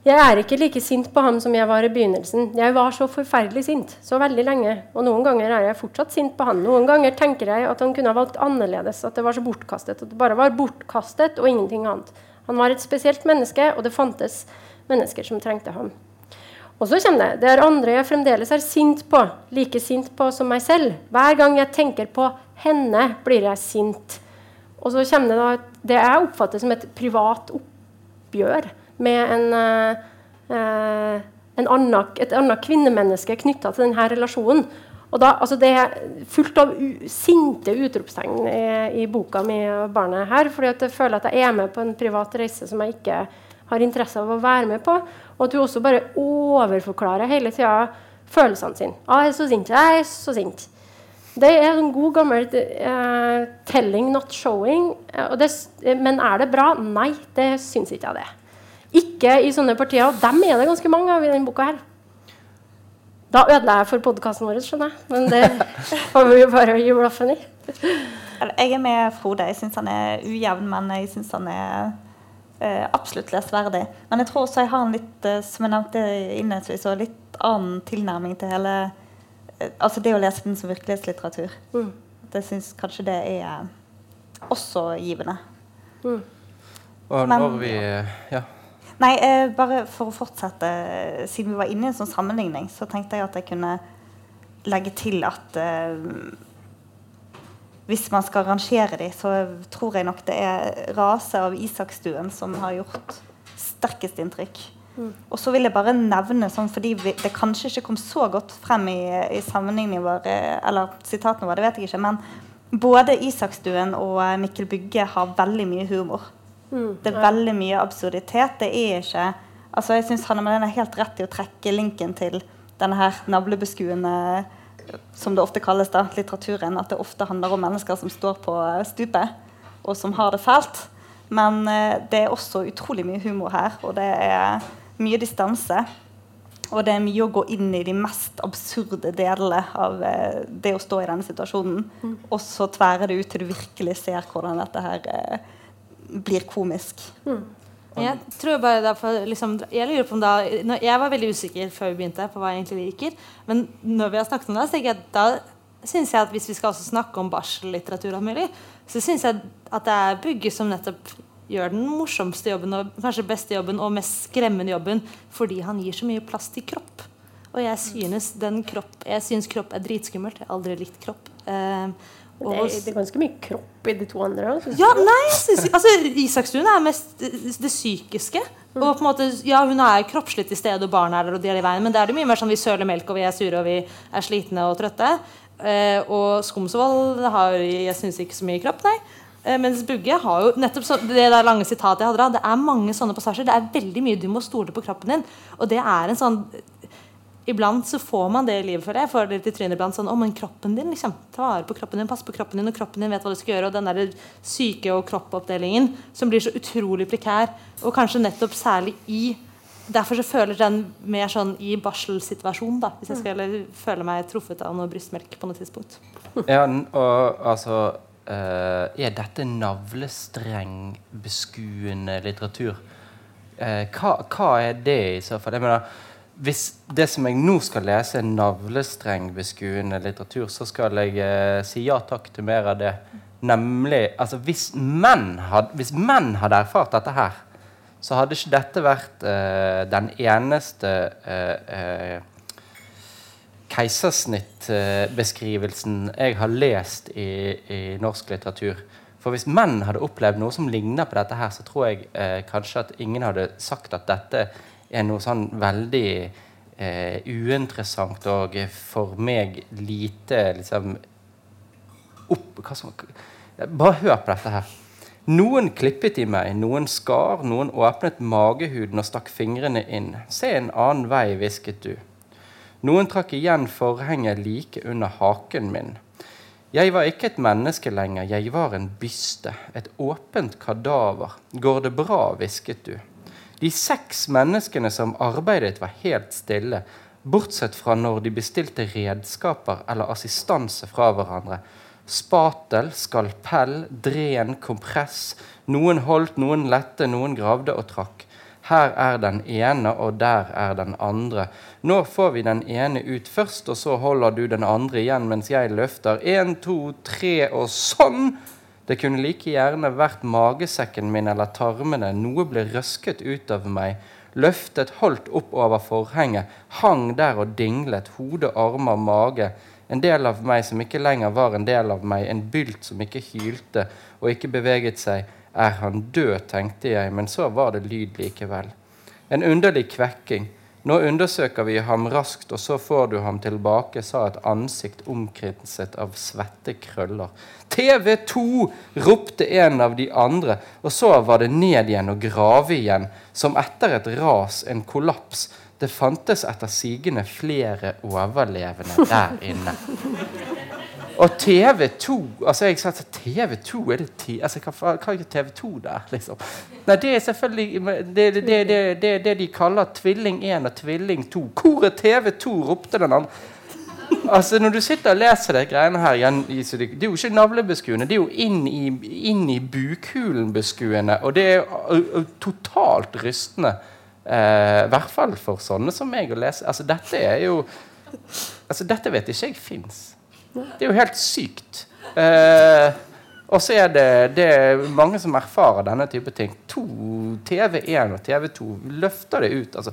Jeg er ikke like sint på ham som jeg var i begynnelsen. Jeg var så forferdelig sint så veldig lenge. Og noen ganger er jeg fortsatt sint på han. Noen ganger tenker jeg at han kunne ha valgt annerledes. At det var så bortkastet. At det bare var bortkastet og ingenting annet. Han var et spesielt menneske, og det fantes mennesker som trengte ham. Og så kommer det. Det er andre jeg fremdeles er sint på. Like sint på som meg selv. Hver gang jeg tenker på henne, blir jeg sint. Og så kommer det da det jeg oppfatter som et privat oppgjør med en, eh, eh, en annen, et annet kvinnemenneske knytta til denne relasjonen. Og da, altså Det er fullt av sinte utropstegn i, i boka mi og barnet her. fordi jeg føler at jeg er med på en privat reise som jeg ikke har interesse av å være med på. Og at du også bare overforklarer hele tida følelsene sine. Ah, 'Jeg er så sint. Jeg er så sint.' Det er en god gammel uh, 'telling, not showing'. Det, men er det bra? Nei, det syns ikke jeg det. Ikke i sånne partier. Og dem er det ganske mange av i denne boka her. Da ødela jeg for podkasten vår, skjønner jeg. Men det får vi jo bare gi blaffen i. Jeg er med Frode. Jeg syns han er ujevn, men jeg syns han er eh, absolutt lesverdig. Men jeg tror også jeg har en litt, eh, som jeg nevnte innledningsvis, og litt annen tilnærming til hele eh, Altså det å lese den som virkelighetslitteratur. Mm. Jeg syns kanskje det er også givende. Mm. Og Men- når vi Ja. Nei, eh, bare for å fortsette, eh, siden vi var inne i en sånn sammenligning, så tenkte jeg at jeg kunne legge til at eh, hvis man skal rangere de, så tror jeg nok det er rase av Isakstuen som har gjort sterkest inntrykk. Og så vil jeg bare nevne, sånn, fordi vi, det kanskje ikke kom så godt frem i, i sammenligningen vår, eh, eller sitatene våre, det vet jeg ikke, men både Isakstuen og Mikkel Bygge har veldig mye humor. Mm. Det er veldig mye absurditet. Det er ikke altså Jeg syns han er helt rett i å trekke linken til denne her navlebeskuende som det ofte kalles da, litteraturen. At det ofte handler om mennesker som står på eh, stupet, og som har det fælt. Men eh, det er også utrolig mye humor her, og det er mye distanse. Og det er mye å gå inn i de mest absurde delene av eh, det å stå i denne situasjonen. Og så tværer det ut til du virkelig ser hvordan dette her blir komisk. Jeg tror bare derfor, liksom, jeg lurer på om da Jeg var veldig usikker før vi begynte på hva jeg egentlig liker. Men når vi har snakket om det, så tenker jeg at da synes jeg at hvis vi skal også snakke om barsellitteratur, så syns jeg at det er Bugge som nettopp gjør den morsomste jobben og kanskje beste jobben og mest skremmende jobben fordi han gir så mye plass til kropp. Og jeg synes den kropp Jeg synes kropp er dritskummelt. Jeg har aldri likt kropp. Eh, Det er, det er ganske mye kropp i de to andre. også, ja, nei, jeg synes, altså, Isakstuen er mest det, psykiske. psykiske. Og på en måte, ja, Hun er kroppslig til stede, og barna er der, og de er i veien, men det er det mye mer sånn vi søler melk, og vi er sure, og vi er slitne og trøtte. Eh, og Skomsvold har jeg synes ikke så mye kropp, nei. Eh, mens Bugge har jo nettopp så, det der lange sitatet jeg hadde da, det er mange sånne passasjer. Det er veldig mye du må stole på kroppen din. Og det er en sånn Iblant så får man det i livet, føler jeg. Jeg får det litt i trynet iblant. Sånn, å, men kroppen din, liksom. Ta vare på kroppen din, pass på kroppen din, og kroppen din vet hva du skal gjøre. Og den der syke- og kroppoppdelingen som blir så utrolig prekær, og kanskje nettopp særlig i Derfor så føler den mer sånn i barselsituasjon, da. Hvis jeg skal føle meg truffet av noe brystmelk på noe tidspunkt. Ja, og altså eh, Er dette navlestrengbeskuende litteratur? Eh, hva, hva er det i så fall? Jeg mener, hvis det som jeg nå skal lese, er navlestrengbeskuende litteratur, så skal jeg eh, si ja takk til mer av det. Nemlig altså hvis menn, hadde, hvis menn hadde erfart dette her, så hadde ikke dette vært eh, den eneste eh, eh, keisersnittbeskrivelsen jeg har lest i, i norsk litteratur. For hvis menn hadde opplevd noe som ligner på dette, her, så tror jeg eh, kanskje at ingen hadde sagt at dette noe sånn veldig eh, uinteressant og for meg lite liksom opp, som, Bare hør på dette her. Noen klippet i meg, noen skar, noen åpnet magehuden og stakk fingrene inn. Se en annen vei, hvisket du. Noen trakk igjen forhenget like under haken min. Jeg var ikke et menneske lenger, jeg var en byste, et åpent kadaver. Går det bra, hvisket du. De seks menneskene som arbeidet, var helt stille, bortsett fra når de bestilte redskaper eller assistanse fra hverandre. Spatel, skalpell, dren, kompress. Noen holdt, noen lette, noen gravde og trakk. Her er den ene, og der er den andre. Nå får vi den ene ut først, og så holder du den andre igjen mens jeg løfter. Én, to, tre, og sånn! Det kunne like gjerne vært magesekken min eller tarmene. Noe ble røsket ut av meg. Løftet, holdt opp over forhenget, hang der og dinglet. Hode, armer, mage. En del av meg som ikke lenger var en del av meg. En bylt som ikke hylte og ikke beveget seg. Er han død, tenkte jeg, men så var det lyd likevel. En underlig kvekking. Nå undersøker vi ham raskt, og så får du ham tilbake, sa et ansikt omkrinset av svette krøller. TV2! ropte en av de andre, og så var det ned igjen og grave igjen, som etter et ras, en kollaps. Det fantes etter sigende flere overlevende der inne. Og TV2 altså jeg sa at TV2 er det ti, altså hva, hva er TV2 der, liksom? Nei, det er selvfølgelig det, det, det, det, de kaller tvilling 1 og tvilling 2. Hvor er TV2? ropte den andre. Altså, Når du sitter og leser de greiene her, det er jo ikke navlebeskuende. Det er jo inn i, inn i bukhulen-beskuende. Og det er ø, totalt rystende. eh, I hvert fall for sånne som meg å lese. Altså, dette er jo Altså, dette vet ikke jeg fins. Det er jo helt sykt. Eh, og så er det, det er mange som erfarer denne type ting. To, TV1 og TV2 løfter det ut. Altså.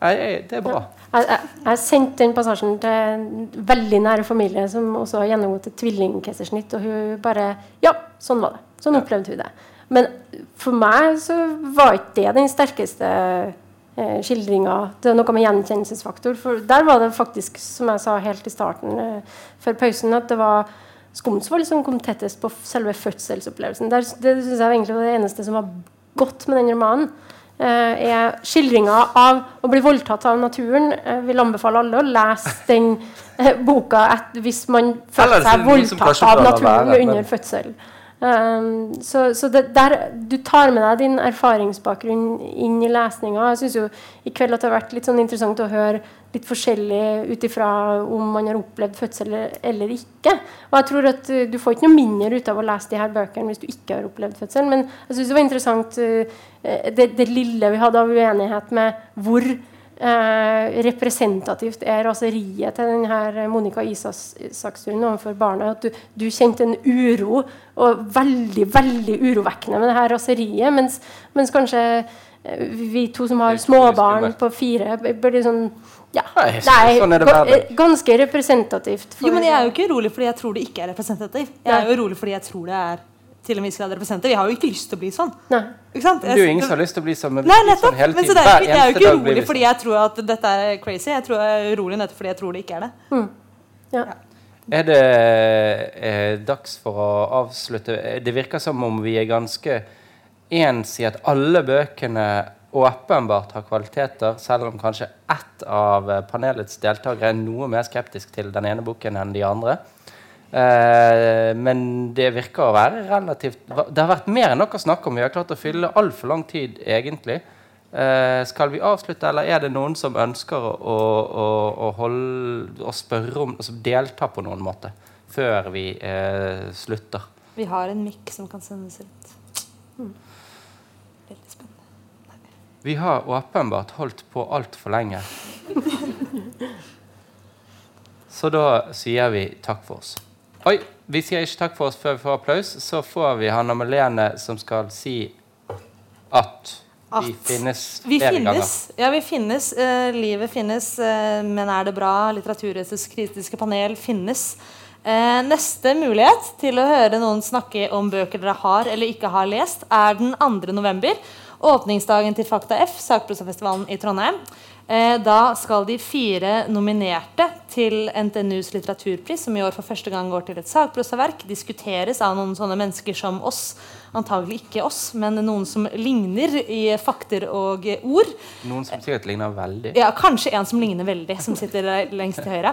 Jeg- det er bra. Jeg, jeg, jeg sendte den passasjen til en veldig nære familie som også har gjennomgått et tvillingkeisersnitt, og hun bare Ja, sånn var det. Sånn opplevde hun det. Men for meg så var ikke det den sterkeste eh, skildringa. Det er noe med gjenkjennelsesfaktor. For der var det faktisk, som jeg sa helt i starten eh, før pausen, at det var Skomsvold som kom tettest på selve fødselsopplevelsen. Der, det synes jeg egentlig var det eneste som var godt med den romanen. Eh, er skildringa av å bli voldtatt av naturen. Jeg vil anbefale alle å lese den eh, boka et, hvis man føler er seg voldtatt av naturen under fødsel. Um, så så det, der, du tar med deg din erfaringsbakgrunn inn i lesninga. Jeg synes jo i kveld at det har vært litt sånn interessant å høre litt forskjellig ut ifra om man har opplevd fødsel eller, ikke. Og jeg tror at uh, Du får ikke noe mindre ut av å lese de her bøkene hvis du ikke har opplevd fødsel. Men jeg synes det var interessant eh, det, det lille vi hadde av uenighet med hvor eh, representativt er raseriet til denne Monica Isakstuen overfor barna. At du, du kjente en uro, og veldig veldig urovekkende med det her raseriet. Mens, mens kanskje eh, vi to som har småbarn på fire, blir litt sånn ja, Nei, sånn er det eh, ganske representativt. for- Jo, men jeg er jo ikke urolig fordi jeg tror det ikke er representativt. Jeg er jo urolig fordi jeg tror det er til en viss grad representerer. Jeg har jo ikke lyst til å bli sånn. Nei. Ikke sant? Det er ingen som har lyst til å bli sånn, men Nei, nettopp. sånn hele Men så det er, jeg er jo ikke urolig fordi sånn. jeg tror at dette er crazy. Jeg, tror jeg er urolig nettopp fordi jeg tror det ikke er det. Ja. Er det eh, dags for å avslutte? Det virker som om vi er ganske ens i at alle bøkene åpenbart har kvaliteter, selv om kanskje ett av eh, panelets deltakere er noe mer skeptisk til den ene boken enn de andre. Eh, men det virker å være relativt Det har vært mer enn nok å snakke om. Vi har klart å fylle altfor lang tid, egentlig. Eh, skal vi avslutte, eller er det noen som ønsker å, å, å, holde, å spørre om altså Delta på noen måte før vi eh, slutter? Vi har en mikk som kan sendes ut. Veldig spennende. Vi har åpenbart holdt på altfor lenge. Så da sier vi takk for oss. Oi, vi sier ikke takk for oss før vi får applaus. Så får vi Hanna Malene som skal si at vi At finnes Vi flere finnes. Ja, vi finnes. Eh, livet finnes. Eh, men er det bra? Litteraturets kritiske panel finnes. Eh, neste mulighet til å høre noen snakke om bøker dere har eller ikke har lest, er den 2. november. Åpningsdagen til Fakta F, sakprosafestivalen i Trondheim. Eh, da skal de fire nominerte til NTNUs litteraturpris, som i år for første gang går til et sakprosaverk, diskuteres av noen sånne mennesker som oss. Antagelig ikke oss, men noen som ligner i fakter og ord. Noen som sikkert ligner veldig. Ja, kanskje en som ligner veldig, som sitter lengst til høyre.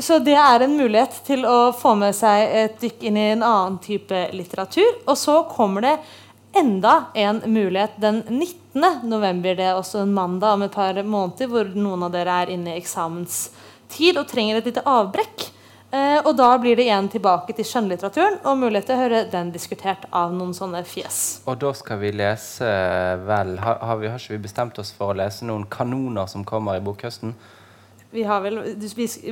Så det er en mulighet til å få med seg et dykk inn i en annen type litteratur. Og så kommer det enda en mulighet den 19. november. Det er også en mandag om et par måneder hvor noen av dere er inne i eksamenstid og trenger et lite avbrekk. Eh, og da blir det igjen tilbake til skjønnlitteraturen og mulighet til å høre den diskutert av noen sånne fjes. Og da skal vi lese vel Har, har, vi, har ikke vi bestemt oss for å lese noen kanoner som kommer i bokhøsten? Vi, har vel,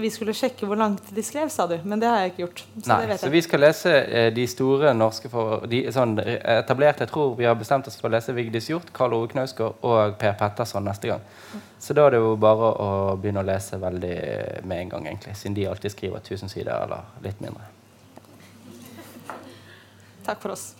vi, skulle sjekke hvor langt de skrev, sa du. Men det har jeg ikke gjort. Så Nei, det vet så vi skal lese eh, de store norske for, de, sånn, etablerte. Jeg tror vi har bestemt oss for å lese Vigdis Hjorth, Karl Ove Knausgård og Per Petterson neste gang. Så da er det jo bare å begynne å lese veldig med en gang, egentlig. Siden de alltid skriver 1000 sider eller litt mindre. Takk for oss.